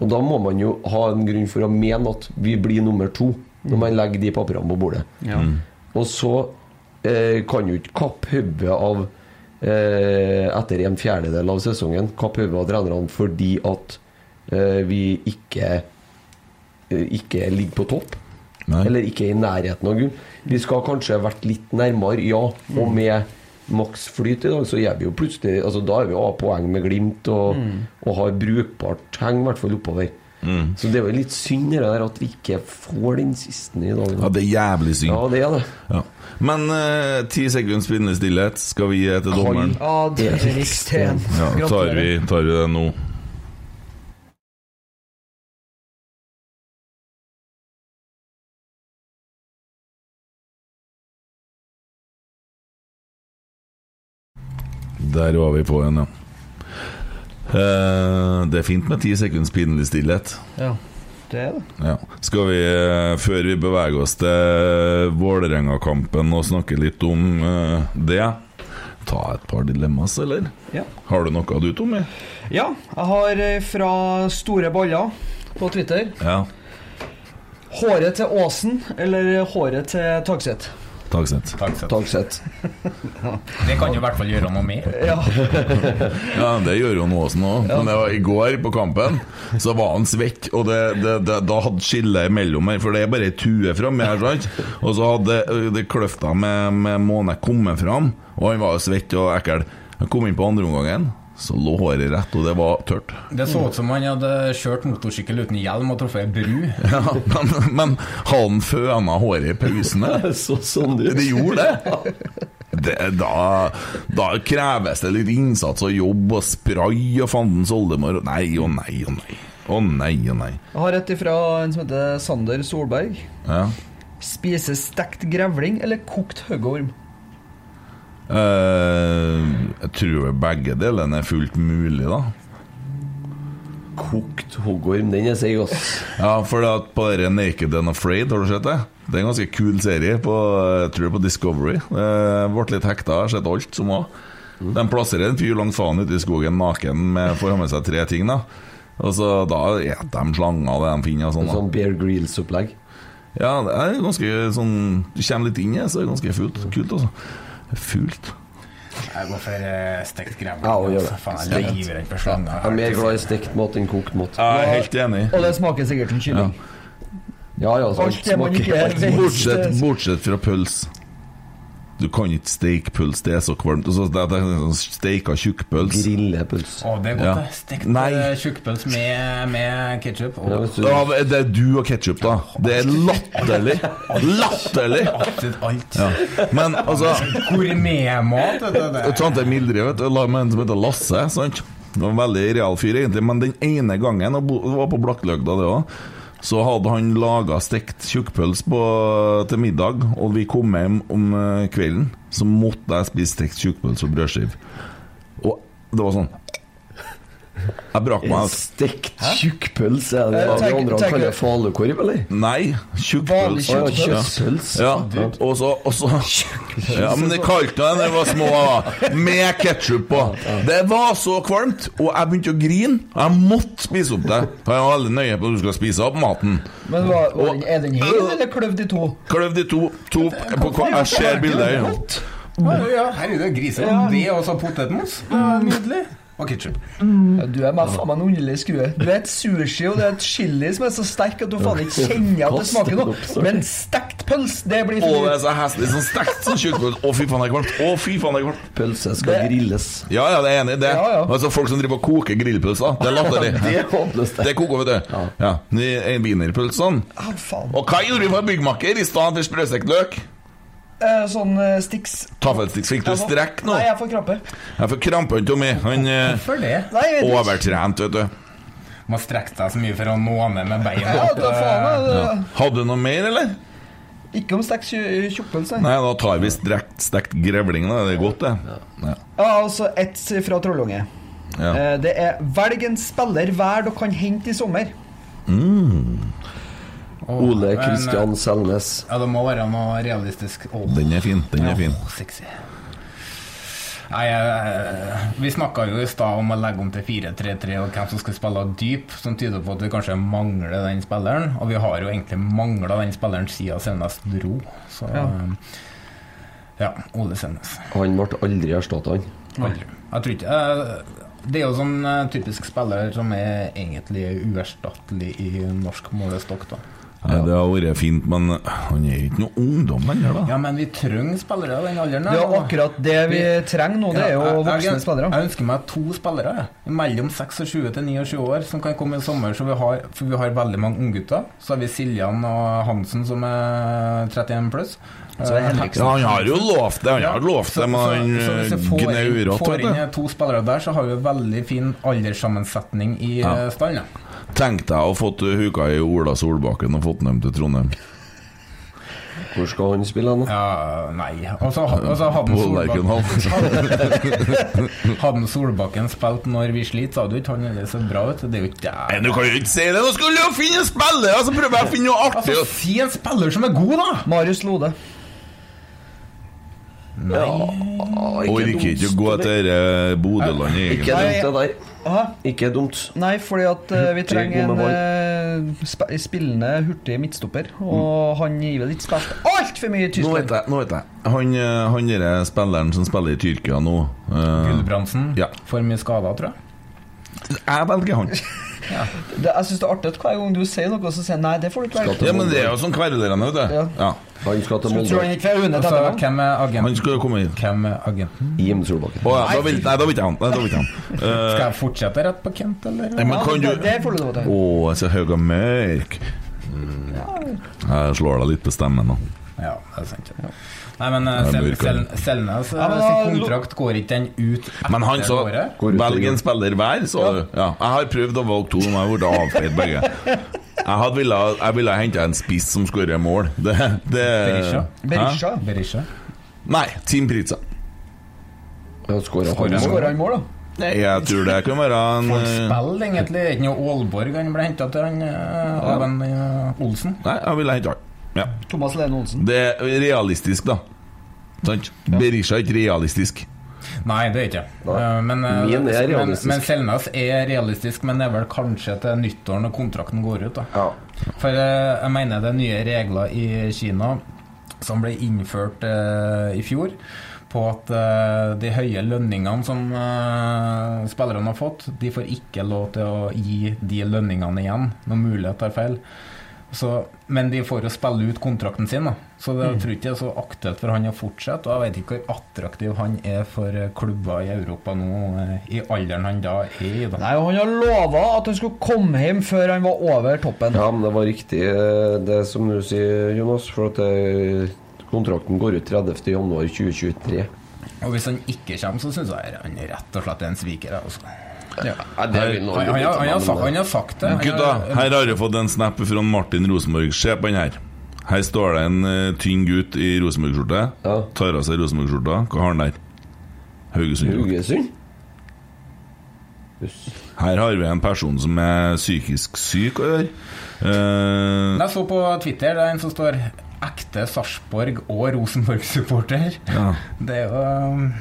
Og da må man jo ha en grunn for å mene at vi blir nummer to, når man legger de papirene på bordet. Og så eh, kan jo ikke kappe hodet av eh, etter en fjerdedel av sesongen kappe hodet av trenerne fordi at eh, vi ikke eh, ikke ligger på topp. Nei. Eller ikke i nærheten av gull. Vi skal kanskje vært litt nærmere, ja. Og med maksflyt i dag, så er vi jo plutselig altså Da er vi A-poeng med Glimt og, og har brukbart heng, i hvert fall oppover. Så det er jo litt synd det der at vi ikke får den siste i dag. Ja, det er jævlig synd. Ja, det er det. Ja. Men eh, ti sekunds pinnende stillhet skal vi gi til dommeren. Ja, tar vi, tar vi det nå? Der var vi på igjen, ja. Uh, det er fint med ti sekunds pinlig stillhet. Ja, det er det. Ja. Skal vi, eh, før vi beveger oss til Vålerenga-kampen og snakke litt om uh, det, ta et par dilemmas, eller? Ja. Har du noe du, Tommy? ja, jeg har fra Store Baller på Twitter Ja. Håret til Åsen eller håret til Tagseth? Takseth. Takk, Seth. *laughs* Det kan jo i hvert fall gjøre noe med. Ja. Ja, det gjør jo Aasen òg. Men det var i går på kampen, så var han svett. Og det, det, det, da hadde skillet mellom her, for det er bare ei tue framme her, sant? Og så hadde det kløfta med, med Måne kommet fram, og han var jo svett og ekkel. Han kom inn på andre omgangen, så lå håret rett, og det var tørt. Det så ut som han hadde kjørt motorsykkel uten hjelm og truffet ei bru. *laughs* Ja, men, men han føna håret i pausene. *laughs* Så sånn ut. Det gjorde det. *laughs* det da, da kreves det litt innsats og jobb og spray og fandens oldemor. Nei og nei og nei. Å nei og nei. Jeg har et ifra en som heter Sander Solberg. Ja. Spise stekt grevling eller kokt høgorm? Eh, jeg tror begge delene er fullt mulig, da. Kokt hoggorm, den er seig, ass. Ja, for det at på dere Naked and Afraid, har du sett det? Det er en ganske kul serie, på, jeg tror det er på Discovery. Jeg ble litt hekta, har sett alt som var. De plasserer en fyr langt faen ute i skogen naken med, får ha med seg tre ting, da. Og så da spiser de slanger det de finner sånn. Sånn Bear Greels-opplegg? Ja, det er ganske sånn Du kommer litt inn i det, så er det ganske fullt. Kult, altså. Fullt. Jeg går for eh, stekt grevling. Ja, og gjør det. altså. Faen, jeg er livredd for slanger. Jeg er mer glad i stekt mat enn kokt mat. Jeg er helt enig. Og det smaker sikkert som kylling. Ja, ja, så Alt det smaker. Bortsett, bortsett fra pøls. Du kan ikke steike puls, det er så kvalmt. Så det, er sånn Steika tjukkpøls. Grillepuls. Å, det er godt, Ja. det. Stekt eh, tjukkpøls med, med ketsjup. Ja, du- Ja, det er du og ketsjup, da. Det er latterlig. Latterlig! *laughs* Absolutt alt. Ja. Men altså Gourmetmat, vet du. Tante Mildrid vet du, la med en som heter Lasse. sant? Det var en veldig real fyr, egentlig. Men den ene gangen, og var på Blakkløgda, det òg, så hadde han laga stekt tjukkpøls til middag, og vi kom hjem om eh, kvelden, så måtte jeg spise stekt tjukkpøls og brødskive. Og det var sånn Jeg brak meg ut. Stekt tjukkpøls, er det Eh, hva de andre tenk- kaller falukorv, eller? Nei, tjukk pølse. Å, ja. Ja, og så, og så *laughs* Ja, men det kalte det da var små. Med ketsjup på. Det var så kvalmt, og jeg begynte å grine. Jeg måtte spise opp det. For Jeg var veldig nøye på at du skulle spise opp maten. Men hva, hva, Og- er den hel eller kløvd i to? Kløvd i to. to på, på, jeg ser bildet. Ja. Ja, ja, herregud, det er grise. Og det og så potetmos. Det Nydelig. Og ketsjup. Ja, du er meg faen meg en underlig skrue. Du er et sushi og det er et chili som er så sterk at du faen ikke kjenner at det smaker noe. Men stekt pøls, det blir Å, det er så heslig sånn stekt sånn tjukkpøls. Å, fy faen, det er kvalmt. Å, fy faen, det er kvalmt. Pølse skal Det- grilles. Ja, ja, det er enig i det. Ja, ja. Altså Folk som driver og koker grillpølser. Det er latterlig. *laughs* Det er håpløst, det. Det koker, vet du. Ja. Er Wienerpølsene. Å, faen. Og hva gjorde vi for byggmakker i stedet for sprøstekt løk? Eh, sånn sticks. Taffelsticks fikk du strekk nå? Nei, jeg får krampe. Jeg får krampe, Tommy. Han eh, Hvorfor det? Overtrent, vet du. Må strekke deg så mye for å nå ned med beina. Ja, da faen. Ja. Hadde du noe mer, eller? Ikke om stekt tjukkpølse. nei. Da tar vi stekt, stekt grevling. Da. Det er godt, det. Ja. Ja, altså ett fra Trollunge. Ja. Eh, det er 'Velg en spiller hver du kan hente i sommer'. Ole Kristian Selnes. Ja, det må være noe realistisk. Oh. Den er fin. Den er fin. Oh, sexy. Nei, eh, Vi snakka jo i stad om å legge om til 4-3-3 og hvem som skal spille dyp, som tyder på at vi kanskje mangler den spilleren. Og vi har jo egentlig mangla den spilleren siden Selnes dro. Så Ja. ja, Ole Selnes. Han ble aldri erstatta, han. Aldri. Jeg tror ikke eh, Det er jo sånn eh, typisk spiller som er egentlig uerstattelig i norsk målestokk, da. Ja, det har vært fint, men han er ikke noe ungdom lenger, da. Ja, men vi trenger spillere i den alderen. Det er akkurat det vi trenger nå. Det er jo Ja, jeg- voksne jeg, spillere. Jeg ønsker meg to spillere mellom 26 til 29 år som kan komme i sommer. Så vi har, for vi har veldig mange unggutter. Så har vi Siljan og Hansen som er 31 pluss. Så er Henriksen. Ja, han har jo lovt det, han har lovt det, men han jeg får inn, får inn to spillere der, så har vi veldig fin alderssammensetning i Ja. ja. stallen. Tenk deg å fått huka i Ola Solbakken og fått ham til Trondheim. Hvor skal han spille da? Ja, nei altså, altså hadde Solbakken *laughs* Hadde Solbakken spilt når vi sliter, så hadde jo ikke han det så bra ut. Det er jo ikke Nei, Du kan jo ikke si det! Nå skulle du jo finne en spiller! Altså, prøver jeg å finne noe artig! Altså, si en spiller som er god, da! Marius Lode. Ah, Orker ikke å gå til eh, egentlig. Ikke dumt, det der. Hæ? Ikke dumt. Nei, fordi at eh, vi trenger en eh, sp spillende, hurtig midtstopper. Og han gir vel ikke spilt altfor mye i Nå vet Tyskland. jeg. nå vet jeg Han, eh, han der spilleren som spiller i Tyrkia nå eh, Gulbrandsen. Ja. For mye skader, tror jeg. Jeg velger han. Det, jeg syns det er artig at hver gang du sier noe, så sier jeg nei, det får du ikke være. Ja, men det er jo sånn kverulerende, vet du. Ja. Ja. Han skal til han Molde. hvem er Han agenten? skal jo komme inn. Hvem er agenten? Jim Solbakken. Oh, ja, da vil, nei, da vil ikke han. Nei, da vil ikke han. Uh, *laughs* Skal jeg fortsette rett på Kent, eller? nei, men kan du det får du lov til. Å, så høy og mørk. Jeg slår deg litt på stemmen nå. Ja, det er sant. Ja. Nei, men er Sel. Sel Selnes Ja, men sin kontrakt går ikke den ut etter Men han så året? Velg en spiller hver, så du. Ja. Jeg har prøvd å valge to, men jeg ble avfeid begge. Jeg hadde ville, jeg ville hente en spiss som skårer mål. Det, det Berisha. Berisha. Berisha. Nei, Team Pritza. Skårer han. mål, da? Nei, jeg tror det kan være en Folk eh, spiller egentlig. Det er ikke noe Aalborg han ble henta til, han av uh, Olsen. Nei, jeg ville hente han. Ja. Thomas Lene Olsen. Det er realistisk, da. Sant? Berisha er ikke realistisk. Nei, det er ikke uh, men, uh, Min er realistisk. men Selnes er realistisk, men det er vel kanskje til nyttår når kontrakten går ut. da Ja. For uh, jeg mener det er nye regler i Kina som ble innført eh, i fjor. På at eh, de høye lønningene som eh, spillerne har fått, de får ikke lov til å gi de lønningene igjen når mulighet tar feil. Så, men de får jo spille ut kontrakten sin, da. så det jeg tror ikke det er så aktuelt for han å fortsette. Og jeg vet ikke hvor attraktiv han er for eh, klubber i Europa nå, eh, i alderen han da er i. Da. Nei, han har lova at han skulle komme hjem før han var over toppen. ja, men det var riktig eh, det som du sier, Jonas. For at kontrakten går ut 30.1.2023. Og hvis han ikke kommer, så syns jeg han rett og slett er en sviker. Altså. Ja, Han, har- det. Gutta, her har jeg fått en snap fra Martin Rosenborg. Se på den her. Her står det en eh, tynn gutt i Rosenborg-skjorte. Ja. Tar av seg Rosenborg-skjorta. Hva har han der? Haugesund. Haugesund? Her har vi en person som er psykisk syk å gjøre. Uh, Jeg så på Twitter det er en som står 'ekte Sarpsborg og Rosenborg-supporter'. ja. Det er jo um,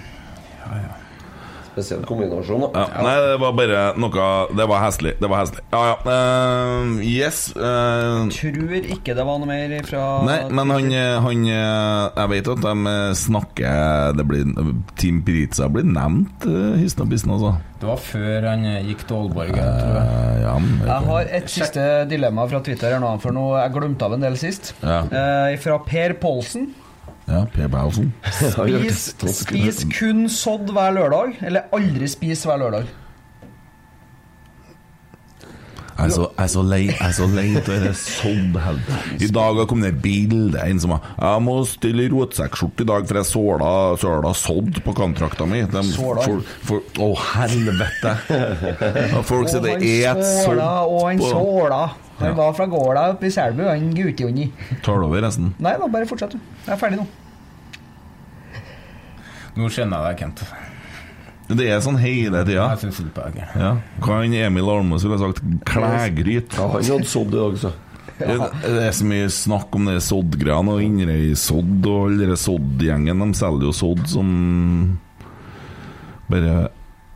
Spesiell kombinasjon, da. Ja, nei, det var bare noe Det var heslig. Det var heslig. Ja, ja. Uh, yes. Uh, Tror ikke det var noe mer fra nei, men han, han eh, Jeg vet at de snakker det blir, Team Pritza blir nevnt uh, hissen og pissen, altså. Det var før han gikk til Aalborg. jeg tror jeg. Eh, ja, jeg, Jeg har et siste dilemma fra Twitter her nå, for nå jeg glemte av en del sist. Ja. Eh, fra Per Polsen. Ja, Per Paulsen. Spis, *laughs* spis kun sodd hver lørdag, eller aldri spis hver lørdag. Jeg er så, jeg er så lei Jeg er så lei av det soddhelvete. *laughs* I dag har kommet et bilde En som har Jeg må stille i rotsekkskjorte i dag, for jeg såla, såla sodd på kontrakta mi. De, for, for, å, helvete! *laughs* Folk sier det er et sodd og han såla. Han var fra gårda oppe i Selbu, han Gutjonni. Tar du over resten? Nei da, bare fortsett, du. Jeg er ferdig nå. Nå skjønner jeg deg, Kent. Det er sånn hele tida. Jeg syns synd på deg. Ja. Hva han Emil Almås ville sagt? Klægryt. Ja, han hadde sådd i dag, så. Det det er så mye snakk om det soddgreiene og Inderøy-sodd og alle den sodd-gjengen. De selger jo sodd som Bare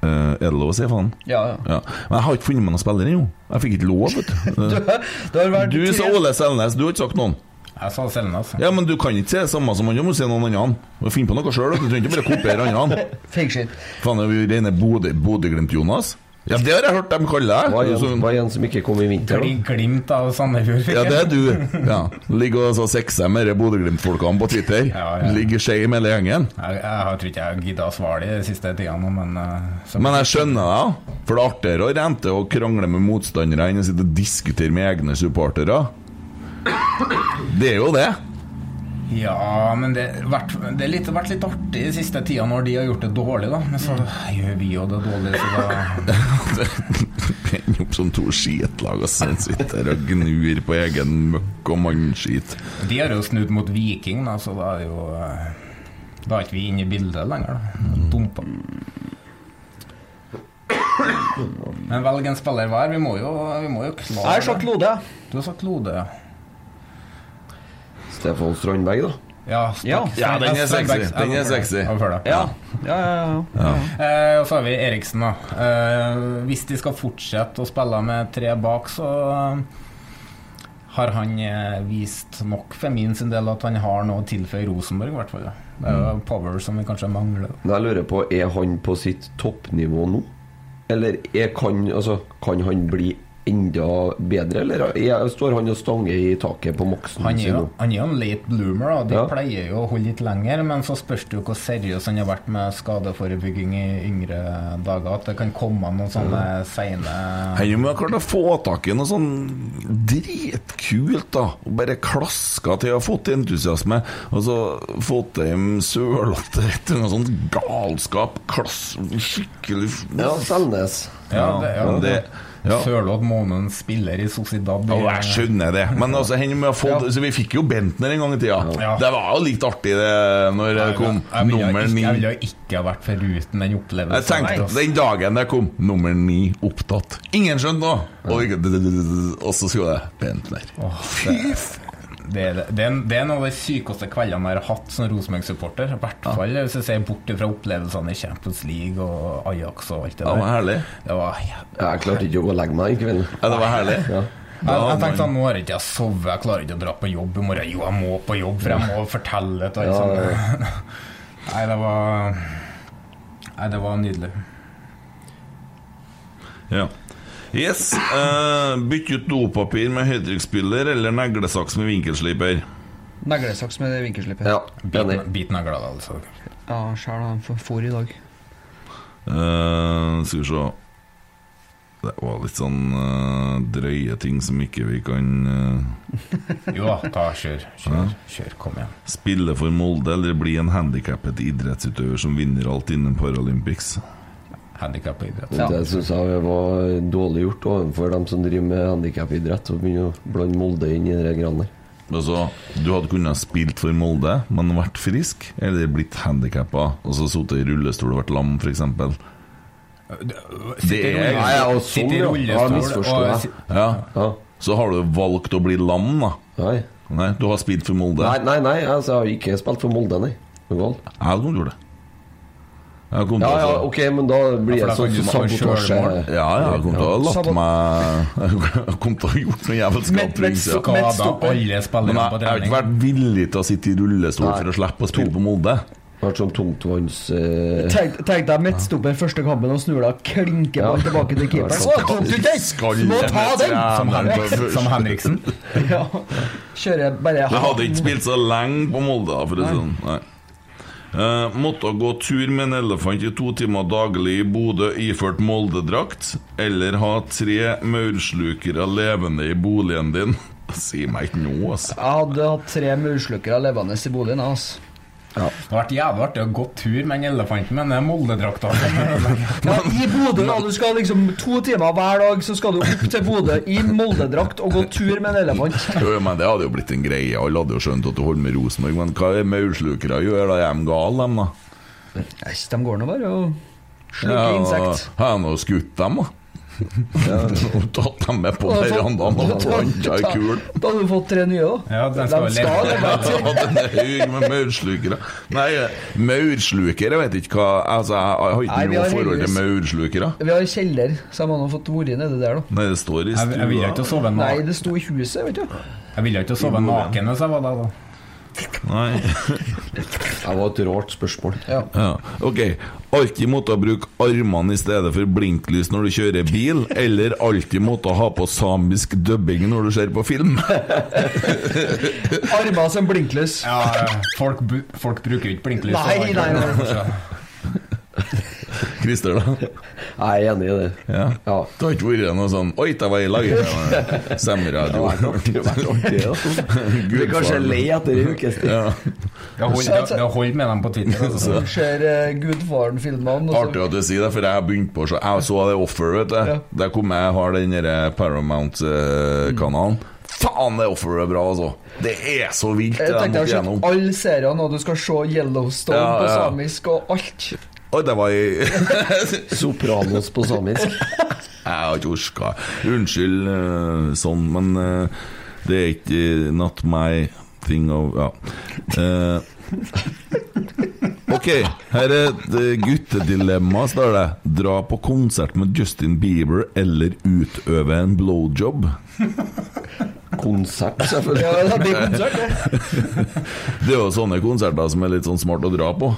uh, Er det lov å si, faen? Ja, ja. Ja. Men jeg har ikke funnet meg noen spiller ennå. Jeg fikk ikke lov, vet du. *laughs* du, har vært Du sa Ole Selnes, du har ikke sagt noen. Jeg sa Selnes. Ja, men du kan ikke si det samme som han, du må si noen andre. Må på noe sjøl, du trenger ikke bare kopiere andre. *laughs* Fake shit. Faen, er vi rene Bodø- Bodø-Glimt-Jonas? Ja, det har jeg hørt dem kalle Hva er deg. en, hva er en som ikke kom i vinter? da? Glimt av Sandefjord. Ja, det er du. Ja. Ligger og så sexer med de Bodø-Glimt-folkene på Twitter. Ja, ja. Ligger skei med hele gjengen. Jeg, jeg har tror ikke jeg gidder å svare de siste tida nå, men uh, Men jeg skjønner deg, for det er artigere å rente og krangle med motstandere enn å sitte og diskutere med egne supportere. Det er jo det. Ja, men det har vært, litt, vært litt artig de siste tida når de har gjort det dårlig, da. Men så gjør vi jo det dårlig, så da Det ender opp som to skitlag og så sitter og gnur på egen møkk og mannskit. De har jo snudd mot Viking, da, så da er jo eh, Da er ikke vi inne i bildet lenger, da. Dumpa. Men velg en spiller hver. Vi må jo, vi må jo klare Jeg har sagt Lode. Du har sagt Lode, ja. Stefan Strandberg, da? Ja, Ja. Ja, den er sexy. Den er sexy. ja. Ja, ja, ja. ja. Eh, og så har vi Eriksen, da. Eh, hvis de skal fortsette å spille med tre bak, så eh, har han vist nok for min sin del at han har noe å tilføye Rosenborg, i hvert fall. Det er jo power som vi kanskje mangler. jeg lurer på, er han på sitt toppnivå nå? Eller er, kan, altså, kan han bli enda bedre, eller er, står han og stanger i taket på maksen Han er, sin jo, nå? han er jo en late bloomer, da. de Ja. pleier jo å holde litt lenger. Men så spørs det jo hvor seriøs han har vært med skadeforebygging i yngre dager. At det kan komme noen sånne seine Han må ha klart å få tak i noe sånn dritkult, da. Og bare klaska til å ha fått entusiasme. Og så fått dem sølete etter noe sånt galskap. Klass Skikkelig Ja, Selnes. Ja, det, ja, det ja. Sørloth Månen spiller i Sociedad. Ja, jeg skjønner det. Men altså, fått, så vi fikk jo Bentner en gang i tida. Ja. Det var jo litt artig det når det kom jeg nummer ni. jeg ville ikke ha vært foruten den opplevelsen. Jeg tenkte den dagen det kom nummer ni opptatt. Ingen skjønte noe! Og, og så skulle jeg Bentner. Fy faen. Det er, det, er, en- det er en av de sykeste kveldene jeg har hatt som Rosenborg-supporter. I hvert fall hvis jeg ser bort fra opplevelsene i Champions League og Ajax og alt det Det var der. herlig. Det var ja, Jeg klarte ikke å legge meg i kveld. Ja, det var herlig. Ja. Da jeg, jeg tenkte sånn, Nå har jeg ikke sovet, jeg klarer ikke å dra på jobb i morgen. Jo, jeg må på jobb, for jeg må fortelle til alle sammen. Nei, det var Nei, det var nydelig. Ja. Yes. Uh, bytt ut dopapir med høytrykksspyler eller neglesaks med vinkelsliper. Neglesaks med vinkelsliper. Ja, bit negler biten er altså. Ja, sjæl har han for i dag. Uh, skal vi se Det var litt sånn uh, drøye ting som ikke vi kan uh... *laughs* Jo da, ta, kjør. Kjør, kjør, kom igjen. spille for Molde, eller bli en handikappet idrettsutøver som vinner alt innen Paralympics. Handikap og idrett. Ja. Det syns jeg var dårlig gjort overfor dem som driver med handikapidrett, å begynne å blande Molde inn i det greiene der. Altså, du hadde kunnet spilt for Molde, men vært frisk, eller blitt handikappa, og så sittet i rullestol og vært lam, f.eks. Det er Nei, ja, og sånn, ja. Ja, misforstår jeg. Ja. Ja. Så har du valgt å bli lam, da. Nei. Nei, du har spilt for Molde. Nei, nei, nei, altså, jeg har ikke spilt for Molde, nei. Jeg hadde gjøre det. Jeg Ja, ja, ok, men da blir Ja, det for da sånn sabotasje. Ja, ja, jeg kom til å ha latt meg *laughs* Jeg kom til å ha gjort noe jævelskap. Men- men ja. jeg, har ikke vært villig til å sitte i rullestol Nei. for å slippe å spille på Molde. Vært sånn tungtvanns... Uh... Tenk, tenk deg midtstopper første kampen og snur deg og klinker ballen tilbake til keeperen. Så tok du den? Må ta den! Som, Henrik, som Henriksen. *laughs* Ja. Kjører bare Jeg hadde ikke spilt så lenge på Molde, for å si det sånn. Eh, måtte gå tur med en elefant i to timer daglig i Bodø iført Molde-drakt, eller ha tre maurslukere levende i boligen din. *laughs* Si meg ikke noe, altså. Jeg hadde hatt tre maurslukere levende i boligen. Altså. Det har vært jævlig artig å gå tur med den elefanten, med den Molde-drakta. *laughs* Ja, I Bodø, da. Du skal liksom to timer hver dag Så skal du opp til Bodø i Moldedrakt og gå tur med en elefant. Jo, men Det hadde jo blitt en greie. Alle hadde jo skjønt at du holder med Rosenborg. Men hva er maurslukere gjør da? Er de gale, dem, da? Nei, de går nå bare og sluker insekt. Har jeg nå skutt dem, da? Og Tatt dem med på verandaen og planta ei kul. Da hadde du fått tre nye, òg. Ja, den skal De leve. leve. *laughs* Ja, med maurslukere. Nei, maurslukere, jeg vet ikke hva Altså, jeg har ikke noe forhold til maurslukere. Vi har kjeller, så jeg må ha fått vært nedi der, da. Nei, det står i Jeg, jeg ville ikke stua. naken. Nei, det sto i huset, vet du. Jeg ville ikke sove naken hvis jeg var der, da. Nei. *laughs* Det var et rart spørsmål. Ja. Ja, ok Alltid måtte bruke armene i stedet for blinklys når du kjører bil Eller alltid måtte ha på samisk dubbing når du ser på film Armer som blinklys. Ja, folk, folk bruker ikke blinklys. Nei, nei, nei. Krister da? Jeg er enig i det. Ja. Ja. Det har ikke vært noe sånn Oi, det var i lag Stemmeradio *laughs* Det har vært artig, altså. Kanskje lei etter en ukes tid. ja. Har holdt med dem på Twitter. Altså. Du ser uh, Gudfaren-filmene. Artig at du sier det, for jeg har begynt på så Jeg så det offer, vet du Ja. Der kom jeg, har den der Paramount-kanalen Faen, det offeret er bra, altså Det er så vilt Jeg tenkte jeg har sett alle seriene, og du skal se Yellowstone Ja, på ja. samisk og alt. Oi, det var i *laughs* Sopranos på samisk. *laughs* Jeg har ikke orska. Unnskyld eh, sånn, men eh, det er ikke eh, not my thing of Ja. Eh, ok, her er et guttedilemma, står det. Dra på konsert med Justin Bieber eller utøve en blowjob. Konsert, selvfølgelig. Ja, det er konsert, ja. *laughs* Det er jo sånne konserter som er litt sånn smart å dra på.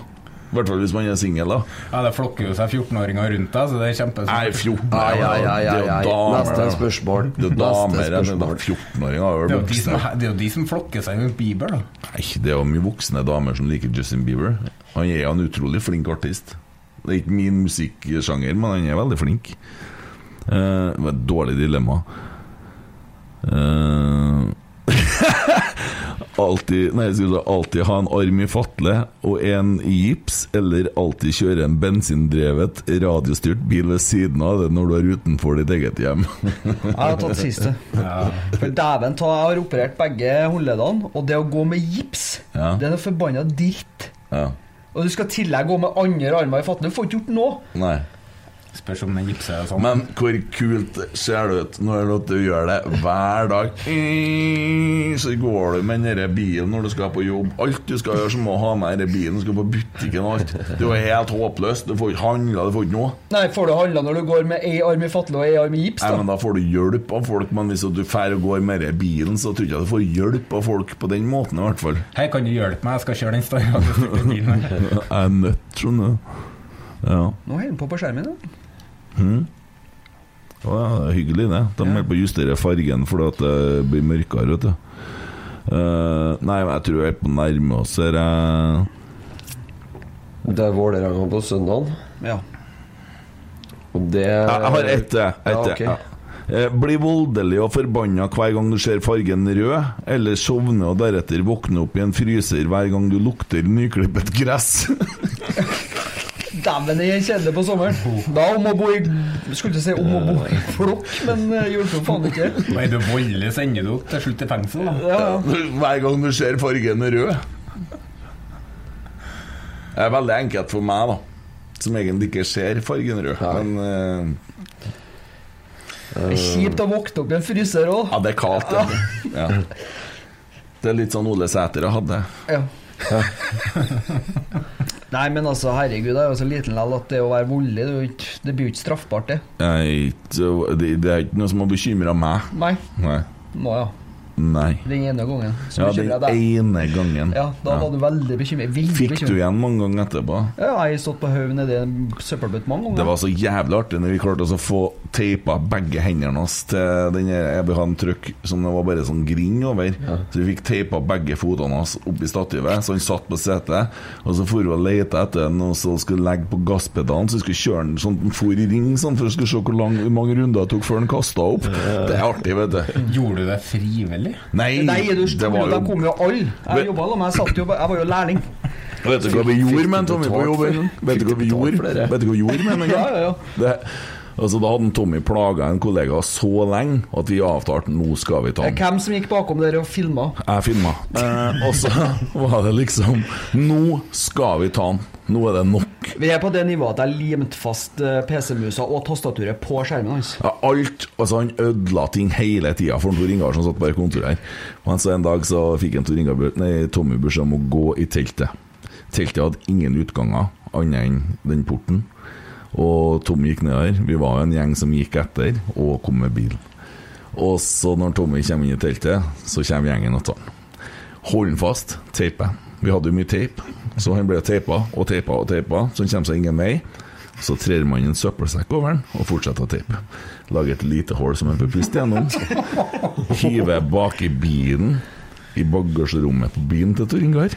I hvert fall hvis man er singel, da. Ja, det flokker jo seg 14-åringer rundt deg, så det er kjempesmart. Nei, 14 Ai, ai, ai, Det ai, ai. damer, Neste spørsmål. Det er damer enn 14-åringer. har Det det er jo de som flokker seg rundt Bieber, da. Nei, det er jo mye voksne damer som liker Justin Bieber. Han er jo en utrolig flink artist. Det er ikke min musikksjanger, men han er veldig flink. Uh, det var et dårlig dilemma. Eh, alltid, nei, si alltid ha en arm i fatle og en i gips, eller alltid kjøre en bensindrevet radiostyrt bil ved siden av det når du er utenfor ditt eget hjem. Jeg har tatt siste. Ja. For dæven ta, jeg har operert begge håndleddene, og det å gå med gips, Ja. det er noe forbanna dritt. ja. Og du skal i tillegg gå med andre armer i fatten. Du får ikke gjort noe. Nei. Spørs om den gipser og sånn. Men hvor kult ser det ut når du gjør det hver dag? Så går du med den bilen når du skal på jobb. Alt du skal gjøre, så må du ha med denne bilen. Du skal på butikken og alt. Det er jo helt håpløst. Du får ikke handla, du får ikke noe. Nei, får du handla når du går med ei arm i fatle og ei arm i gips, da? Nei, men Da får du hjelp av folk. Men hvis du drar og går med denne bilen, så tror jeg ikke du får hjelp av folk på den måten, i hvert fall. Her kan du hjelpe meg? Jeg skal kjøre den større bilen. *laughs* Jeg er nødt, skjønner du. Ja. Nå holder den på på skjermen. Da. Å ja, det er hyggelig, det. De holder på å justere fargen fordi at det blir mørkere, vet du. Uh, nei, men jeg tror jeg er på nærme oss her. Det er Vålerenga på søndag. Ja. Og det Jeg, jeg har ett jeg. Ja, okay. ja. Eh, Bli voldelig og forbanna hver gang du ser fargen rød, eller sovne og deretter våkne opp i en fryser hver gang du lukter nyklippet gress. *laughs* Dæven, det er kjedelig på sommeren. Da om å bo i Skulle ikke si om å bo i flokk, men hjelper faen ikke. Nei, Er voldelig, sender du til slutt i fengsel. da Ja, ja. hver gang du ser fargen rød. Det er veldig enkelt for meg, da. Som egentlig ikke ser fargen rød. Men uh, Det er kjipt å våkne opp i en fryser òg. ja, det er kaldt, det. Ja. Det er litt sånn Ole Sæter hadde. Ja. *laughs* *laughs* Nei, men altså, herregud, jeg er jo så liten lell at det å være voldelig, det, er det blir jo ikke straffbart, det. Er det, det er ikke noe som har bekymra meg. Nei. Nei. Nå, ja. Nei. Den ene gangen. Så Ja, den deg. ene gangen. Ja, da var du veldig bekymret. Veldig Fikk du igjen mange ganger etterpå? Ja, jeg har stått på haug nedi en søppelbøtte mange ganger. Det var så jævlig artig når vi klarte å få teipa begge hendene hans til den her- Jeg vil ha en trykk som det var bare sånn grind over. Så vi fikk teipa begge fotene hans oppi i stativet, så han satt på setet. Og så for vi og lette etter noe som skulle legge på gasspedalen, så vi skulle kjøre den sånn den for i ring, sånn, for å skulle se hvor, lang, hvor mange runder det tok før den kasta opp. Det er artig, vet du. Gjorde du det frivillig? Nei, Nei, du det var da kom jo alle. Jeg jobba da, men jeg satt jo Jeg var jo lærling. Vet du hva vi gjorde med Tommy på jobben? Vet du hva vi gjorde? med? Vet du hva vi gjorde med en gang? Ja, ja, ja. Altså, da hadde Tommy plaga en kollega så lenge at vi avtalte nå skal vi ta ham. den. Hvem som gikk bakom dere og filma? Jeg filma. Eh, og så *laughs* var det liksom Nå skal vi ta den. Nå er det nok. Vi er på det nivået at jeg limte fast eh, PC-musa og tastaturet på skjermen hans. Ja, alt, altså Han ødela ting hele tida for Tor Ingar som satt bare i kontoret her. Men så en dag så fikk en Tor Ingar, nei, Tommy beskjed om å gå i teltet. Teltet hadde ingen utganger annet enn den porten. Og Tommy gikk nedover. Vi var en gjeng som gikk etter og kom med bil. Og så når Tommy kommer inn i teltet, så kommer gjengen og tar han. Hold han fast, teipe. Vi hadde jo mye teip, så han ble teipa og teipa og teipa, så han kommer seg ingen vei. Så trer man en søppelsekk over den og fortsetter å teipe. Lager et lite hull som en får puste gjennom. Hiver bak i bilen, i bagasjerommet på bilen til Tor Ingar.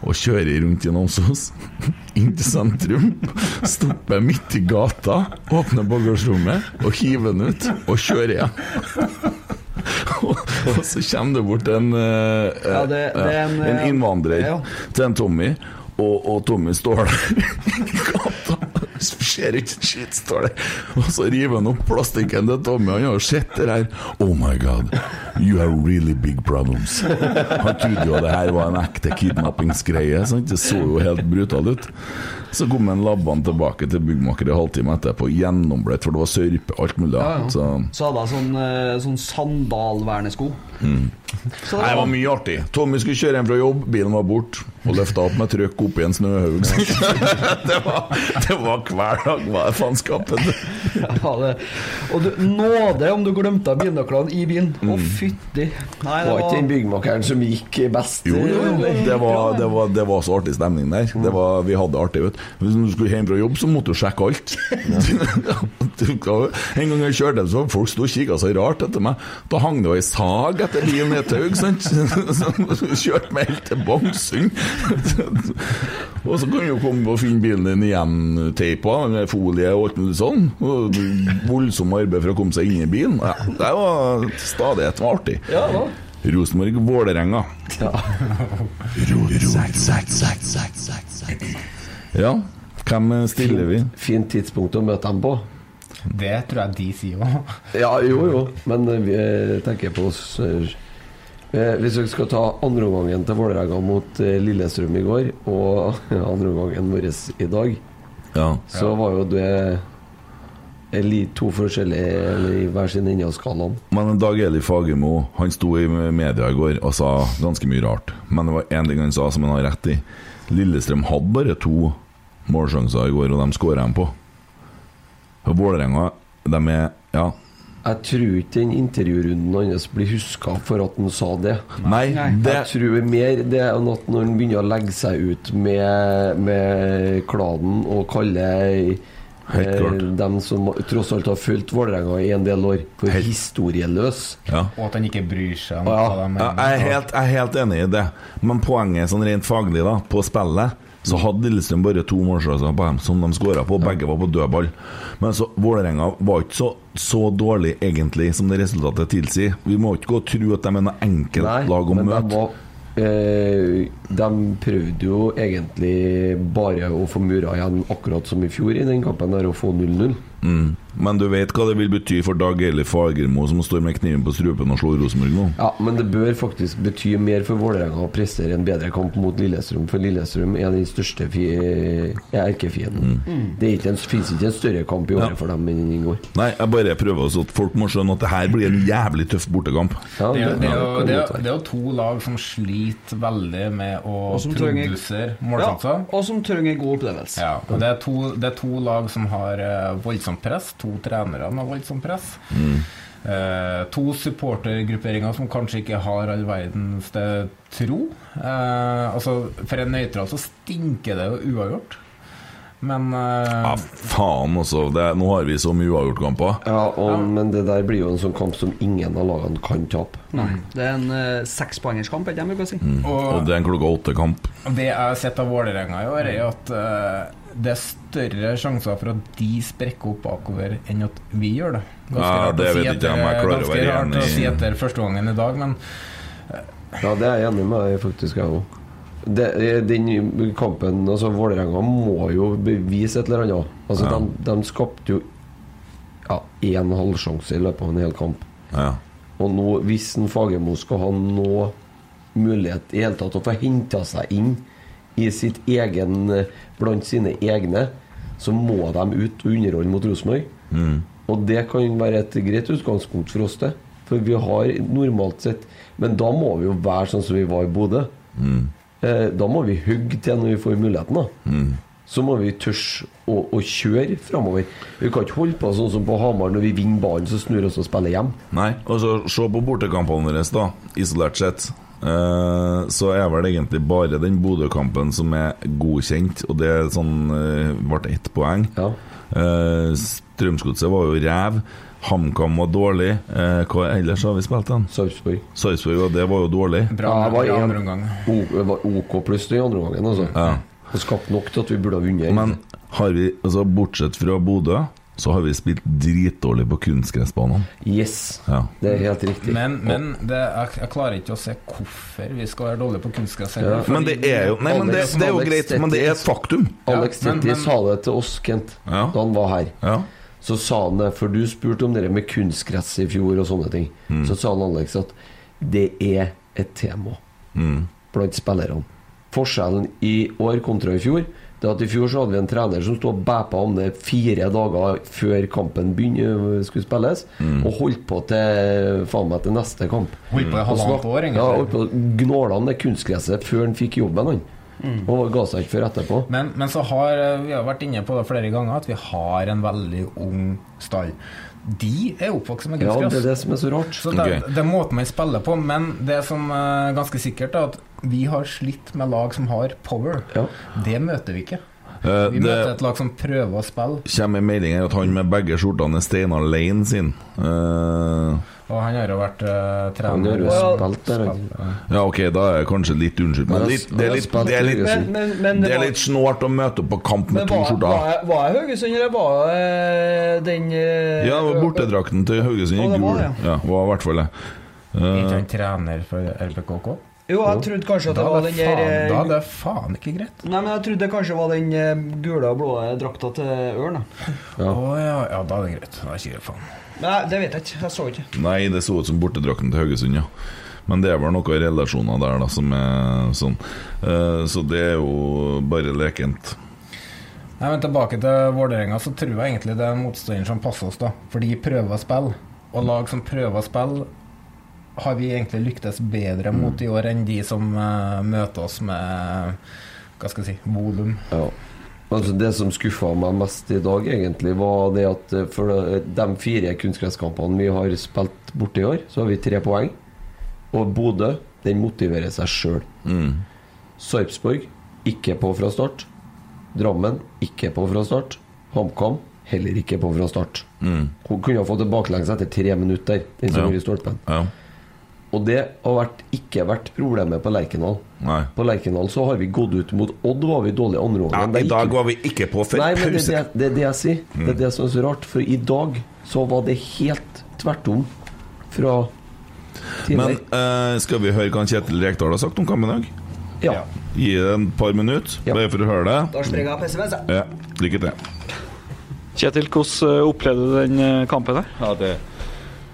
Og kjører rundt i Namsos, inn til sentrum. Stopper midt i gata, åpner bagasjerommet og hiver den ut. Og kjører igjen. og, så kommer det bort en, eh, Ja, det- det er en, en eh, innvandrer ja. til en Tommy, og, og Tommy står der i gata. Ser ikke en skitt, står det. Og så river han opp plastikken til Tommy. Han har sett det her. Oh my god, you have really big problems. Han trodde jo det her var en ekte kidnappingsgreie. Sant? Det så jo helt brutalt ut. Så kom en labbene tilbake til byggmaker en halvtime etterpå, gjennombløtt, for det var sørpe, alt mulig. Ja, ja. Så Så hadde jeg sånn, eh, sånn sandalvernesko. Så Nei, det var mye artig. Tommy skulle kjøre hjem fra jobb, bilen var borte. Og løfta opp med trøkk opp i en snøhaug. *laughs* det, var, det var hver dag var det faenskapet. *laughs* Ja, det. Og du, nåde om du glemte bilnøklene i bilen. Å, fytti. Nei, det Var ikke den byggmakeren som gikk best? Jo, jo, jo. Det var, det, var, det var så artig stemning der. Det var, vi hadde det artig. Vet. du. Hvis du skulle hjem fra jobb, så måtte du sjekke alt. *laughs* en gang jeg kjørte, så folk sto og kikka så rart etter meg. Da hang det jo ei sag etter bilen i et haug, sant. *laughs* Så kjørte meg helt til Bangsund. Og så kan du jo komme og finne bilen din igjen teipa med folie og alt mulig sånn. Voldsomt arbeid for å komme seg inn i bilen. Ja, det var stadighet var artig. Ja, da. Rosenborg-Vålerenga. Ja, ja. hvem stiller vi? Fint tidspunkt å møte dem på. Det tror jeg de sier òg. Ja, jo, jo, men eh, vi eh, tenker på oss eh, Hvis vi skal ta andreomgangen til Vålerenga mot Lillestrøm i går, og *laughs* andreomgangen vår i dag, Ja. så var jo det to forskjellige eller i hver sin ende av skalaen. Men Dag Eli Fagermo Han sto i media i går og sa ganske mye rart. Men det var én ting han sa som han har rett i. Lillestrøm hadde bare to målsjanser i går, og de skåra dem på. Vålerenga, de er Ja. Jeg tror ikke den intervjurunden hans blir huska for at han sa det. Nei, det Jeg tror mer det er at når han begynner å legge seg ut med, med kladen og kalle eh, dem som tross alt har fulgt Vålerenga i en del år, for Helt- historieløs. ja. Og at han ikke bryr seg om Ja, hva de mener. jeg, er helt, jeg er helt enig i det. Men poenget sånn rent faglig, da, på spillet, så hadde Lillestrøm bare to målsjanser på dem som de skåra på. Begge var på dødball. Men så Vålerenga var ikke så, så dårlig egentlig som det resultatet tilsier. Vi må ikke gå og tro at de er noe enkelt Nei, lag å men de møte. var eh, De prøvde jo egentlig bare å få mura igjen, akkurat som i fjor i den kampen, der å få 0-0. Mm. Men du vet hva det vil bety for Dag Eli Fagermo, som står med kniven på strupen og slår Rosenborg nå? Ja, men det bør faktisk bety mer for Vålerenga å prestere en bedre kamp mot Lillestrøm, for Lillestrøm er den største erkefienden. Mm. Det er ikke en, finnes ikke en større kamp i året Ja. for dem enn i går. Nei, jeg bare prøver så at folk må skjønne at det her blir en jævlig tøff bortekamp. Ja, Det det, er jo, det, er, to lag som sliter veldig med å produsere målsatser. Ja, og som trenger god opplevelse. Ja, og det er, to, det er to lag som har eh, voldsomt press. To trenere med voldsomt press. Eh, to supportergrupperinger som kanskje ikke har all verdens tro. Eh, altså, For en nøytral så stinker det jo uavgjort. Men uh... Ja, faen også. Det, nå har vi så mye uavgjortkamper. Ja, og, men det der blir jo en sånn kamp som ingen av lagene kan tape. Nei, det er en uh, sekspoengerskamp, er det jeg bruker å si. Og det er en klokka åtte-kamp. Det jeg har sett av Vålerenga i år, er at uh, det er større sjanser for at de sprekker opp bakover enn at vi gjør det. Ja, det vet si ikke jeg om jeg klarer å ganske rart å si etter første gangen i dag, men Ja, det er jeg enig med deg faktisk, jeg òg. Den kampen altså Vålerenga må jo bevise et eller annet. Altså, Ja. de, de skapte jo én halvsjanse i løpet av en hel kamp. Ja. Og nå, hvis en Fagermo skal ha noe mulighet i hele tatt å få henta seg inn i sitt egen blant sine egne, så må de ut og underholde mot Rosenborg. Og det kan være et greit utgangspunkt for oss, det. For vi har normalt sett Men da må vi jo være sånn som vi var i Bodø. Eh, da må vi hugge til når vi får muligheten, da. Så må vi tørre å, å kjøre framover. Vi kan ikke holde på sånn som på Hamar, når vi vinner ballen, så snur vi oss og spiller hjem. Nei, og så se på bortekampene våre, da, isolert sett. Eh, så er vel egentlig bare den Bodø-kampen som er godkjent, og det er sånn uh, ble ett poeng. Ja. Uh, Strømsgodset var jo ræv. HamKam var dårlig. Eh, hva ellers har vi spilt den? Sarpsborg. Sarpsborg, og det var jo dårlig. Bra, Ja, var bra en- andre omgang. Var OK pluss den andre gangen, altså. Ja. Det skapt nok til at vi burde ha vunnet. Men har vi, altså bortsett fra Bodø, så har vi spilt dritdårlig på kunstgressbanene. Yes, Ja. det er helt riktig. Men, men det, jeg, jeg klarer ikke å se hvorfor vi skal være dårlige på kunstgress. Ja. Men det er jo Nei, men det, det er jo greit, men det er et faktum. Alex Tetti sa det til oss, Kent, Ja. da han var her. Ja. Så sa han det, for du spurte om det med kunstgress i fjor og sånne ting. Mm. Så sa han Alex at det er et tema Mm. blant spillerne. Forskjellen i år kontra i fjor det at I fjor så hadde vi en trener som stod og bæpa om det fire dager før kampen begynte, skulle spilles, Mm. og holdt på til faen meg til neste kamp. Holdt på i Og halvannet år, egentlig. Ja, holdt på å gnåle om det kunstgresset før han fikk jobben. han Og ga seg ikke før etterpå. Men, men så har eh, vi har vært inne på det flere ganger at vi har en veldig ung stall. De er oppvokst med Ja, det er det som er så rart. Så det, Ok. det er måten man spiller på. Men det som er ganske sikkert, er at vi har slitt med lag som har power. Ja. Det møter vi ikke. Eh, Vi møter et lag som prøver å spille, kommer en melding her at han med begge skjortene er Steinar Lein sin. Eh, og han har jo vært uh, Han trener. har jo Ja. spilt der. ja, ok, da er jeg kanskje litt unnskyldt, men litt, det er litt, det er litt, Men, men, men det er litt snålt å møte opp på kamp med to skjorter. var jeg Haugesund, eller var jeg den eh, Ja, det var bortedrakten til Haugesund i gul. det, Ja, var i hvert fall det. Ikke Eh, han trener for RBKK? Jo, jeg trodde kanskje at det var den der eh, da er det faen ikke greit. Nei, men jeg trodde det kanskje var den eh, gule og blå drakta til Ørn. da. Ja. Å ja, ja, da er det greit. Da er ikke det faen. Nei, det vet jeg ikke. Jeg så ikke. Nei, det så ut som bortedrakten til Haugesund, ja. Men det er vel noen relasjoner der da som er sånn. Eh, så det er jo bare lekent. Nei, men Tilbake til Vålerenga, så tror jeg egentlig det er motstanderen som passer oss. da For de prøver å spille. Og lag som prøver å spille, har vi egentlig lyktes bedre mot i år enn de som eh, møter oss med Hva skal jeg si volum. Ja. Altså Det som skuffa meg mest i dag, egentlig, var det at eh, for de de fire kunstgresskampene vi har spilt borte i år, så har vi tre poeng. Og Bodø, den motiverer seg sjøl. Mm. Sarpsborg, ikke på fra start. Drammen, ikke på fra start. HamKam, heller ikke på fra start. Mm. Hun kunne ha fått det baklengs etter tre minutter, den som Ja. i stolpen. Ja. Og det har vært, ikke vært problemet på Lerkendal. Nei. På Lerkendal så har vi gått ut mot Odd, var vi dårlige andre Ja. I dag var vi ikke på før Nei, men det, det, det er det jeg sier. Det er det som er så rart. For i dag så var det helt tvert om fra Men tidligere. eh, skal vi høre hva Kjetil Rekdal har sagt om kampen i dag? ja. Gi det en par minutter, Ja. bare for å høre det. Da springer jeg pessimistisk. jeg. Ja, Lykke til. Kjetil, hvordan eh, opplevde du den eh, kampen der? Ja, det,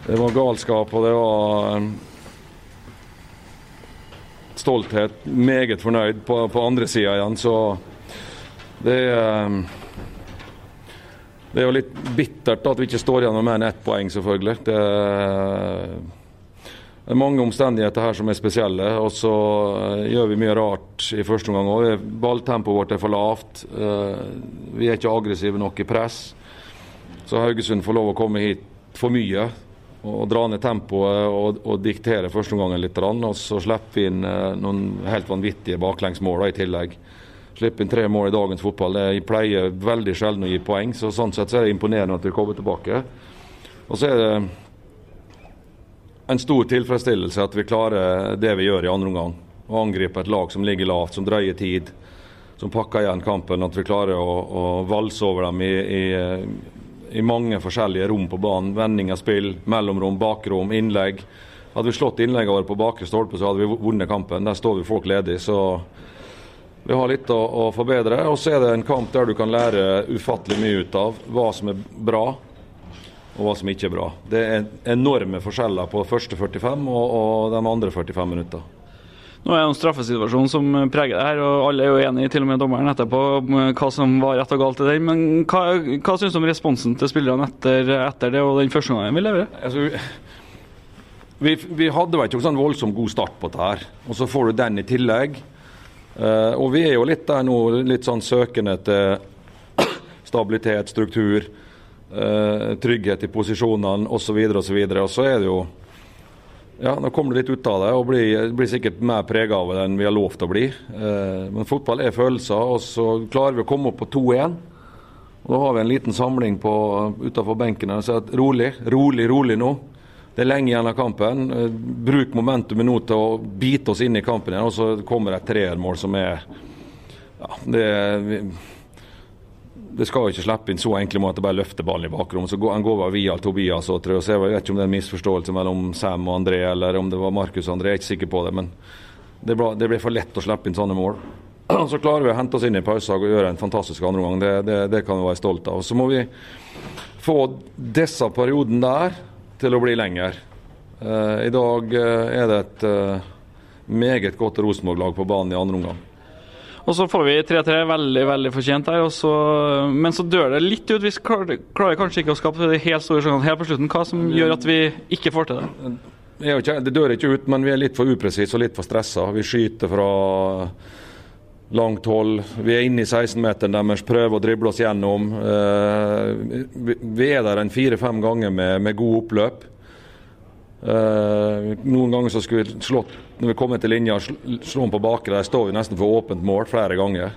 det var galskap, og det var stolthet. Meget fornøyd på, på andre sida igjen, så det er um, Det er jo litt bittert at vi ikke står igjen med mer enn ett poeng, selvfølgelig. Det det er mange omstendigheter her som er spesielle, og så eh, gjør vi mye rart i første omgang òg. Balltempoet vårt er for lavt. eh, vi er ikke aggressive nok i press. Så Haugesund får lov å komme hit for mye og dra ned tempoet og, og diktere førsteomgangen litt. Og så slipper vi inn eh, noen helt vanvittige baklengsmål i tillegg. Slippe inn tre mål i dagens fotball. Det pleier veldig sjelden å gi poeng, så sånn sett så er det imponerende at vi kommer tilbake. Og så er det en stor tilfredsstillelse at vi klarer det vi gjør i andre omgang. Å angripe et lag som ligger lavt, som drøyer tid, som pakker igjen kampen. At vi klarer å, å valse over dem i, i, i mange forskjellige rom på banen. Vending av spill, mellomrom, bakrom, innlegg. Hadde vi slått innleggene våre på bakre stolpe, så hadde vi vunnet kampen. Der står vi folk ledig. så vi har litt å, å forbedre. Og så er det en kamp der du kan lære ufattelig mye ut av hva som er bra. og hva som ikke er bra. Det er enorme forskjeller på første 45 og, og de andre 45 minutter. Nå er det en straffesituasjon som preger det her, og alle er jo enige, til og med dommeren etterpå, om hva som var rett og galt i den. Men hva, hva syns du om responsen til spillerne etter, etter det og den første gangen vi leverer? Altså, vi, vi hadde vel ikke sånn voldsomt god start på dette her, og så får du den i tillegg. Uh, og vi er jo litt der nå, litt sånn søkende til *coughs* stabilitet, struktur, uh, trygghet i posisjonene osv. osv. Og så er det jo ja, Nå kommer det litt ut av det og blir, blir sikkert mer prega av det enn vi har lovt å bli. Eh, men fotball er følelser, og så klarer vi å komme opp på 2-1. Og Da har vi en liten samling på, utenfor benken og sier at rolig, rolig, rolig nå. Det er lenge igjen av kampen. Eh, Bruk momentumet nå til å bite oss inn i kampen igjen, og så kommer det et treermål som er ja, det, vi, det skal jo ikke slippe inn så enkle måter bare løfte ballen i bakrommet. Så han går via Tobias og Trøs. jeg, vet ikke om det er en misforståelse mellom Sam og André, eller om det var Markus og André, jeg er ikke sikker på det. Men det ble, det ble for lett å slippe inn sånne mål. *clears throat* Så klarer vi å hente oss inn i pausen og gjøre en fantastisk andreomgang. Det, det, det kan vi være stolt av. Så må vi få disse periodene der til å bli lenger. Uh, I dag eh, er det et uh, meget godt Rosenborg-lag på banen i andre omgang. Og så får vi 3-3, veldig veldig fortjent der. Så, men så dør det litt ut. Vi klarer, kanskje ikke å skape de helt store sjansene helt på slutten. Hva som gjør at vi ikke får til det? Det, dør ikke ut, men vi er litt for upresise og litt for stressa. Vi skyter fra langt hold. Vi er inne i 16-meteren deres, prøver å drible oss gjennom. Eh, Vi er der en fire-fem ganger med, med god oppløp. Eh, noen ganger så skulle vi slått Når vi kommer til linja, slår han på bakre. Der står vi nesten for åpent mål flere ganger.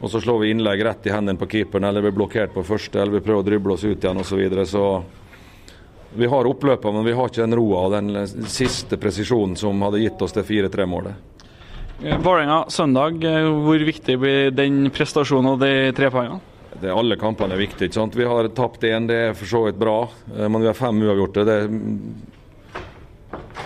Og så slår vi innlegg rett i hendene på keeperen, eller blir blokkert på første, eller vi prøver å drible oss ut igjen osv. Så, videre. så vi har oppløpet, men vi har ikke den roa og den siste presisjonen som hadde gitt oss det 4-3-målet. Eh, Vålerenga søndag, eh, hvor viktig blir den prestasjonen og de tre poengene? Det, alle kampene er viktige. Vi har tapt én, det er for så vidt bra. Eh, Men vi har fem uavgjorte. Det er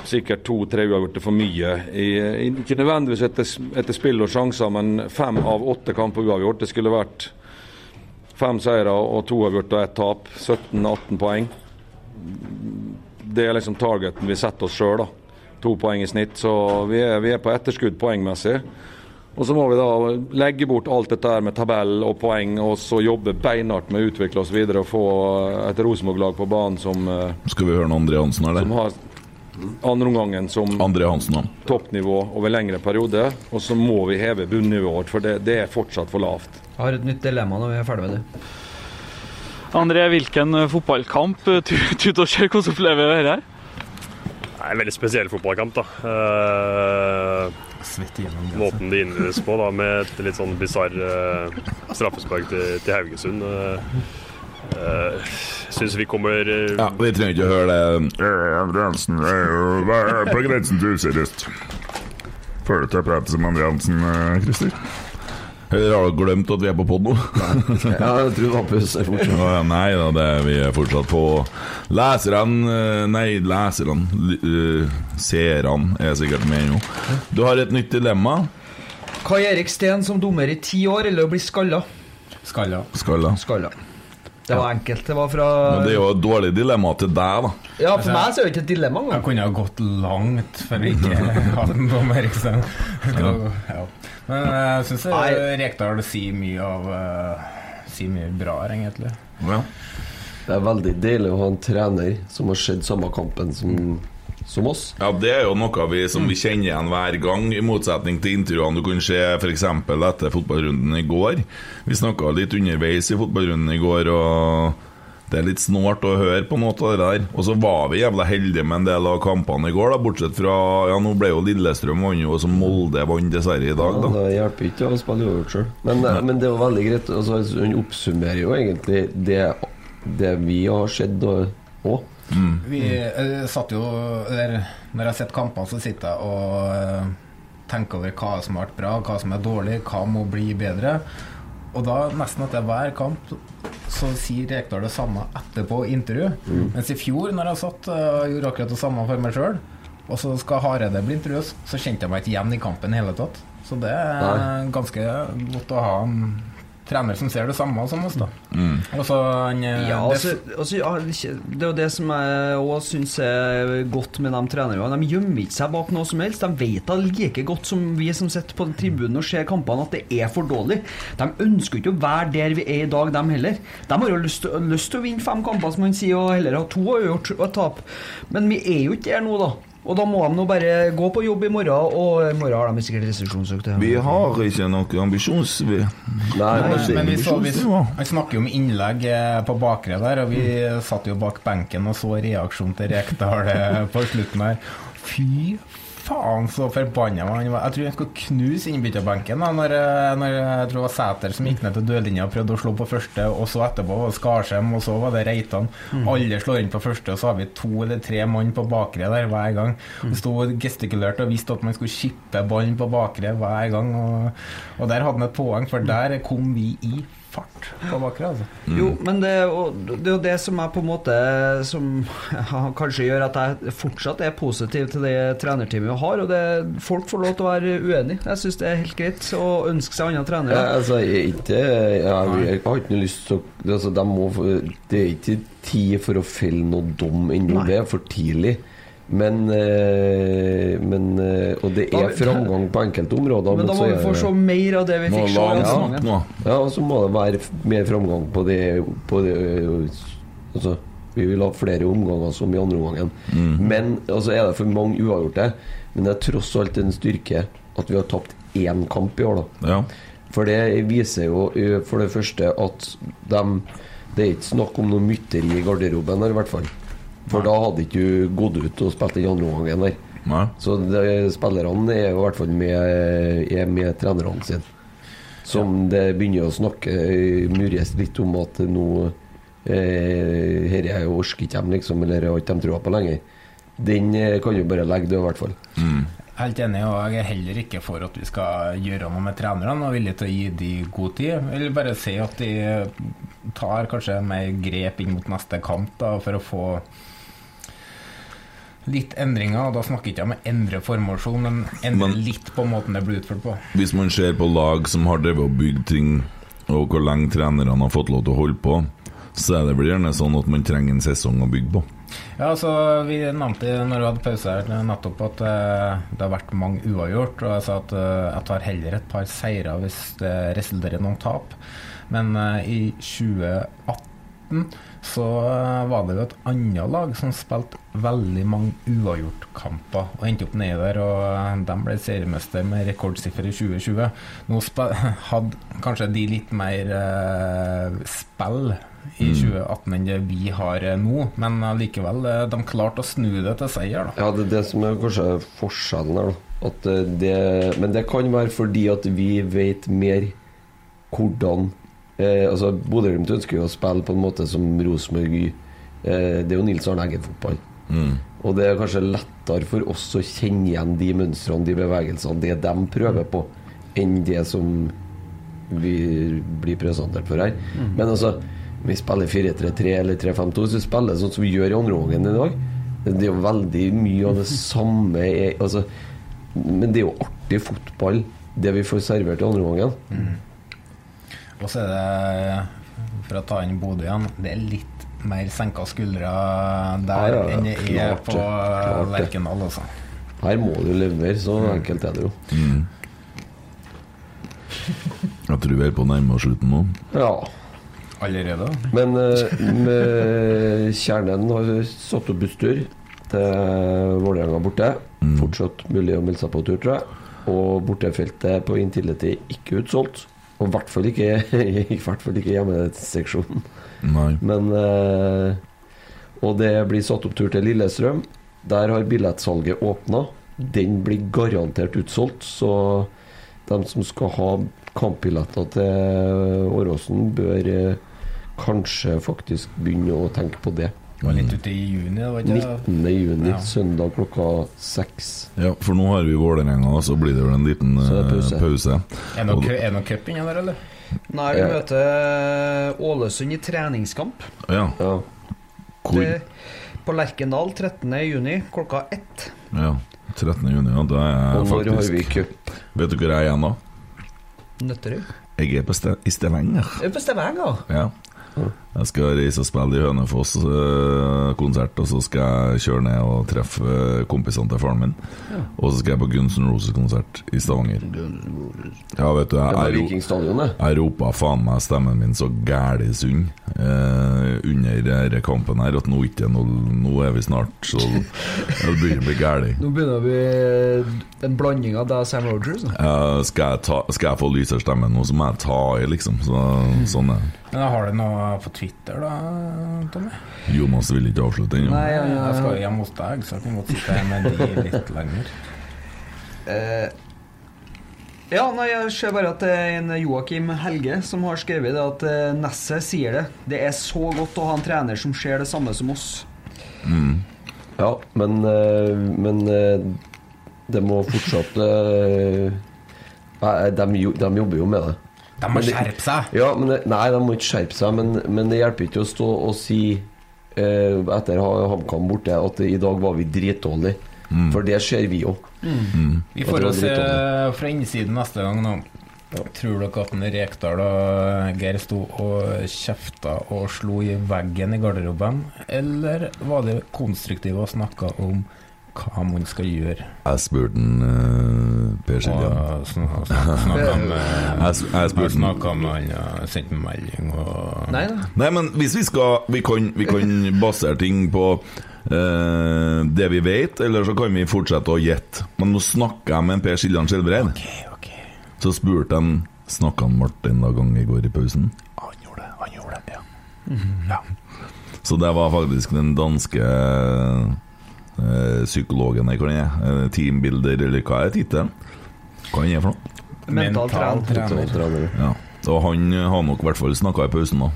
sikkert to-tre uavgjorte for mye. I, ikke nødvendigvis etter, etter spill og sjanser, men fem av åtte kamper uavgjort. Det skulle vært fem seire og to avgjort og ett tap. 17-18 poeng. Det er liksom targeten vi setter oss sjøl. To poeng i snitt. Så vi er, vi er på etterskudd poengmessig. Og så må vi da legge bort alt dette her med tabell og poeng, og så jobbe beinhardt med å utvikle oss videre og få et Rosenborg-lag på banen som, eh, Skal vi høre noe André Hansen her, der? Andreomgangen som André Hansen, ja. toppnivå over lengre periode. Og så må vi heve bunnivået vårt, for det, det er fortsatt for lavt. Jeg har et nytt dilemma når vi er ferdig med det. André, hvilken eh, fotballkamp eh, tu- tut og kjør, hvordan opplever du dette? her? Det er en veldig spesiell fotballkamp, da. Eh, måten det innledes på, da, med et litt sånn bisarr eh, straffespark til, til Haugesund. Uh, uh, Syns vi kommer uh, Ja, Vi trenger ikke å høre det. Eh, Hansen er på grensen til useriøst. Føler du til å prate som André Hansen, eh, Christer? Eller har du glemt at vi er på pod nå? Ja, jeg tror Vampus er fortsatt. Ja, Nei da, det er vi er fortsatt på. Leserne eh, Nei, leserne. eh, Seerne er sikkert med nå. Du har et nytt dilemma. Kai Erik Steen som dommer i ti år, eller å bli skalla? Skalla. Skalla. Skalla. Det var enkelt. Det var fra Men det er jo et dårlig dilemma til deg, da. Ja, for meg så er det ikke et dilemma Jeg kunne ha gått langt for å ikke *laughs* ha den på Eriksen. Ja. Men jeg syns. Rekdal sier mye av eh, Sier mye bra her, egentlig. Ja. Det er veldig deilig å ha en trener som har sett samme kampen som, som oss. Ja, Det er jo noe vi som vi kjenner igjen hver gang, i motsetning til intervjuene du kunne se f.eks. etter fotballrunden i går. Vi snakka litt underveis i fotballrunden i går, og det er litt snålt å høre på noe av det der. Og så var vi jævla heldige med en del av kampene i går, da, bortsett fra Ja, nå ble jo Lillestrøm vant jo, og så Molde vant dessverre i dag, Ja, det hjelper ikke å spille uavgjort sjøl. Men, eh, men det er jo veldig greit. Altså, hun oppsummerer jo egentlig det, det vi har sett òg. Vi uh, satt jo der, Når jeg har sett kampene, så sitter jeg og uh, tenker over hva som har vært bra, hva som er dårlig, hva må bli bedre. Og da, nesten etter hver kamp, så sier Rekdal det samme etterpå i intervju. Mens i fjor, når jeg satt eh, og gjorde akkurat det samme for meg sjøl, og så skal Hareide bli intervjuet, så kjente jeg meg ikke igjen i kampen i hele tatt. Så det er Nei. ganske godt å ha en trener som ser det samme som oss, da. Mm. Og så han eh, Ja, det- altså, altså, ja, det er jo det som jeg også syns er godt med de trenerne. De gjemmer ikke seg bak noe som helst. De vet da like godt som vi som sitter på tribunen og ser kampene, at det er for dårlig. De ønsker ikke å være der vi er i dag, dem heller. De har jo lyst, lyst til å vinne fem kamper, som man sier, og heller ha to uavgjort og et tap. Men vi er jo ikke der nå, da. Og da må de nå bare gå på jobb i morgen, og i morgen har de sikkert restriksjonsøkte. Vi har ikke noe ambisjons... Vi. Nei, Men, vi så, vi, vi snakker jo om innlegg eh, på bakre der, og vi satt jo bak benken og så reaksjonen til Rekdal eh, på slutten her. Fy faen, så forbanna han var. Jeg tror han skulle knuse innbytterbenken da, når, eh, når jeg tror det var Sæter som gikk ned til dødlinja og prøvde å slå på første, og så etterpå var det Skarsheim, og så var det Reitan. Alle slår inn på første, og så har vi to eller tre mann på bakre der hver gang. Mm. sto gestikulert gestikulerte og visste at man skulle chippe ballen på bakre hver gang, og, og der hadde han et poeng, for der kom vi i fart på bakre, altså. Jo, men det, det er jo det som er på en måte Som ja, *laughs* kanskje gjør at jeg fortsatt er positiv til det trenerteamet vi har. Og det, folk får lov til å være uenige. Jeg syns det er helt greit å ønske seg andre Ja, trenere. altså, jeg, ikke, jeg, jeg har ikke noe lyst til å altså, de må, Det er ikke tid for å felle noe dom ennå. Det er for tidlig. Men, eh, men eh, Og det er framgang på enkelte områder. Men da må vi få se mer av det vi fikk se. sesongen. Ja, og så må det være mer framgang på det, på det Altså, vi vil ha flere omganger som i andre omgangen. Men altså, er det for mange uavgjorte. Men det er tross alt en styrke at vi har tapt én kamp i år, da. Ja. For det viser jo for det første at de Det er ikke snakk om noe mytteri i garderoben her, i hvert fall. For da hadde ikke du gått ut og spilt den andre omgangen der. Nei. Så det, spillerne er jo i hvert fall med, er med trenerne sine. Som det begynner å snakke eh, murres litt om at nå eh, Her er jo orker ikke dem, liksom, eller har ikke de trua på lenger. Den eh, kan jo bare legge død, i hvert fall. Helt enig, og jeg er heller ikke for at vi skal gjøre noe med trenerne, og villig til å gi de god tid. Jeg vil bare si at de tar kanskje mer grep inn mot neste kamp da, for å få litt endringer. og Da snakker ikke jeg om å endre formasjon, men endre Men- litt på måten det blir utført på. Hvis man ser på lag som har drevet og bygd ting, og hvor lenge trenerne har fått lov til å holde på, så er det vel gjerne sånn at man trenger en sesong å bygge på. Ja, altså Vi nevnte når vi hadde pause her nettopp at eh, det har vært mange uavgjort. Og jeg sa at eh, jeg tar heller et par seire hvis det resulterer i noen tap. Men eh, i 2018 så eh, var det jo et annet lag som spilte veldig mange uavgjortkamper og endte opp nedi der. Og eh, de ble seriemester med rekordsiffer i 2020. Nå *laughs* hadde kanskje de litt mer eh, spill i 2018 enn det vi har nå, men allikevel, eh, de klarte å snu det til seier. da. Ja, det er det som er kanskje forskjellen her. det, men det kan være fordi at vi vet mer hvordan eh, altså Bodø-Glimt ønsker jo å spille på en måte som Rosenborg eh, Det er jo Nils Arne Eggen-fotball. Og det er kanskje lettere for oss å kjenne igjen de mønstrene, de bevegelsene, det de prøver på, enn det som vi blir presentert for her. Men altså, vi spiller 4-3-3 eller 3-5-2, så spiller det sånn som vi gjør i andre omgangen i dag. Det er jo veldig mye av det *laughs* samme altså, Men det er jo artig fotball, det vi får servert i andre omgangen. Og så er det, for å ta inn Bodø igjen, det er litt mer senka skuldre der Ja, ja, enn det er klart på. Lerkendal. Altså. Her må du levere, så enkelt er det jo. Jeg tror vi er på nærmere slutten nå. Ja. Allerede. Men uh, med Kjernen har satt opp busstur til Vålerenga borte. Fortsatt mulig å melde seg på tur, tror jeg. Og bortefeltet på Intility ikke utsolgt. Og i hvert fall ikke, *laughs* i hvert fall ikke hjemmeseksjonen. Men eh, Og det blir satt opp tur til Lillestrøm. Der har billettsalget åpna. Den blir garantert utsolgt, så de som skal ha kampbilletter til Åråsen, bør eh, kanskje faktisk begynne å tenke på det. Det var litt ute i juni. Det var ikke 19. juni, Ja. søndag klokka seks. Ja, for nå har vi Vålerenga, så blir det vel en liten Så det eh, pause. pause. Er det noe cup inni der, eller? Nei, vi Ja. møter Ålesund i treningskamp. Ja, Ja. hvor? Det, på Lerkendal 13. juni klokka ett. Ja, 13. juni. Ja, da er Og jeg når har vi faktisk cup? Vet du hvor jeg er igjen da? Nøtterøy. Jeg er på ste i Stavanger. Er på Stavanger? Ja. Jeg skal reise og spille i Hønefoss eh, konsert, og så skal jeg kjøre ned og treffe kompisene til faren min. Og så skal jeg på Guns N' Roses-konsert i Stavanger. Ja, vet du, jeg, jeg, jeg ropa faen meg stemmen min så gæli sund eh, under denne kampen her at nå, ikke, nå, nå er vi snart så *laughs* Det begynner å bli gæli. Nå begynner vi eh, en blanding av deg og Sam Rogers. Eh, skal, jeg ta, skal jeg få lysere stemme nå, så må jeg ta i, liksom. Så, sånn er det. Men Har du noe på Twitter, da, Tommy? Jonas vil ikke avslutte ennå. Nei, ja, ja. Jeg skal hjem hos deg, så jeg kan godt sitte her med de litt lenger. uh. ja, nei, jeg ser bare at det er en Joakim Helge som har skrevet det at eh, Nesset sier det. Det er så godt å ha en trener som ser det samme som oss. Ja, men, eh, men det må fortsatt de, de jobber jo med det. De må det- skjerpe seg! Ja, men det, Nei, de må ikke skjerpe seg, men, men det hjelper ikke å stå og si eh, etter ha- HamKam borte at i dag var vi dritdårlige. For det ser vi jo. Vi får oss fra innsiden neste gang nå. Tror dere at Rekdal og Geir sto og kjefta og slo i veggen i garderoben, eller var det konstruktive og snakka om hva man skal gjøre? Jeg spurte eh, Per Siljan. Med Jeg, Snakka med han og sendte en melding og Nei da. Nei, men hvis vi skal Vi kan, vi kan basere ting på uh, det vi vet, eller så kan vi fortsette å gjette. Men nå snakker jeg med en Per Siljan Skjelbreid. Ok, ok. Så spurte han Snakka Martin da gang i går i pausen. Han gjorde det, han gjorde det, ja. ja. Så det var faktisk den danske eh, psykologen jeg kan det er. Teambuilder, eller hva er tittelen? Hva han er for noe? Mental trener. Trener. Ja. Og han eh, har nok i hvert fall snakka i pausen, da.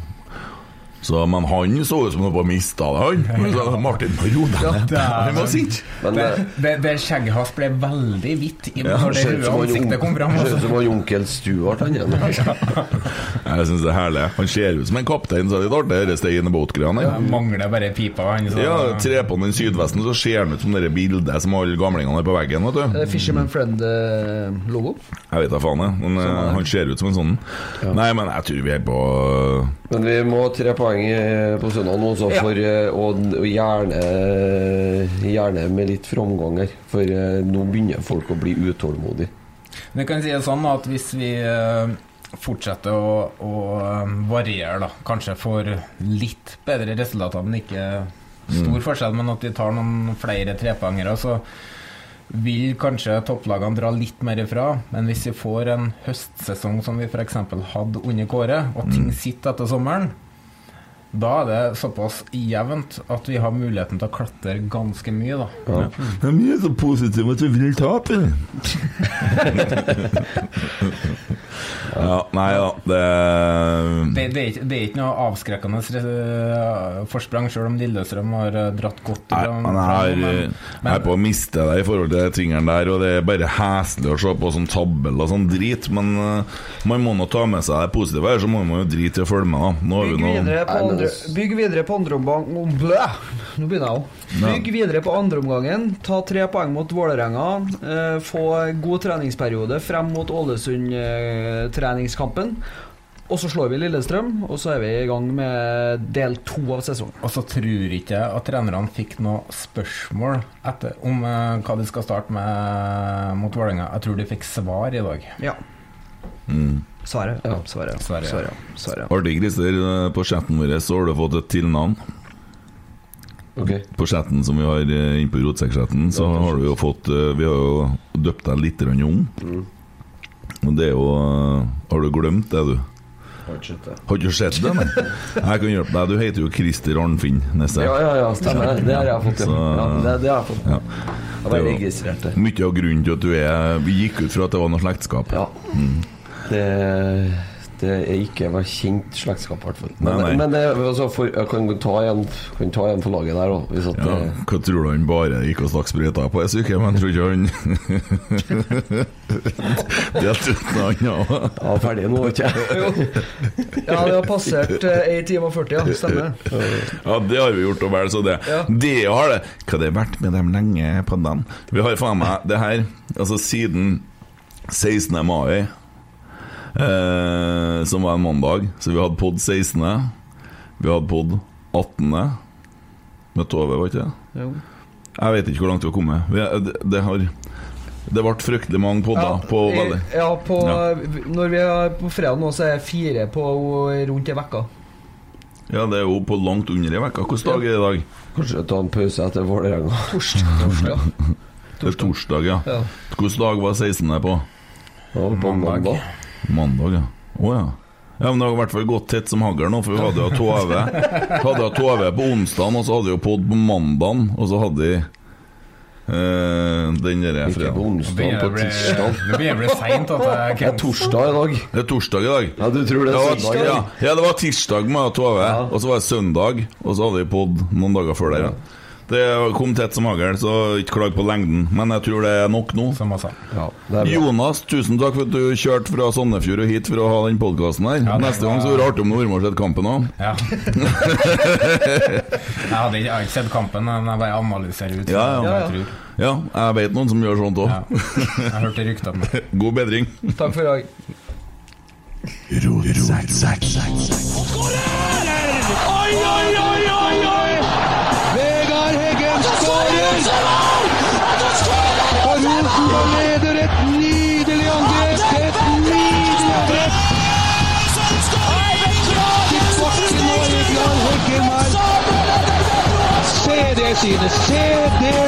Så, men han så ut som han var mista *laughs* det, han. Martin, ro deg ned. Han var sint. Men Det, eh, det, det skjegget hans ble veldig hvitt i- Ja, når det røde ansiktet kom fram. ser ut som han onkel Stuart, han igjen. *laughs* Jeg syns det er herlig. Han ser ut som en kaptein, så det er litt artig, disse Steine Båt-greiene. Ja, mangler bare pipa. Han, så, Ja, tre på den sydvesten, så ser han ut som det bildet som alle gamlingene har på veggen. vet du Eh, Fisherman Friend-logo. Jeg vet da faen, jeg. Men eh, han ser ut som en sånn. Nei, men jeg tror vi er på eh, Men vi må tre poeng eh, på søndag nå, Ja. for, eh, og, og gjerne, gjerne med litt framgang her. For eh, nå begynner folk å bli utålmodige. Men kan si det sånn at hvis vi eh, fortsetter å, å eh, variere, da, kanskje får litt bedre resultater, men ikke stor forskjell, men at vi tar noen flere trepoengere, så vil kanskje topplagene dra litt mer ifra. Men hvis vi får en høstsesong som vi f.eks. hadde under Kåre, og ting sitter etter sommeren, da er det såpass jevnt at vi har muligheten til å klatre ganske mye, da. De er så positive at vi vil tape. *laughs* ja, nei da, det Det, det, er ikke, det er ikke noe avskrekkende eh, forsprang, selv om Lillestrøm har eh, dratt godt Nei, ifra- jeg er, men- jeg er på å miste deg i forhold til de tingene der, og det er bare heslig å se på sånn tabell og sånn drit, men eh, man må nå ta med seg det positive her, så må man jo drite i å følge med, da. Nå har vi Bygg andre, bygg videre på andre omgang Blæ! Nå begynner jeg òg. Bygg videre på andreomgangen. Ta tre poeng mot Vålerenga. Eh, få god treningsperiode frem mot Ålesund-treningskampen. og så slår vi Lillestrøm, og så er vi i gang med del to av sesongen. Og så tror ikke jeg at trenerne fikk noe spørsmål etter, om eh, hva de skal starte med mot Vålerenga. Jeg tror de fikk svar i dag. Ja. Mm. Svaret. Ja. Svaret. Svaret, ja. Svaret. Svaret. Artig, Christer. eh, På chatten vår så har du fått et tilnavn. Ok. På chatten som vi har eh, inne på Rotsekk-chatten, så har du jo fått eh, Vi har jo døpt deg litt om. Og det er jo Har du glemt det, du? Har ikke sett det. Har ikke sett det, nei? Jeg kan hjelpe deg. Du heter jo Christer Arnfinn Nesse. Ja, ja, ja, stemmer. Det har jeg fått. Ja. Så- Ja, det, det har jeg fått. Ja. Jeg bare registrert det. Mye av grunnen til at du er Vi gikk ut fra at det var noe slektskap. Ja. Det, det er ikke var kjent slektskap, i hvert fall. Men, Nei, nei. men det, altså, for, jeg kan ta en, kan ta en for laget der, òg. Ja, hva tror du han bare gikk og stakk sprøyter på ei uke? Men tror ikke han Delte ut noe annet ja, ferdig nå, ikke? Ja, det har passert eh, 1 time og 40, ja. Stemmer. Ja, det har vi gjort, og vel så det. Ja. Det har det. Hva det har vært med dem lenge på den? Vi har faen meg det her Altså siden 16. mai eh, som var en mandag. Så vi hadde pod 16. Vi hadde pod 18. Med Tove, var ikke det? Jo. Jeg vet ikke hvor langt vi har kommet. Vi, det, det har Det ble fryktelig mange podder på i- veldig ja, på, Ja. Når vi er på fredag nå, så er det fire på rundt ei uke. Ja, det er jo på langt under ei uke. Hvilken dag er det i dag? Kanskje ta en pause etter Vålerenga. *laughs* Torsdag. torsdag. Det er torsdag, ja. Ja. Hvilken dag var 16. på? Ja, på mandag. Mandag, ja. Å ja. Ja, men Det har i hvert fall gått tett som hagl nå, for vi hadde jo Tove *laughs* Hadde jo Tove på onsdag, og så hadde vi jo pod på mandag, og så hadde vi Uh, den derre Ikke på onsdag, på tirsdag. Det begynner å bli seint. Det er torsdag i dag. Det er torsdag i dag. Ja, du tror det Ja, er søndag? ja, ja, det var tirsdag med Tove, Ja. og så var det søndag, og så hadde vi pod noen dager før der. Ja. Det kom tett som hagl, så ikke klag på lengden. Men jeg tror det er nok nå. Som jeg sa. Ja, det er. Jonas, tusen takk for at du kjørte fra Sandefjord og hit for å ha den podkasten her. Ja, Neste gang så blir det artig om du har sett kampen òg. Ja. *laughs* jeg, hadde, ikke- ikke sett kampen, men jeg bare analyserer ut Ja, ja. Ja, jeg ja. tror. Ja, jeg vet noen som gjør sånt òg. Ja. Jeg hørte ryktene. *laughs* God bedring. Takk for i dag. Oi, oi, oi, oi! Og Rosenborg leder et nydelig angrep! Et nydelig angrep! Se det synet! Se det